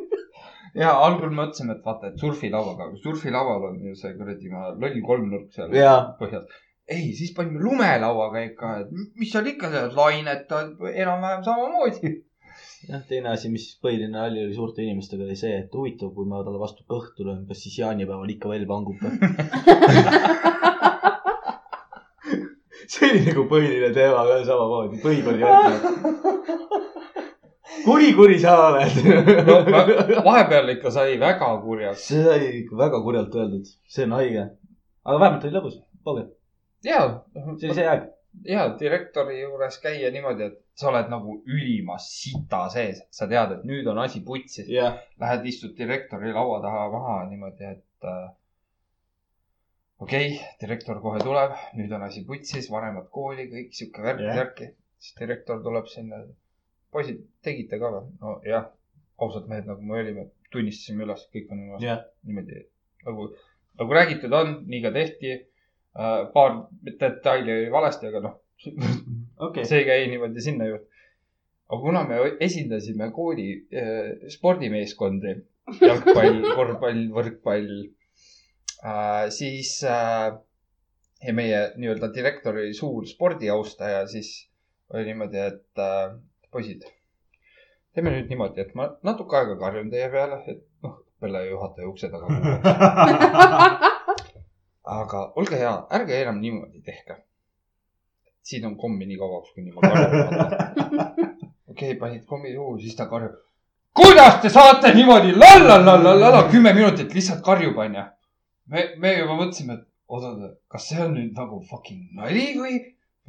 ja algul mõtlesime, et vaata, et surfilauaga, aga surfilaual on ju see kuradi loll kolmnurk seal Jaa. põhjas. ei, siis panime lumelauaga ikka, et mis seal ikka, lainetad enam-vähem samamoodi. jah, teine asi, mis põhiline nali oli suurte inimestega, oli see, et huvitav, kui ma talle vastu kõhtu löön, kas siis jaanipäeval ikka veel vangub või? see oli nagu põhiline teema ka samamoodi, põhikooli värk. kuri, kuri sa oled no va- vahepeal ikka sai väga kurjaks. see sai ikka väga kurjalt öeldud, see on haige. aga vähemalt oli lõbus, pauge, ja, see oli see aeg. Ja direktori juures käia niimoodi, et sa oled nagu ülimas sita sees, sa tead, et nüüd on asi putsis. jah, Lähed, istud direktori laua taha maha niimoodi, et äh, okei okay,, direktor kohe tuleb, nüüd on asi putsis, vanemad kooli, kõik sihuke värk yeah., värki. siis direktor tuleb sinna. poisid, tegite ka või? nojah, ausad mehed, nagu me olime, tunnistasime üles, kõik on niimoodi jah, niimoodi nagu, nagu räägitud on, nii ka tehti. Paar detaili oli valesti, aga noh, okei. see ei käi niimoodi sinna juurde. aga kuna me esindasime kooli äh, spordimeeskondi, jalgpall, korvpall, võrkpall äh,, siis äh, ja meie nii-öelda direktor oli suur spordiaustaja, siis oli niimoodi, et äh, poisid, teeme nüüd niimoodi, et ma natuke aega karjun teie peale, et noh, õppealajuhataja ukse taga. aga olge hea, ärge enam niimoodi tehke. siin on kommi nii kauaks, kuni ma karjun. okei, panid kommi suhu, siis ta karjub. kuidas te saate niimoodi lalalala kümme minutit lihtsalt karjub, onju. me, me juba mõtlesime, et oot-oot, kas see on nüüd nagu fucking nali või,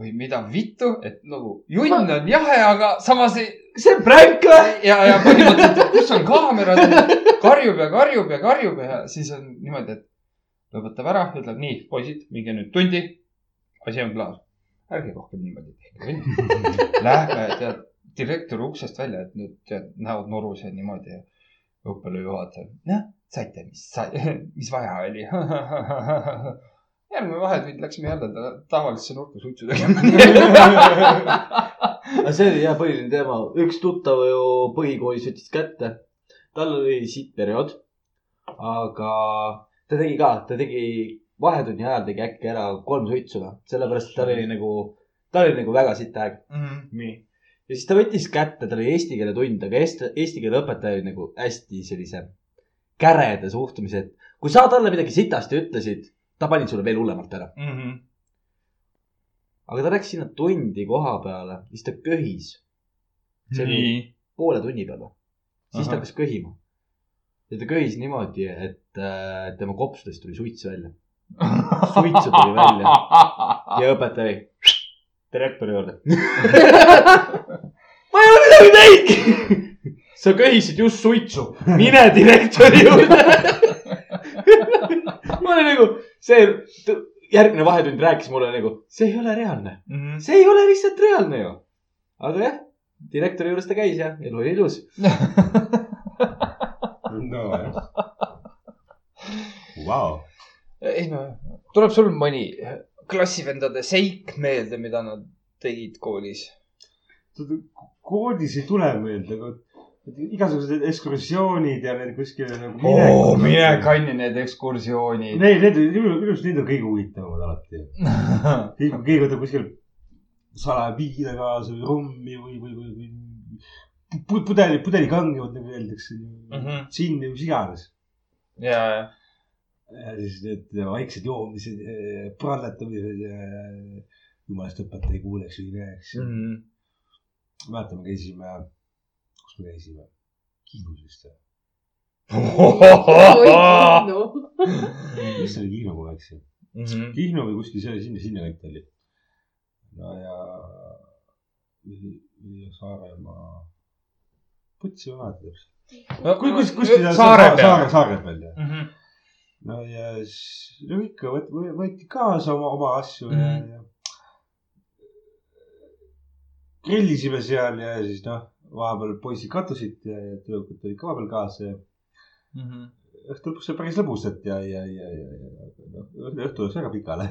või mida vittu, et nagu junn on jahe, aga samas ei, see on prank või? ja, ja põhimõtteliselt, kus on kaamerad, karjub ja karjub ja karjub ja siis on niimoodi, et lõpetab ära, ütleb nii, poisid, minge nüüd tundi. asi on klaar. ärge rohkem niimoodi tehke. Lähme, tead, direktori uksest välja, et nüüd tead, näod norus ja niimoodi. õppealajuhataja, noh, saite, mis sai, mis vaja oli. järgmine vahetund läksime jälle ta- tavalisse nurka suitsu tegema. aga see oli jah põhiline teema, üks tuttav ju põhikoolis võttis kätte. tal oli sitt periood. aga ta tegi ka, ta tegi vahetunni ajal tegi äkki ära kolm suitsu, sellepärast et tal oli nagu, tal oli nagu väga sitt aeg. nii. ja siis ta võttis kätte, tal oli eesti keele tund, aga eesti, eesti keele õpetaja oli nagu hästi sellise käreda suhtumise, et kui sa talle midagi sitasti ütlesid, ta pani sulle veel hullemalt ära. aga ta läks sinna tundi koha peale, siis ta köhis. see oli poole tunni peale. siis ta Ahah. hakkas köhima. Ja ta köhis niimoodi, et äh, tema kopsudest tuli suits välja. suitsu tuli välja ja õpetaja oli direktori juurde. ma ei ole midagi teinud. sa köhisid just suitsu, mine direktori juurde. ma olin nagu, see järgmine vahetund rääkis mulle nagu, see ei ole reaalne, see ei ole lihtsalt reaalne ju. aga jah, direktori juures ta käis ja elu oli ilus. nojah. Vau. ei no, tuleb sul mõni klassivendade seik meelde, mida nad tegid koolis? koodis ei tule meelde, aga igasugused ekskursioonid ja need kuskile nagu oo, mine. kanni need ekskursioonid. Need, need, minu arust need on kõige huvitavamad alati. keegi, keegi võtab kuskil salaja viina kaasa või rummi või, või, või, või pudeli, pudelikange, nagu öeldakse Mhm. džinni, mis iganes. ja, ja. ja siis need vaiksed joomised, pralletamised ja jumalast õpetaja ei kuuleks või ei näeks mm. Mhm. -hmm. mäletan, me käisime, kus me käisime? Kihnus vist või? no mis see oli Kihnu, kui ma ei eksi? Mhm. Kihnu või kuskil see sinna, sinna kanti oli. no ja, Saaremaa, Ei mäleta täpselt. kus, kus, kuskil saare Saare, peal. saare peal jah. Mhm. no ja siis, no ikka võt- võ- võeti kaasa oma, oma asju mm -hmm. ja, ja. grillisime seal ja siis noh, vahepeal poisid kattusid ja, ja tüdrukud tulid ka vahepeal kaasa ja Mhm. õhtu lõpuks sai päris lõbusat ja, ja, ja, ja, ja noh, õhtu läks väga pikale.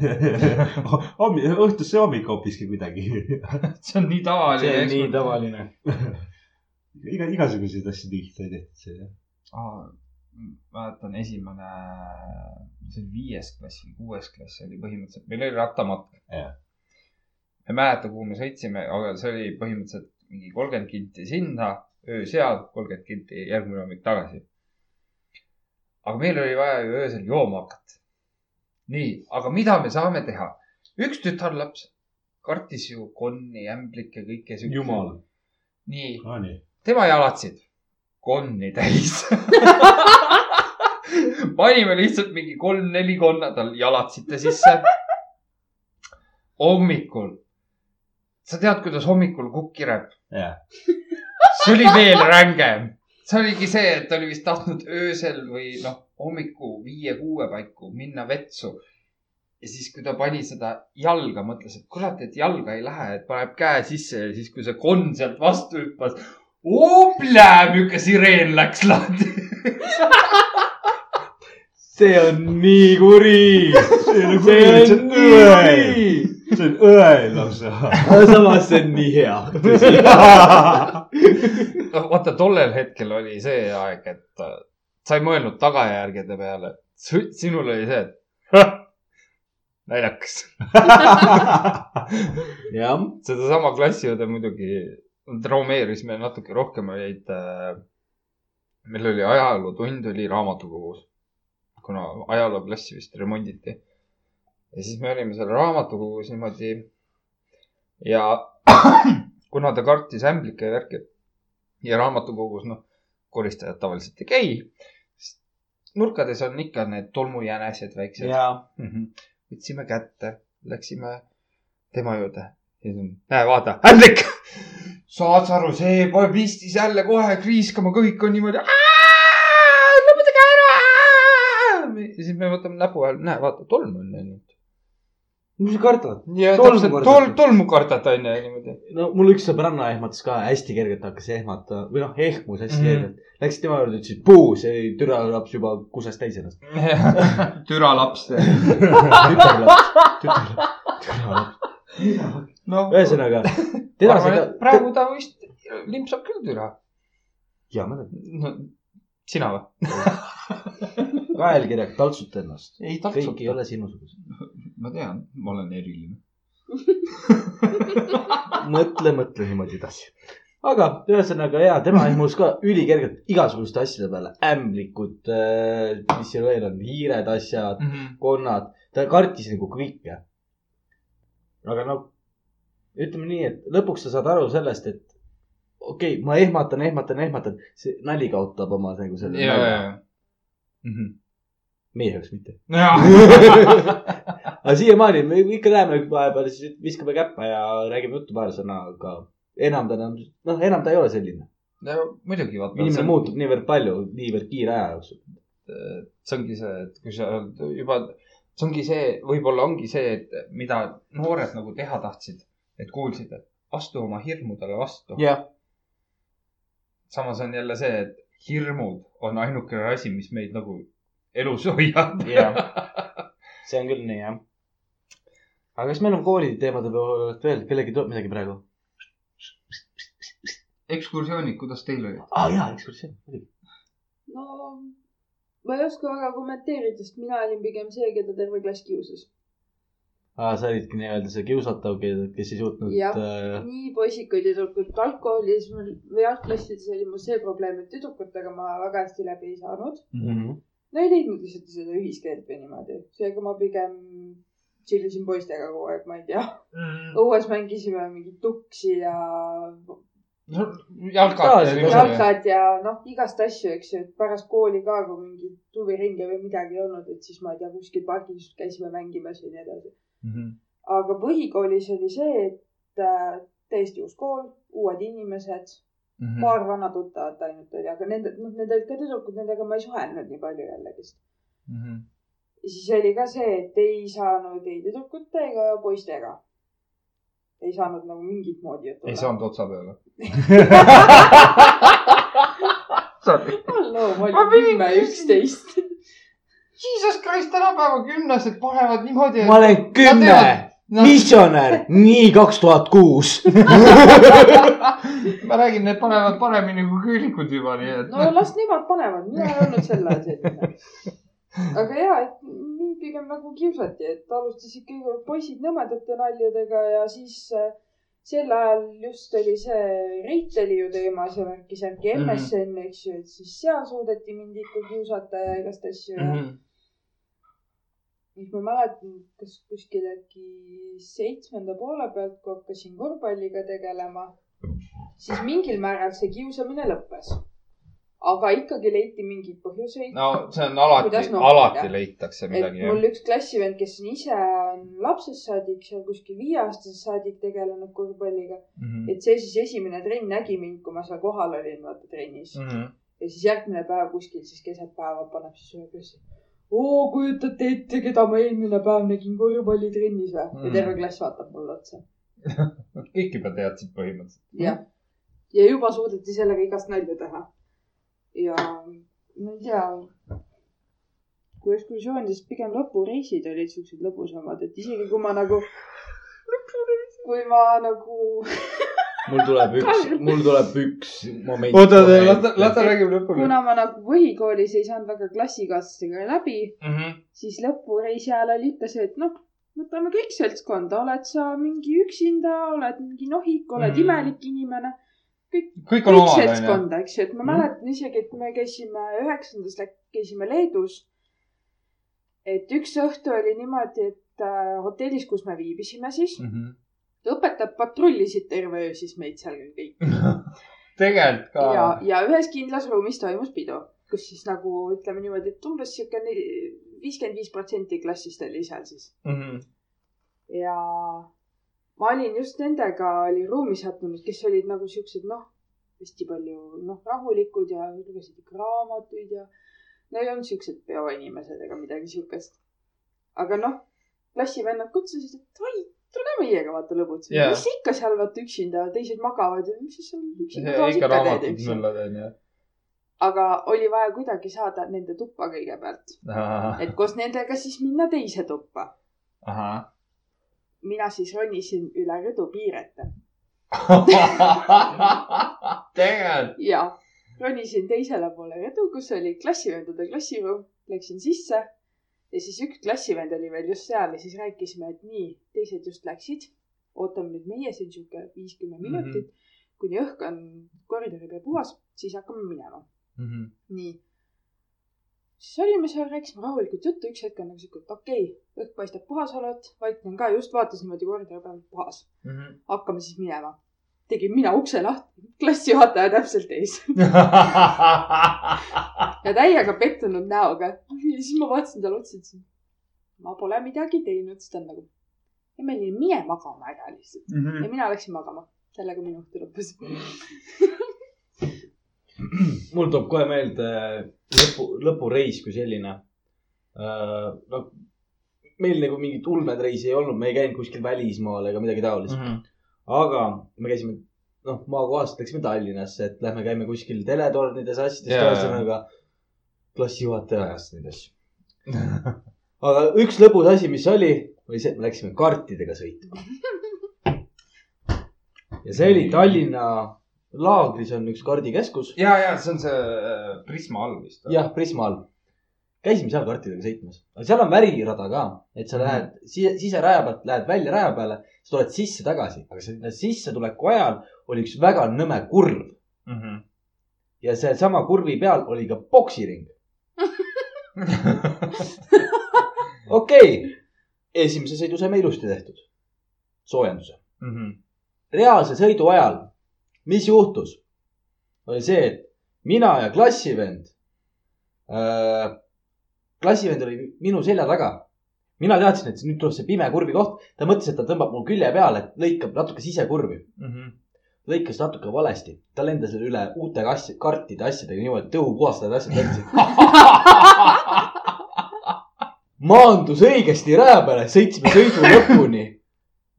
hommi, õhtusse hommik hoopiski kuidagi. see on nii tavaline. see on nii. tavaline. iga, igasuguseid asju sai tehtud seal jah. mäletan esimene, see oli viies klass või kuues klass oli põhimõtteliselt, meil oli rattamatk. Ma ei mäleta, kuhu me sõitsime, aga see oli põhimõtteliselt mingi kolmkümmend kinti sinna, öö seal, kolmkümmend kinti järgmine hommik tagasi. aga meil oli vaja ju öösel jooma hakata. nii, aga mida me saame teha? üks tütarlaps kartis ju konni, ämblikke, kõike siukest. jumal. nii, aa nii. Tema jalatsid konni täis. panime lihtsalt mingi kolm-neli konna tal jalatsite sisse. hommikul, sa tead, kuidas hommikul kukk kireb? jah. see oli veel rängem. see oligi see, et ta oli vist tahtnud öösel või noh, hommiku viie-kuue paiku minna vetsu. ja siis, kui ta pani seda jalga, mõtles, et kurat, et jalga ei lähe, et paneb käe sisse ja siis, kui see konn sealt vastu hüppas. oplää, milline sireen läks lahti. see on nii kuri. see on nii kuri. see on õel lausa. aga samas see on nii hea. noh, vaata tollel hetkel oli see aeg, et äh, sa ei mõelnud tagajärgede peale. sinul oli see, et naljakas. jah, sedasama klassiõde muidugi traumeeris meil natuke rohkem olid äh,. meil oli ajalootund oli raamatukogus, kuna ajalooklassi vist remonditi. ja siis me olime seal raamatukogus niimoodi. ja kuna ta kartis ämblikke ja värki ja raamatukogus noh, koristajad tavaliselt ei käi. nurkades on ikka need tolmujänesed väiksed. ja Mhm. võtsime kätte, läksime tema juurde. näe, vaata, ämblik. saad sa aru, see pistis jälle kohe kriiskama, kõik on niimoodi. lõpetage ära. ja siis me võtame näpu all, näe, vaata, tolm on läinud. mis sa kardad? Tolmu kardad. tol,, tolmu kardad on ju niimoodi. no mul üks sõbranna ehmatas ka hästi kergelt hakkas ehmata või noh, ehmus hästi mm. kergelt. Läksid tema juurde, ütlesid puu, see türalaps juba kuses täis ennast. türalaps. tütarlaps, tütarlaps, türalaps. noh, ühesõnaga, teda arvan, seda praegu ta vist limpsab küll türa. ja ma tean, no sina või? kaelkirjaga taltsuta ennast. ei kõik ei ole sinusugused. ma tean, ma olen eriline. mõtle, mõtle niimoodi edasi. aga ühesõnaga ja tema ehmus ka ülikergelt igasuguste asjade peale, ämblikud, mis seal veel on, hiired, asjad, konnad, ta kartis nagu kõike. aga no ütleme nii, et lõpuks sa saad aru sellest, et okei okay,, ma ehmatan, ehmatan, ehmatan, see nali kaotab oma nagu selle. ja, ja, ja. meie jaoks mitte. jaa, aga siiamaani me ikka näeme vahepeal, siis viskame käppa ja räägime juttu paar sõna, aga enam ta enam, noh, enam ta ei ole selline. muidugi vaata. inimene muutub niivõrd palju, niivõrd kiire aja jooksul. see ongi see, et kui sa juba, see ongi see, võib-olla ongi see, et mida noored nagu teha tahtsid, et kuulsid, et astu oma hirmudele vastu. jah, samas on jälle see, et hirmud on ainukene asi, mis meid nagu elus hoiab. jah. see on küll nii, jah. aga kas meil on kooliteemade poolelt veel, kellelgi tuleb midagi praegu? ekskursioonid, kuidas teil olid? aa ah, jaa, ekskursioon, muidugi. no ma ei oska väga kommenteerida, sest mina olin pigem see, keda terve klass kiusas. aa, sa olidki nii-öelda see kiusatav, kes ei suutnud Jah. äh,. nii poisid kui tüdrukud. algkoolis mul või algklassides oli mul see probleem, et tüdrukutega ma väga hästi läbi ei saanud. Mm -hmm. no ei leidnud lihtsalt seda ühiskeelt või niimoodi, seega ma pigem tšillisin poistega kogu aeg, ma ei tea. õues mängisime mingeid tuksi ja jalkat ja jalkad ja noh, igast asju, eks ju, et pärast kooli ka, kui mingit huviringe või midagi ei olnud, et siis ma ei tea, kuskil pargis käisime mängimas ja nii edasi. Aga põhikoolis oli see, et äh, täiesti uus kool, uued inimesed, Mhm. paar vana tuttavat ainult oli, aga nende, noh, need olid ka tüdrukud, nendega ma ei suhelnud nii palju jällegist. Mhm. ja siis oli ka see, et ei saanud ei tüdrukute ega poistega. ei saanud nagu mingit moodi juttu. ei saanud otsa peale. ma Ma olin pidin kümme, üksteist. Jesus Christ, tänapäeva kümnesed panevad niimoodi. ma olen kümme, missionär, nii kaks tuhat kuus. ma räägin, need panevad paremini kui küülikud juba, nii et. no las nemad panevad, mina ei olnud selle selline. aga ja, et mind pigem nagu kiusati, et alustasid kõigepealt poisid nõmedate naljadega ja siis äh, sel ajal just oli see Reiteli ju teemas ja värki-särki Mhm. MSN, eks ju, et siis seal suudeti mind ikka kiusata ja igast asju ja Mhm. Siis ma mäletan, kas kuskil äkki seitsmenda poole pealt, kui hakkasin korvpalliga tegelema, siis mingil määral see kiusamine lõppes. aga ikkagi leiti mingeid põhjuseid. no see on alati alati leitakse midagi. mul üks klassivend, kes on ise on lapsest saadik, seal kuskil viieaastasest saadik tegelenud korvpalliga, Mhm. et see siis esimene trenn nägi mind, kui ma seal kohal olin, vaata trennis. Mhm. ja siis järgmine päev kuskil siis keset päeva paneb siis ühe klassi. oo, kujutate ette, keda ma eelmine päev nägin korvpallitrennis või? ja Mm. terve klass vaatab mulle otsa. kõik juba teadsid põhimõtteliselt. jah. ja juba suudeti sellega igast nalja teha. ja ma ei tea, kui ekskursioonidest pigem lõpureisid olid siuksed lõbusamad, et isegi kui ma nagu, kui ma nagu mul tuleb üks, mul tuleb üks moment. oota, las, las ta räägib lõpuni. kuna ma nagu põhikoolis ei saanud väga klassikaaslastega läbi, Mhm. siis lõpureisi ajal oli ikka see, et noh, võtame kõik seltskonda, oled sa mingi üksinda, oled mingi nohik, oled Mhm. imelik inimene. kõik kõik onju. seltskonda, eks ju, et ma Mhm. mäletan isegi, et me käisime üheksandas, käisime Leedus. et üks õhtu oli niimoodi, et äh, hotellis, kus me viibisime siis, Mhm. Õpetajad patrullisid terve öö siis meid seal kõik. tegelikult ka. ja, ja ühes kindlas ruumis toimus pidu, kus siis nagu ütleme niimoodi, et umbes sihuke viiskümmend viis protsenti klassist oli seal siis. Mhm. ja ma olin just nendega, oli ruumi sattunud, kes olid nagu siuksed, noh, hästi palju, noh, rahulikud ja lugesid raamatuid ja no ei olnud siuksed peoinimesed ega midagi siukest. aga noh, klassivennad kutsusid, et oi, tule ka meiega vaata lõbutsema Jaa. yeah.. mis sa ikka seal vaata üksinda, teised magavad ja mis sa seal üksinda toas ikka teed, eks ju. aga oli vaja kuidagi saada nende tuppa kõigepealt, et koos nendega siis minna teise tuppa. mina siis ronisin üle rõdu piirete tegelikult. ja ronisin teisele poole rõdu, kus oli klassivendade klassiruum, läksin sisse ja siis üks klassivend oli veel just seal ja siis rääkisime, et nii, teised just läksid. ootame nüüd meie siin sihuke viis-kümme minutit mm, -hmm. kuni õhk on koridori peal puhas, siis hakkame minema. Mhm. nii. siis olime seal, rääkisime rahulikult juttu, üks hetk on nagu sihuke, et okei okay,, õhk paistab puhas olevat, vaikne on ka, just vaatas niimoodi koridori peal puhas. Mhm. hakkame siis minema. Tegin mina ukse lahti, klassijuhataja täpselt ees ja täiega pettunud näoga. ja siis ma vaatasin talle otsa, ütlesin, ma pole midagi teinud, siis ta on nagu, Emelin, mine magama ära lihtsalt. Mhm. ja mina läksin magama, sellega minu õhtu lõppes. mul tuleb kohe meelde lõpu, lõpureis kui selline. no meil nagu mingit ulmed reisi ei olnud, me ei käinud kuskil välismaal ega midagi taolist. Mhm. Aga me käisime, noh, maakohast läksime Tallinnasse, et lähme käime kuskil teletornides asjades yeah., ühesõnaga klassijuhataja ajas neid asju. aga üks lõbus asi, mis oli, oli see, et me läksime kartidega sõitma. ja see oli Tallinna laagris on üks kardikeskus. ja, ja see on see äh, Prisma all vist. jah, Prisma all. Käisime seal kartidega sõitmas, aga seal on värirada ka, et sa Mhm. lähed sise, siseraja pealt lähed välja raja peale, sa tuled sisse tagasi, aga sinna sissetuleku ajal oli üks väga nõme kurv Mhm. ja sealsama kurvi peal oli ka poksiring. okei okay., esimese sõidu saime ilusti tehtud, soojenduse. reaalse sõidu ajal, mis juhtus, oli see, et mina ja klassivend äh,, klassivend oli minu selja taga. mina teadsin, et nüüd tuleb see pime kurvi koht, ta mõtles, et ta tõmbab mul külje peale, et lõikab natuke sisekurvi. lõikas natuke valesti, ta lendas üle uute kassi, kartide asjadega niimoodi, et õhupuhastajad asjad lendasid. maandus õigesti raja peale, sõitsime sõidu lõpuni.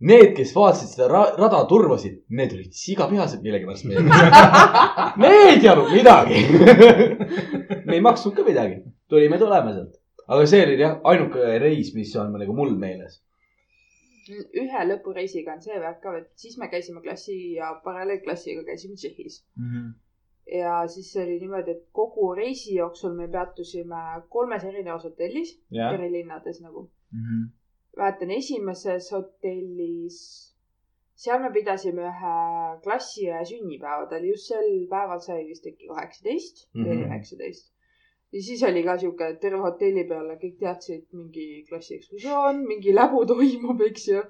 Need, kes vaatasid seda ra rada, turvasid, need olid sigapihased millegipärast meiega. me ei teadnud midagi. me ei maksnud ka midagi, tulime tulema sealt. aga see oli jah, ainuke reis, mis on nagu mul meeles. ühe lõpureisiga on see värk ka, et siis me käisime klassi ja paralleelklassiga käisime Tšehhis. ja siis oli niimoodi, et kogu reisi jooksul me peatusime kolmes erinevas hotellis, jah, eri linnades nagu. Mäletan esimeses hotellis, seal me pidasime ühe klassiõe sünnipäeva, ta oli just sel päeval sai vist äkki kaheksateist või Mhm. üheksateist. ja siis oli ka sihuke, terve hotelli peale kõik teadsid, mingi klassiekskursioon, mingi läbu toimub, eks ju.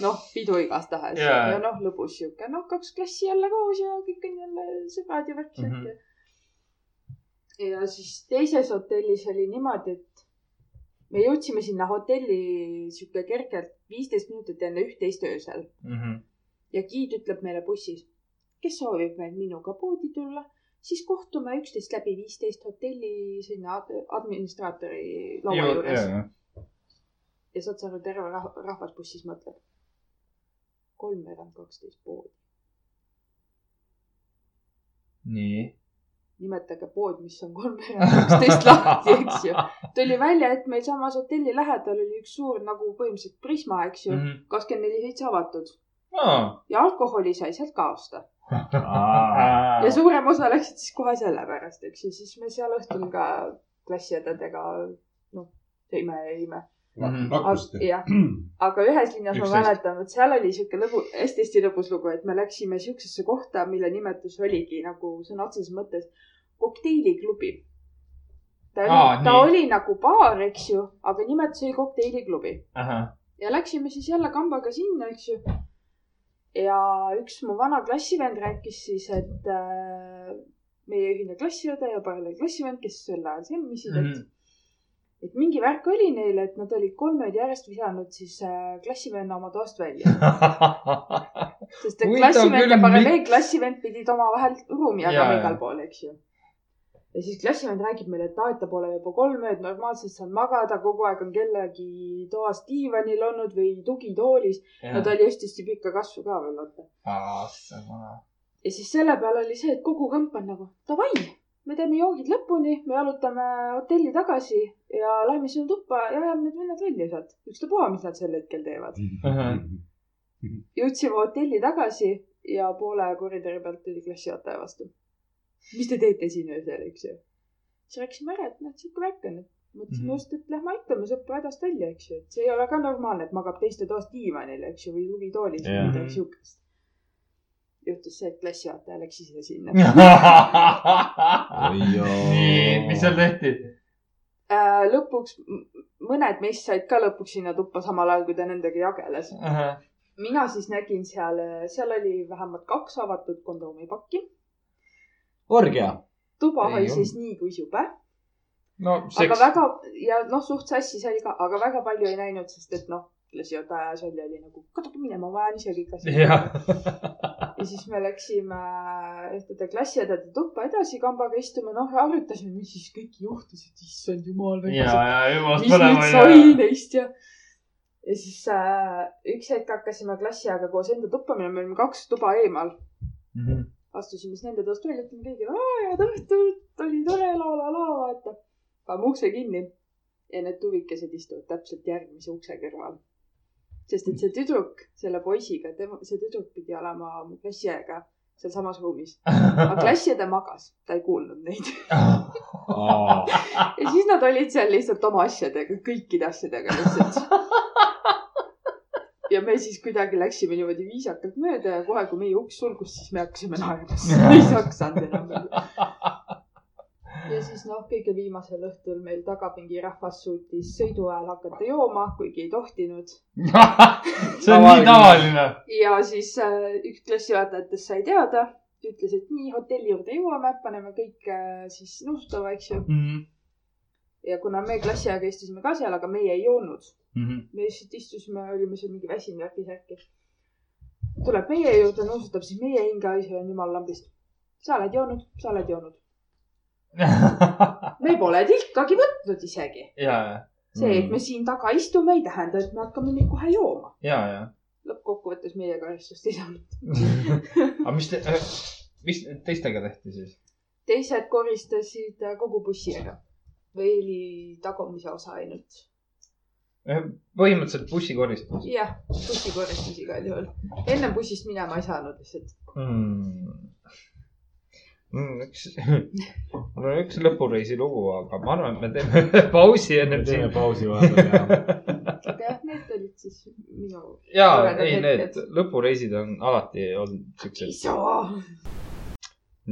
noh, pidu igastahes Jaa. ja noh, lõbus sihuke, noh, kaks klassi jälle koos ja kõik on jälle sõbrad ja värk Mhm. mm. -hmm. ja siis teises hotellis oli niimoodi, et me jõudsime sinna hotelli sihuke kergelt viisteist minutit enne üht-teist öösel ja giid ütleb meile bussis, kes soovib meil minuga poodi tulla, siis kohtume üksteist läbi viisteist hotelli sinna ad- administraatori laua juures. ja saad sa aru, terve rah- rahvas bussis mõtleb. kolmveerand kaksteist poodi, nii. Nimetage pood, mis on kolmveerand kaksteist lahti, eks ju. tuli välja, et meil samas hotelli lähedal oli üks suur nagu põhimõtteliselt Prisma, eks ju, Mhm. kakskümmend neli seitse avatud ja alkoholi sai sealt ka osta. ja suurem osa läksid siis kohe sellepärast, eks ju, siis me seal õhtul ka klassiõdedega noh, sõime ja jõime. nakkuste. jah, aga ühes linnas ma Üksteist. mäletan, et seal oli sihuke lõbu, hästi-hästi lõbus lugu, et me läksime siuksesse kohta, mille nimetus oligi nagu sõna otseses mõttes kokteiliklubi. ta oli ta nii. oli nagu baar, eks ju, aga nimetus oli kokteiliklubi ja läksime siis jälle kambaga sinna, eks ju. ja üks mu vana klassivend rääkis siis, et äh, meie ühine klassiõde ja paralleelklassivend, kes sel ajal semmisid, et Mhm. et mingi värk oli neil, et nad olid kolmed järjest visanud siis äh, klassivenna oma toast välja. sest et klassivend ja paralleelklassivend pidid omavahel ruumi jagama igal pool, eks ju. ja siis klassivend räägib meile, et aa, et ta pole juba kolm ööd normaalselt saanud magada, kogu aeg on kellegi toas diivanil olnud või tugitoolis. no ta oli hästi-hästi pikka kasvu ka veel, vaata. ja siis selle peale oli see, et kogu kamp on nagu davai, me teeme joogid lõpuni, me jalutame hotelli tagasi ja lähme sinna tuppa ja ajame need vennad välja sealt. ükstapuha, mis nad sel hetkel teevad. jõudsime hotelli tagasi ja poole koridori pealt tuli klassijuhataja vastu. mis te teete siin öösel, eks ju. siis rääkisime ära, et noh, sihuke värk on, et mõtlesime Mhm. just, et lähme aitame sõpra hädast välja, eks ju, et see ei ole ka normaalne, et magab teiste toas diivanil, eks ju, või tugitoolis või midagi siukest. Juhtus see, et klassijuhataja läks ise sinna. nii, mis seal tehti? Äh, lõpuks mõned meist said ka lõpuks sinna tuppa samal ajal, kui ta nendega jageles. mina siis nägin seal, seal oli vähemalt kaks avatud kondoomipakki. orgia. tuba haises nii kui jube, no aga seks. väga ja noh, suht sassis oli ka, aga väga palju ei näinud, sest et noh, klassijuhataja ajas välja oli nagu kaduge minema, ma ajan ise kõik asjad. jah, ja siis me läksime ühtede klassiõdede tuppa edasi kambaga istuma, noh ja arutasime, mis siis kõik juhtus, et issand jumal. ja, ja jumalast mis nüüd sai neist ja. ja siis äh, üks hetk hakkasime klassiaega koos enda tuppa minema, me olime kaks tuba eemal. astusime siis nende toast välja, ütleme kõigile, head õhtut, oli tore la la la, vaata. paneme ukse kinni ja need tuvikesed istuvad täpselt järgmise ukse kõrval. Sest et see tüdruk selle poisiga, tema, see tüdruk pidi olema mu klassiõega sealsamas ruumis. aga klassiõde magas, ta ei kuulnud neid. ja siis nad olid seal lihtsalt oma asjadega, kõikide asjadega lihtsalt. ja me siis kuidagi läksime niimoodi viisakalt mööda ja kohe, kui meie uks sulgus, siis me hakkasime naerma, sest me ei saanud enam. Siis noh, kõige viimasel õhtul meil tagapingi rahvas suutis sõidu ajal hakata jooma, kuigi ei tohtinud. see on nii tavaline. ja siis äh, üks klassijuhatajatest sai teada, ütles, et nii hotelli juurde jõuame, paneme kõik äh, siis nuusutama, eks ju. Mhm. ja kuna me klassiajaga istusime ka seal, aga meie ei joonud, me lihtsalt istusime, olime seal mingi väsinud värki-särki. tuleb meie juurde, nuusutab, siis meie hingeasi on jumala lambist. sa oled joonud, sa oled joonud. me pole tilkagi võtnud isegi. see, et me siin taga istume, ei tähenda, et me hakkame nüüd kohe jooma. ja, ja. lõppkokkuvõttes meie karistust ei saanud. aga mis te, mis teistega tehti siis? teised koristasid äh, kogu bussi ära või oli tagumise osa ainult. põhimõtteliselt bussikoristus jah, bussi koristas igal juhul. ennem bussist minema ei saanud lihtsalt. mm.. Mm, üks, mul on üks lõpureisi lugu, aga ma arvan, et me teeme pausi enne me teeme pausi vahepeal ja aga jah, need olid siis minu. ja, ei, need hetked. lõpureisid on alati olnud siuksed. isa.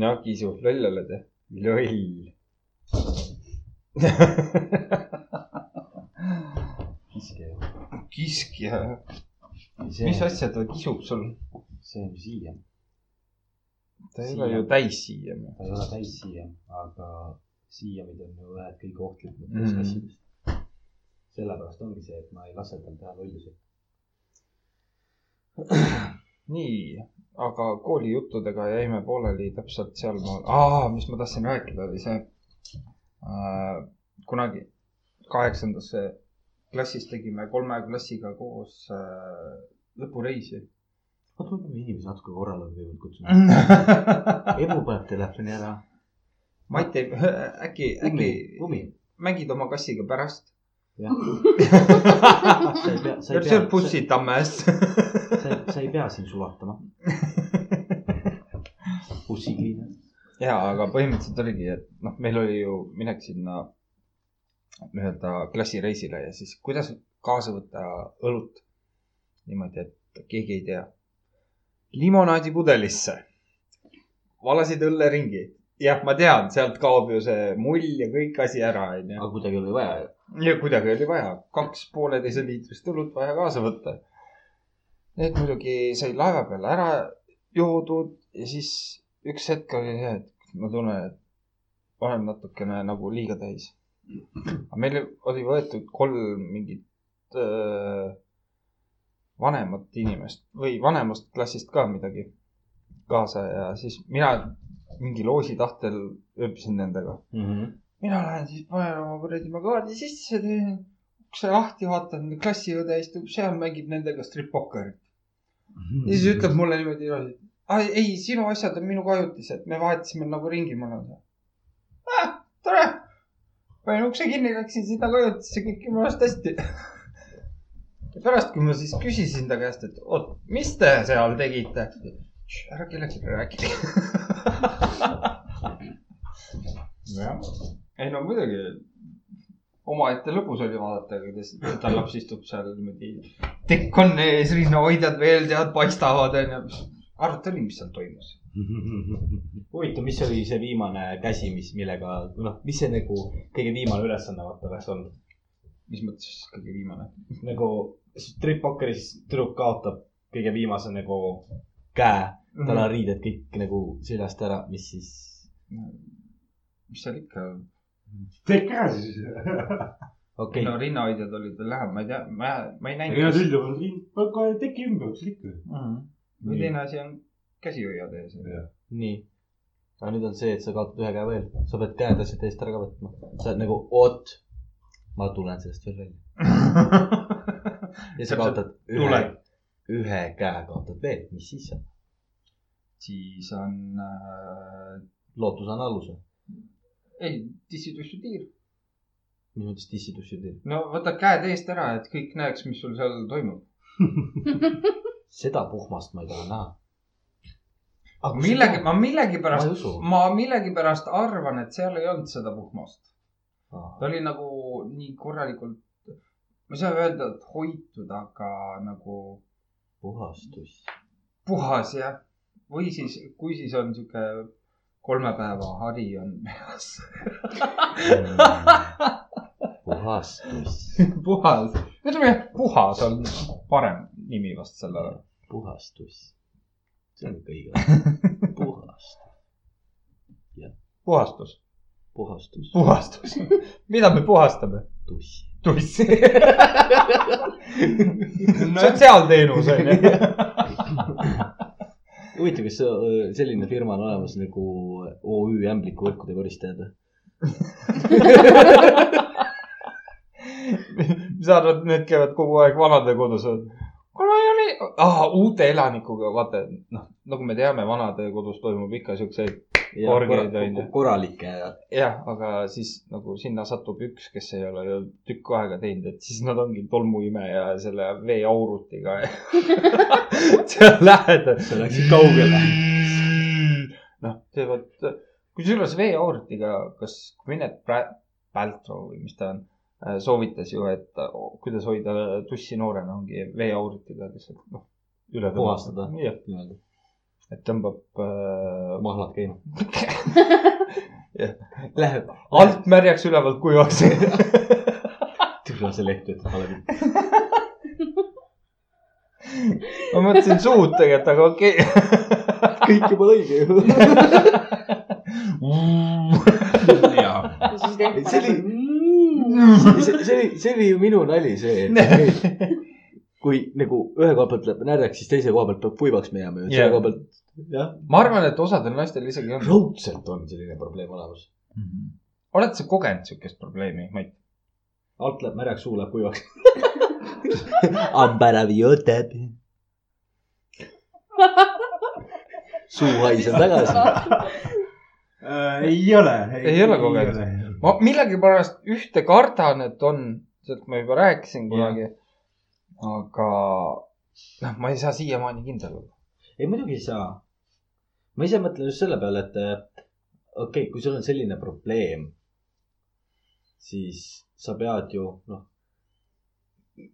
no Kiisu, loll oled jah? loll. kiskja, see mis, asja ta kisub sul? see on siiam. Ta ei ole ju täis siiani. ta ei ole täis siiam, aga siiamid on ju ühed kõige ohtlikumad Mhm. kassidest. sellepärast ongi see, et ma ei lase tal teha lollusi. nii, aga koolijuttudega jäime pooleli täpselt sealmaal ah,, mis ma tahtsin rääkida, oli see äh,. kunagi kaheksandasse klassis tegime kolme klassiga koos äh, lõpureisi. Me peame inimesi natuke korrale kõigepealt kutsuma. emu paneb telefoni ära. Mait ei, äkki, äkki mängid oma kassiga pärast? jah. see on, Bussitamäest. sa sa ei pea siin sulatama. bussikliina. ja, aga põhimõtteliselt oligi, et noh, meil oli ju minek sinna nii-öelda klassireisile ja siis kuidas kaasa võtta õlut niimoodi, et keegi ei tea. Limonaadipudelisse valasid õlle ringi. jah, ma tean, sealt kaob ju see mull ja kõik asi ära, onju. aga kuidagi oli vaja ju. ja kuidagi oli vaja kaks pooleteise liitrist õlut vaja kaasa võtta. Need muidugi sai laeva peal ära joodud ja siis üks hetk oli see, et ma tunnen, et olen natukene nagu liiga täis. aga meil oli võetud kolm mingit öö, vanemat inimest või vanemast klassist ka midagi kaasa ja siis mina mingi loosi tahtel ööbisin nendega mina lähen siis panen oma kuradi magaadi sisse, teen ukse lahti, vaatan, klassiõde istub seal, mängib nendega strip-pokkerit. ja siis ütleb mulle niimoodi ilusti, ei, sinu asjad on minu kajutised, me vahetasime nagu ringi mõnda ah,. tore, panin ukse kinni, läksin sinna kajutisse, kõik jumala hästi. ja pärast, kui ma siis küsisin ta käest, et oot, mis te seal tegite? ära kellelegi räägi. jah, ei no muidugi omaette lõbus oli vaadata, kuidas tütar laps istub seal niimoodi. tekk on ees, rinnahoidjad veel tead paistavad onju. arvuta oli, mis seal toimus. huvitav, mis oli see viimane käsi, mis, millega, noh, mis see nagu kõige viimane ülesanne vaata oleks olnud? mis mõttes kõige viimane? nagu strip-pokkeris tüdruk kaotab kõige viimase nagu käe, tal on riided kõik nagu seljast ära, mis siis? mis seal ikka, tehke ära siis. okei no rinnahoidjad olid veel lähemal, ma ei tea, ma, ma ei näinud. Nad üldjuhul kohe teki ümber, mis ikka. või teine asi on käsi hoiad ees. nii. aga nüüd on see, et sa kaotad ühe käe veel, sa pead käed asjad eest ära ka võtma. sa oled nagu, oot, ma tulen sellest veel välja. ja sa kaotad ühe ühe käe kaotad veel, mis siis saab? siis on äh,, lootus on alus või? ei, dissitussi tiir. mis mõttes dissitussi teeb? no võtad käed eest ära, et kõik näeks, mis sul seal toimub. seda puhmast ma ei taha näha. millegi, ma millegipärast ma millegipärast arvan, et seal ei olnud seda puhmast. ta oli nagu nii korralikult, ma ei saa öelda, et hoitud, aga nagu puhastus. puhas jah. või siis, kui siis on sihuke kolme päeva hari on peas. puhastus, puhas, ütleme jah, puhas on parem nimi vast sellele. puhastus. see on ikka õige. puhastus, puhastus, puhastus, puhastus. mida me puhastame? tuss. sotsiaalteenus on ju. huvitav, kas see- selline firma on olemas nagu OÜ ämbliku võrkude koristajad või? mis sa arvad, need käivad kogu aeg vanadekodus või? Oli ah,, uute elanikuga, vaata, noh, nagu me teame, vanadekodus toimub ikka siukseid, Orgeid, on ju. korralikke ja jah, aga siis nagu sinna satub üks, kes ei ole ju tükk aega teinud, et siis nad ongi tolmuimeja ja selle veeaurutiga seal lähedal. sa läksid kaugele. noh, teevad, kusjuures veeaurutiga, kas Gwyneth Paltrow või mis ta on, soovitas ju, et äh, kuidas hoida tussi noorena, ongi veeaurutiga lihtsalt noh, üle Puhastada. jah, et tõmbab äh, mahlad käima. Jah. Läheb alt märjaks, ülevalt kuivaks. türa see leht ütleb alati. ma mõtlesin suud tegelikult, aga okei okay. kõik juba õige ju. jaa. ja siis teeb See oli-. see, see oli, see oli ju minu nali, see, et kui nagu ühe koha pealt läheb närjaks, siis teise koha pealt peab kuivaks minema ju. Selle koha pealt, jah. ma arvan, et osadel naistel isegi on. raudselt on selline probleem olemas. oled sa kogenud siukest probleemi, Mait? alt läheb märjaks, suu läheb kuivaks. Ambaraviotep. suu haiseb tagasi. Äh, ei ole. Ei ole kogenud. Ma millegipärast ühte kardan, et on, sellest ma juba rääkisin kunagi. aga noh, ma ei saa siiamaani kindel olla. ei, muidugi ei saa. ma ise mõtlen just selle peale, et okei okay,, kui sul on selline probleem, siis sa pead ju, noh,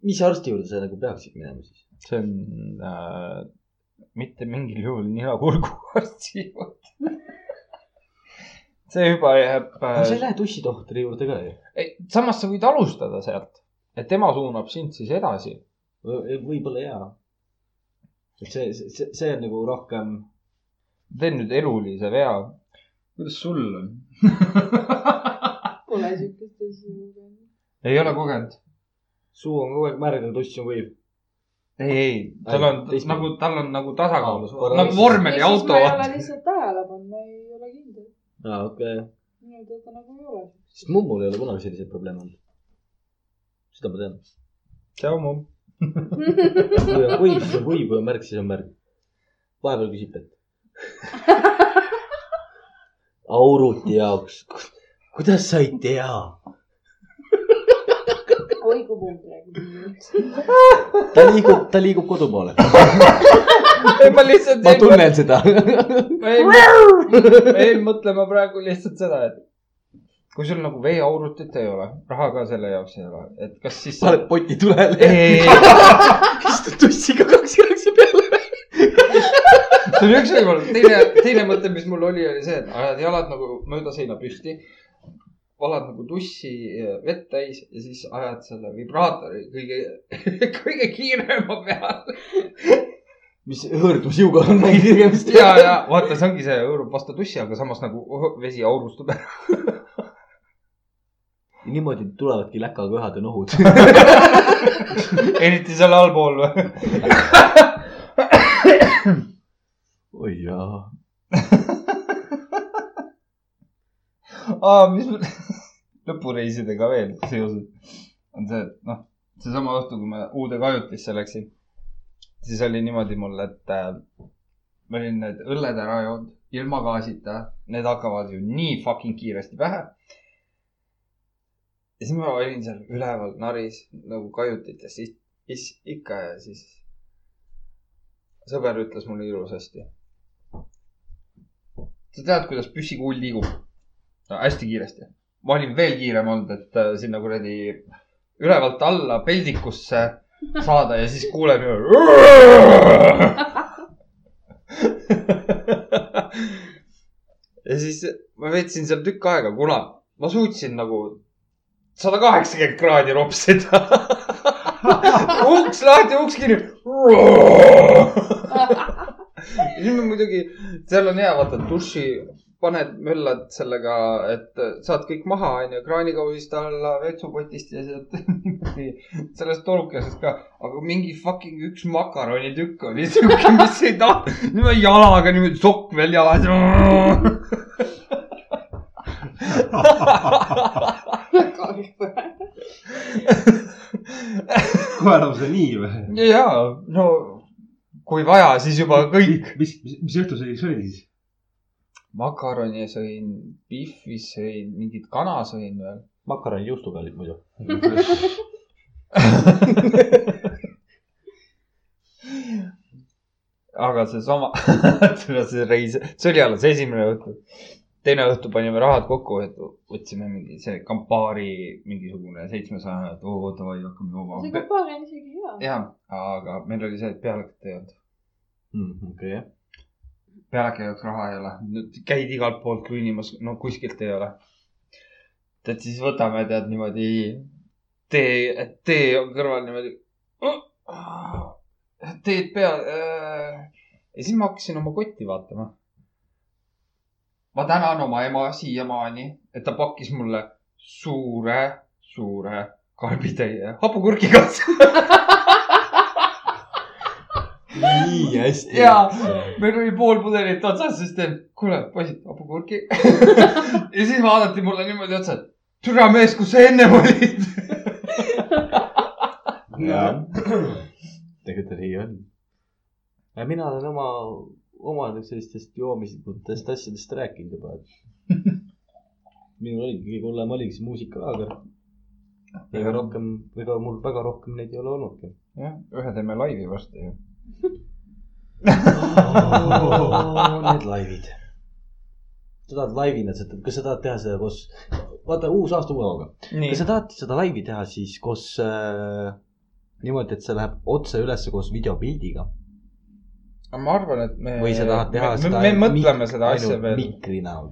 mis arsti juurde sa nagu peaksid minema siis? see on äh, mitte mingil juhul nina-kurguarsti juurde. see juba jääb aga sa ei äh,. lähe tussitohtri juurde ka ju. samas sa võid alustada sealt, et tema suunab sind siis edasi. võib-olla jaa. et see, see, see on nagu rohkem, teen nüüd elulise vea. kuidas sul on? Pole siukest asja kogenud. ei ole kogenud? suu on kogu aeg märg, aga tuss on kuiv. ei, ei, tal on nagu, tal on nagu tasakaalus nagu vormeliauto ma ei ole lihtsalt tähele pannud, ma ei. aa, okei okay.. minu teada nagu ei ole. sest mummul ei ole kunagi selliseid probleeme olnud. seda ma tean. tšau, mumm. kui on kuiv, siis on kuiv, kui on märg, siis on märg. vahepeal küsib, et. auruti jaoks, kuidas sa ei tea? Oi kui muud räägib. ta liigub, ta liigub kodu poole. ei, ma lihtsalt. ma tunnen seda. ma jäin, ma jäin mõtlema praegu lihtsalt seda, et kui sul nagu veeaurutit ei ole, raha ka selle jaoks ei ole, et kas siis. paned poti tulele. istud tussiga kaks jalgsi peale. see on üks võimalus, teine, teine mõte, mis mul oli, oli see, et ajad jalad nagu mööda seina püsti. Valad nagu tussi vett täis ja siis ajad selle vibraatori kõige, kõige kiirema peale. mis hõõrdusjõuga on mingi tegemist? ja, ja vaata, see ongi see hõõrub vastu tussi, aga samas nagu vesi aurustub ära. niimoodi tulevadki läkaköhad ja nohud. eriti seal allpool või? oi jaa. aa, mis lõpureisidega veel seoses on see, et noh, seesama õhtu, kui ma uude kajutisse läksin, siis oli niimoodi mul, et äh, ma olin need õlled ära joonud ilma gaasita, need hakkavad ju nii fucking kiiresti pähe. ja siis ma olin seal üleval naris nagu kajutites, siis ikka ja siis sõber ütles mulle ilusasti. sa tead, kuidas püssikuul liigub? hästi kiiresti. Ma olin veel kiirem olnud, et äh, sinna kuradi ülevalt alla peldikusse saada ja siis kuulen ju. ja siis ma veetsin seal tükk aega, kuna ma suutsin nagu sada kaheksakümmend kraadi ropsida. uks lahti, uks kinni. siis ma muidugi, seal on hea, vaata duši, paned, möllad sellega, et saad kõik maha, onju, kraanikaussist alla, vetsupotist ja sealt sellest tolukesest ka. aga mingi fucking üks makaronitükk oli siuke, mis ei tahtnud, niimoodi jalaga niimoodi sokk veel jalas. kohe enam seda nii või? ja, no kui vaja, siis juba kõik. mis, mis, mis õhtusöögiks oli siis? Makaroni sõin, pihvi sõin, mingit kana sõin veel. makaroni juustuga olid muidu. aga seesama, see reis, see oli alles esimene õhtu. teine õhtu panime rahad kokku, et võtsime mingi see Campari mingisugune seitsmesaja, et oo davai, hakkame see jooma. kapaar on isegi hea. jah, aga meil oli see, et pealeket ei olnud. Mm, okei. pealeke jaoks raha ei ole, käid igalt poolt kõnnimas, no kuskilt ei ole. et siis võtame, tead niimoodi tee, tee on kõrval niimoodi. teed peal. ja siis ma hakkasin oma kotti vaatama. ma tänan oma ema siiamaani, et ta pakkis mulle suure, suure karbitäie hapukurgiga. nii hästi. ja meil oli pool pudelit otsas, siis teen, kuule poisid, hapukurki. ja siis vaadati mulle niimoodi otsa, et türa mees, kus sa ennem olid. jah, tegelikult nii on. mina olen oma, oma sellistest joomislikutest asjadest rääkinud juba, et minul oligi kõige hullem oligi see muusikalaager. ega rohkem, ega mul väga rohkem neid ei ole olnudki. jah, ühe teeme laivi varsti ju. Need laivid. sa tahad laivina, kas sa tahad teha seda koos, vaata uus aasta uue hooga. kas sa, tahad seda laivi teha siis koos äh, niimoodi, et see läheb otse ülesse koos videopildiga ma arvan, et me. või sa tahad teha me, seda me, me mõtleme seda asja veel. mikri näol?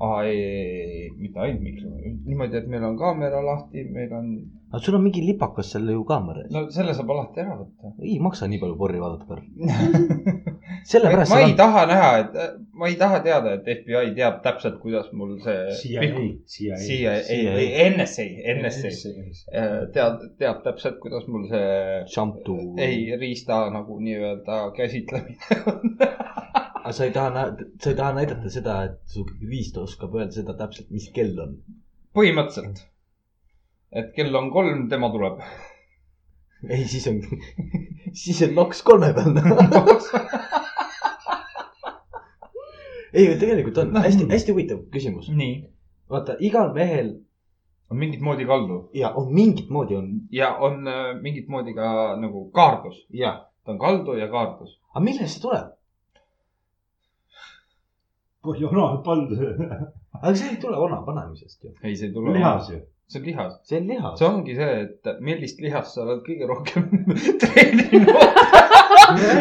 aa, ei, ei, ei, mitte ainult mikri, niimoodi, et meil on kaamera lahti, meil on, aga sul on mingi lipakas seal ju kaamera ees no.. selle saab alati ära võtta. ei maksa nii palju porri vaadata, Karl. sellepärast ma ei on, taha näha, et, ma ei taha teada, et FBI teab täpselt, kuidas mul see. CIA, CIA. CIA, ei, ei, NSA, NSA teab, teab täpselt, kuidas mul see, shampoo. ei, riista nagu nii-öelda käsitlemine on. aga sa ei taha, sa ei taha näidata seda, et su riist oskab öelda seda täpselt, mis kell on. põhimõtteliselt. et kell on kolm, tema tuleb. ei, siis on, siis on noks kolme peal. ei, tegelikult on hästi, hästi huvitav küsimus. nii. vaata, igal mehel on mingit moodi kaldu ja on mingit moodi on, ja on äh, mingit moodi ka nagu kaardus. ta on kaldu ja kaardus. aga millest see tuleb? Joonal pandud. aga see ei tule ona panemisest ju. ei, see ei tule. lihas ju. see on lihas. see on lihas see. ongi see, et millist lihast sa oled kõige rohkem treeninud.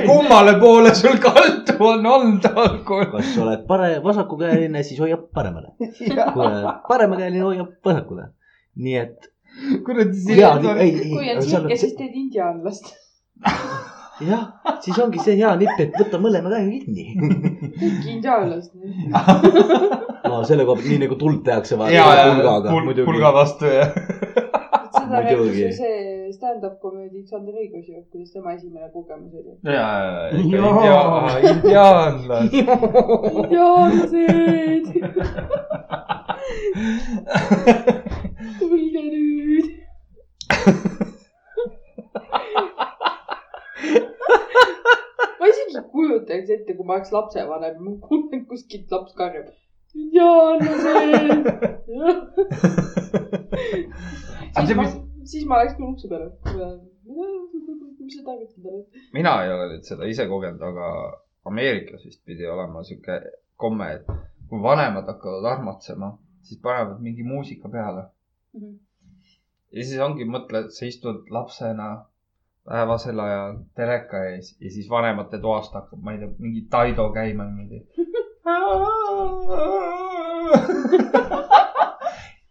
kummale poole sul kaldu on olnud algul. kas sa oled pare-, vasakukäeline, siis hoiab paremale. kui oled paremakäeline, hoiab vasakule. nii et kuradi kui on, on siis teed indiaanlast. jah, siis ongi see hea nipp, et võta mõlema käega kinni. kõik indiaanlast. no selle koha pealt, nii nagu tuld tehakse ja, vaata ja pulgaga pulga. vastu ja. seda rääkis ju see stand-up komöödi Sander Õigus ju, kuidas tema esimene kogemus oli. ja, ja, indiaanlane. indiaanlased, tulge nüüd. ma isegi ei kujutaks ette, kui ma oleks lapsevanem, ma kuulen kuskilt laps karjub. indiaanlased. siis ma, siis ma läks küll ukse peale. mis sa tarvitad talle? mina ei ole nüüd seda ise kogenud, aga Ameerikas vist pidi olema sihuke komme, et kui vanemad hakkavad armatsema, siis panevad mingi muusika peale. ja siis ongi, mõtle, et sa istud lapsena päevasel ajal teleka ees ja siis vanemate toast hakkab, ma ei tea, mingi Taido käima niimoodi.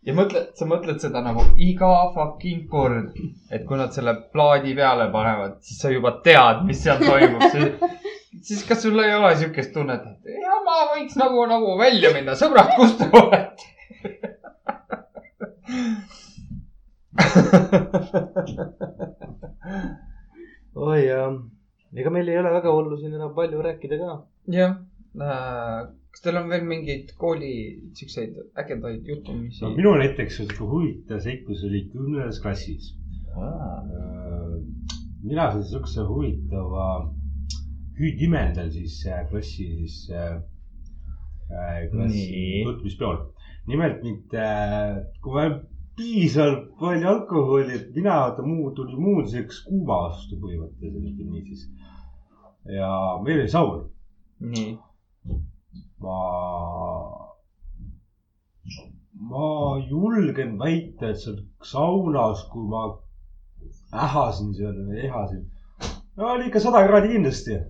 ja mõtle, sa mõtled seda nagu iga fucking kord, et kui nad selle plaadi peale panevad, siis sa juba tead, mis seal toimub. siis kas sul ei ole siukest tunnet, et ja ma võiks nagu, nagu välja minna, sõbrad, kus te olete? oi jah, ega meil ei ole väga hullu siin enam palju rääkida ka. jah, kas teil on veel mingeid kooli siukseid ägedaid juhtumisi no minu näiteks sihuke huvitav seiklus oli kümnendas klassis. mina sain siukse huvitava hüüdimendal siis äh, klassi siis äh, äh, klassi tutvumispeol. nimelt mind äh,, kui ma piisavalt palju alkoholi, et mina, vaata muu tuli immuunseks kuuma vastu põhimõtteliselt, ütleme nii siis. ja meil oli saun. nii, ma, ma julgen väita, et seal saunas, kui ma ähasin seal, ehasin, no oli ikka sada kraadi kindlasti.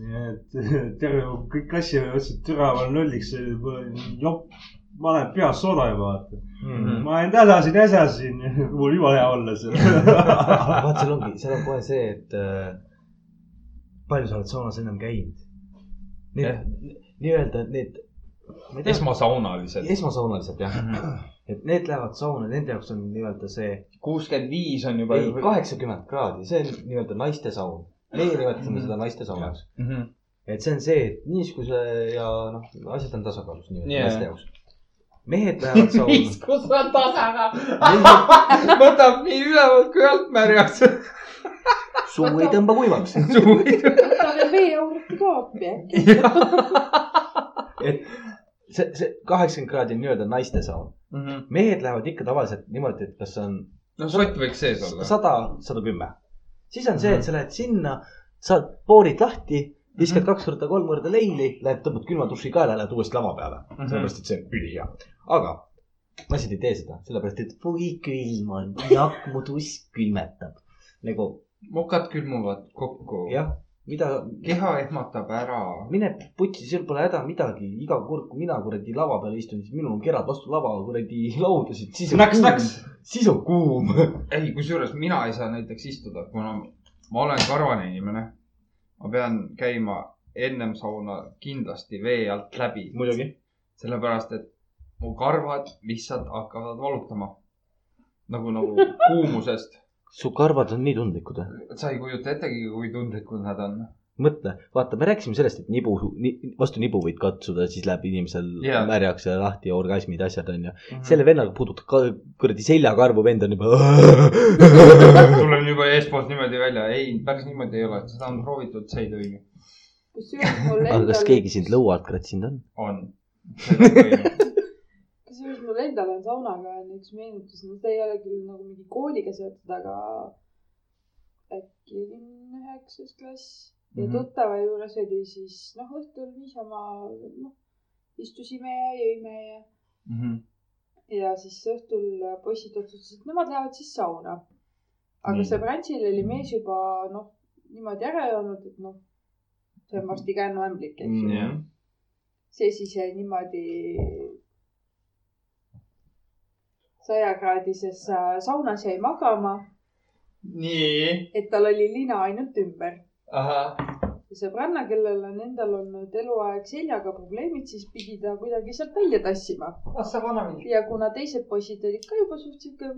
nii et terve kõik mõtlesid, et türa ma olen lolliks, jopp, ma olen peas sooda juba, vaata. Mhm. ma ainult äsasin, äsasin, mul jumala hea olla seal. vaat seal ongi, seal on kohe see, et äh, palju sa oled saunas ennem käinud. Need, nii-öelda need. esmasaunalised. esmasaunalised jah, et need lähevad sauna, nende jaoks on nii-öelda see, kuuskümmend viis on juba. ei kaheksakümmend kraadi, see on nii-öelda naiste saun. meie nimetame seda naiste saunaks. Mhm. et see on see, et niiskuse ja noh, asjad on tasakaalus nii-öelda Jaa. naiste jaoks. Mehed lähevad sauna. niiskus on tasakaal. võtab nii ülevalt kui alt märjaks. suu ei tõmba kuivaks. võta veel veeauriti ka appi äkki. et see, see kaheksakümmend kraadi on nii-öelda naiste saun. mehed lähevad ikka tavaliselt niimoodi, et kas on no sott võiks sees olla. sada, sada kümme. siis on see, et sa lähed sinna, saad boorid lahti, viskad kaks korda, kolm korda leili, lähed tõmbad külma duši kaela, lähed uuesti lava peale. sellepärast, et see on ülihea. Aga naised ei tee seda, sellepärast et või külm on, jak mu tuss külmetab. nagu mokad külmuvad kokku. jah, mida, keha ehmatab ära. mine putsi, sul pole häda midagi, iga kord, kui mina kuradi lava peal istun, siis minul on kerad vastu lava kuradi laudasid, siis on Naks, kuum siis on kuum. ei, kusjuures mina ei saa näiteks istuda, kuna ma olen karvane inimene. ma pean käima ennem sauna kindlasti vee alt läbi, muidugi. sellepärast et mu karvad lihtsalt hakkavad valutama. nagu, nagu kuumusest. su karvad on nii tundlikud või? sa ei kujuta ettegi, kui tundlikud nad on. mõtle, vaata, me rääkisime sellest, et nibu, vastu nibu võid katsuda, siis läheb inimesel yeah. märjaks ja lahti ja orgasmid, asjad on ju. Mhm. selle vennaga puudutab ka kuradi seljakarvu, vend on juba. tulen juba eespoolt niimoodi välja, ei, päris niimoodi ei ole, seda on proovitud, see ei toimi. aga kas keegi sind lõua alt kratsinud on? on. mul endal on saunaga on üks meenutus, no see ei ole küll nagu mingi kooliga seotud, aga äkki olin üheksas klass ja Mhm. tuttava juures oli siis noh, õhtul niisama noh, istusime ja jõime ja Mhm. ja siis õhtul poisid otsustasid, nemad lähevad siis sauna. aga Nii. sõbrantsil oli mees juba noh, niimoodi ära joonud, et noh, see on varsti kännuämblik, eks ju. jah. see siis jäi niimoodi sajakraadises äh, saunas jäi magama, nii, et tal oli lina ainult ümber. sõbranna, kellel on endal olnud eluaeg seljaga probleemid, siis pidi ta kuidagi sealt välja tassima. ah sa vana mind. ja kuna teised poisid olid ka juba suht sihuke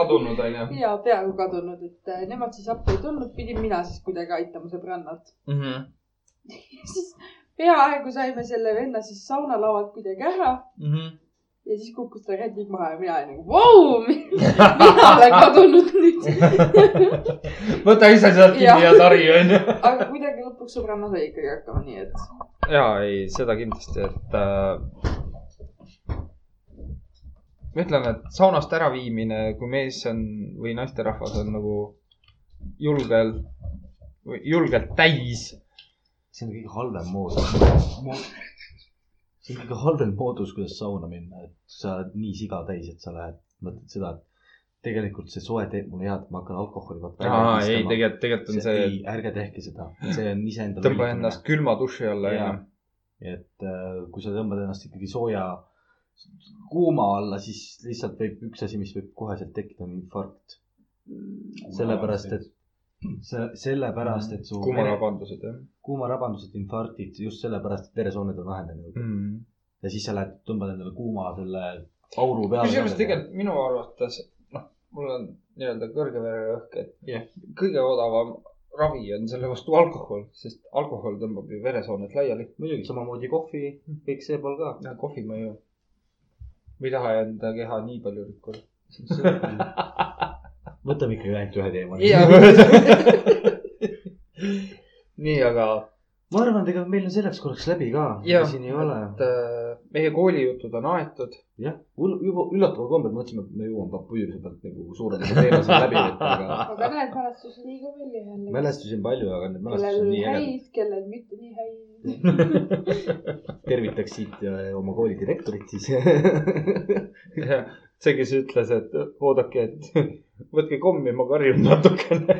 kadunud onju. ja peaaegu kadunud, et äh, nemad siis appi ei tulnud, pidin mina siis kuidagi aitama sõbrannat. siis peaaegu saime selle venna siis saunalavalt kuidagi ära ja siis kukkus ta rätik maha ja mina olin nagu vau, mina olen kadunud nüüd. võta ise sealt kinni ja tari onju. aga kuidagi lõpuks sõbranna sai ikkagi hakkama, nii et ja ei, seda kindlasti, et äh,. ütleme, et saunast äraviimine, kui mees on või naisterahvas on nagu julgel, julgelt täis. see on kõige halvem moodus. See on kõige halvem moodus, kuidas sauna minna, et sa oled nii siga täis, et sa lähed, mõtled seda, et tegelikult see soe teeb mulle head, ma hakkan alkoholi vaata aa, ei, tegelikult, tegelikult on see, ei, ärge tehke seda, see on iseendale. tõmba ennast külma duši alla ja Jaa. et äh, kui sa tõmbad ennast ikkagi sooja kuuma alla, siis lihtsalt võib üks asi, mis võib koheselt tekkida, on infarkt. sellepärast, et see, sellepärast, et su kuumarabandused jah kuumarabandused, infarktid just sellepärast, et veresooned on ahenenud mm.. ja siis sa lähed, tõmbad endale kuuma selle auru peale. kusjuures tegelikult minu arvates, noh, mul on nii-öelda kõrge vererõhk, et Jah. kõige odavam ravi on selle vastu alkohol, sest alkohol tõmbab ju veresooned laiali. muidugi samamoodi kohvi, kõik see pool ka. ja kohvi ma ju, ma ei taha enda keha nii palju rikkuda. võtame ikkagi ainult ühe teema. nii, aga ma arvan, et ega meil on selleks korraks läbi ka. Siin ei ole. et äh, meie koolijutud on aetud. jah, juba üllataval kombel mõtlesime, et me jõuame papüürse pealt nagu suurendada teemasid läbi võtta, aga aga näed, mälestusi liiga palju jälle. mälestusi on palju, aga need mälestused on nii ägedad. kellel mitte nii häid. tervitaks siit oma kooli direktorit siis. see, kes ütles, et oodake, et võtke kommi, ma karjun natukene.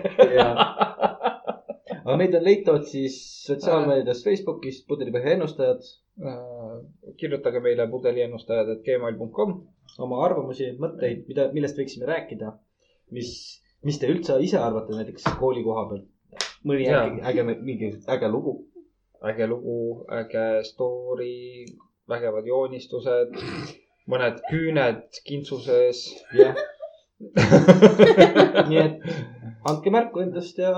aga meid on leitavad siis sotsiaalmeedias Facebookis Pudelipõhja ennustajad. Äh, kirjutage meile pudeliennustajad.gmail.com. oma arvamusi, mõtteid, mida, millest võiksime rääkida. mis, mis te üldse ise arvate näiteks kooli koha pealt? mõni äge, äge, mingi äge lugu. äge lugu, äge story, vägevad joonistused, mõned küüned kintsu sees. jah. nii et andke märku endast ja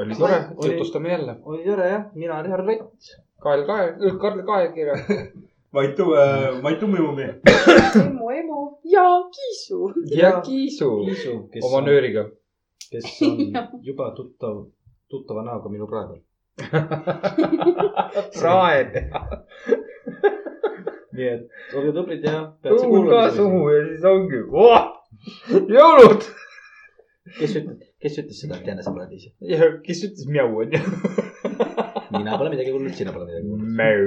oli tore, jutustame jälle. oli tore jah, mina olen härra Rott. Kael Kael, Karl Kaelkirja. Maitu, Maitu Mõjumi. emu, emu ja kiisu. ja Kiisu Kiisu, kes oma on, nööriga. kes on juba tuttav, tuttava näoga minu praegu. praed nii et olge tublid ja peatse kuulamise. suhu ja siis ongi oh!, jõulud. kes ütles, kes ütles seda, et Janne, sa oled ise? kes ütles mjau onju? mina pole midagi kuulnud, sina pole midagi kuulnud. Mäu.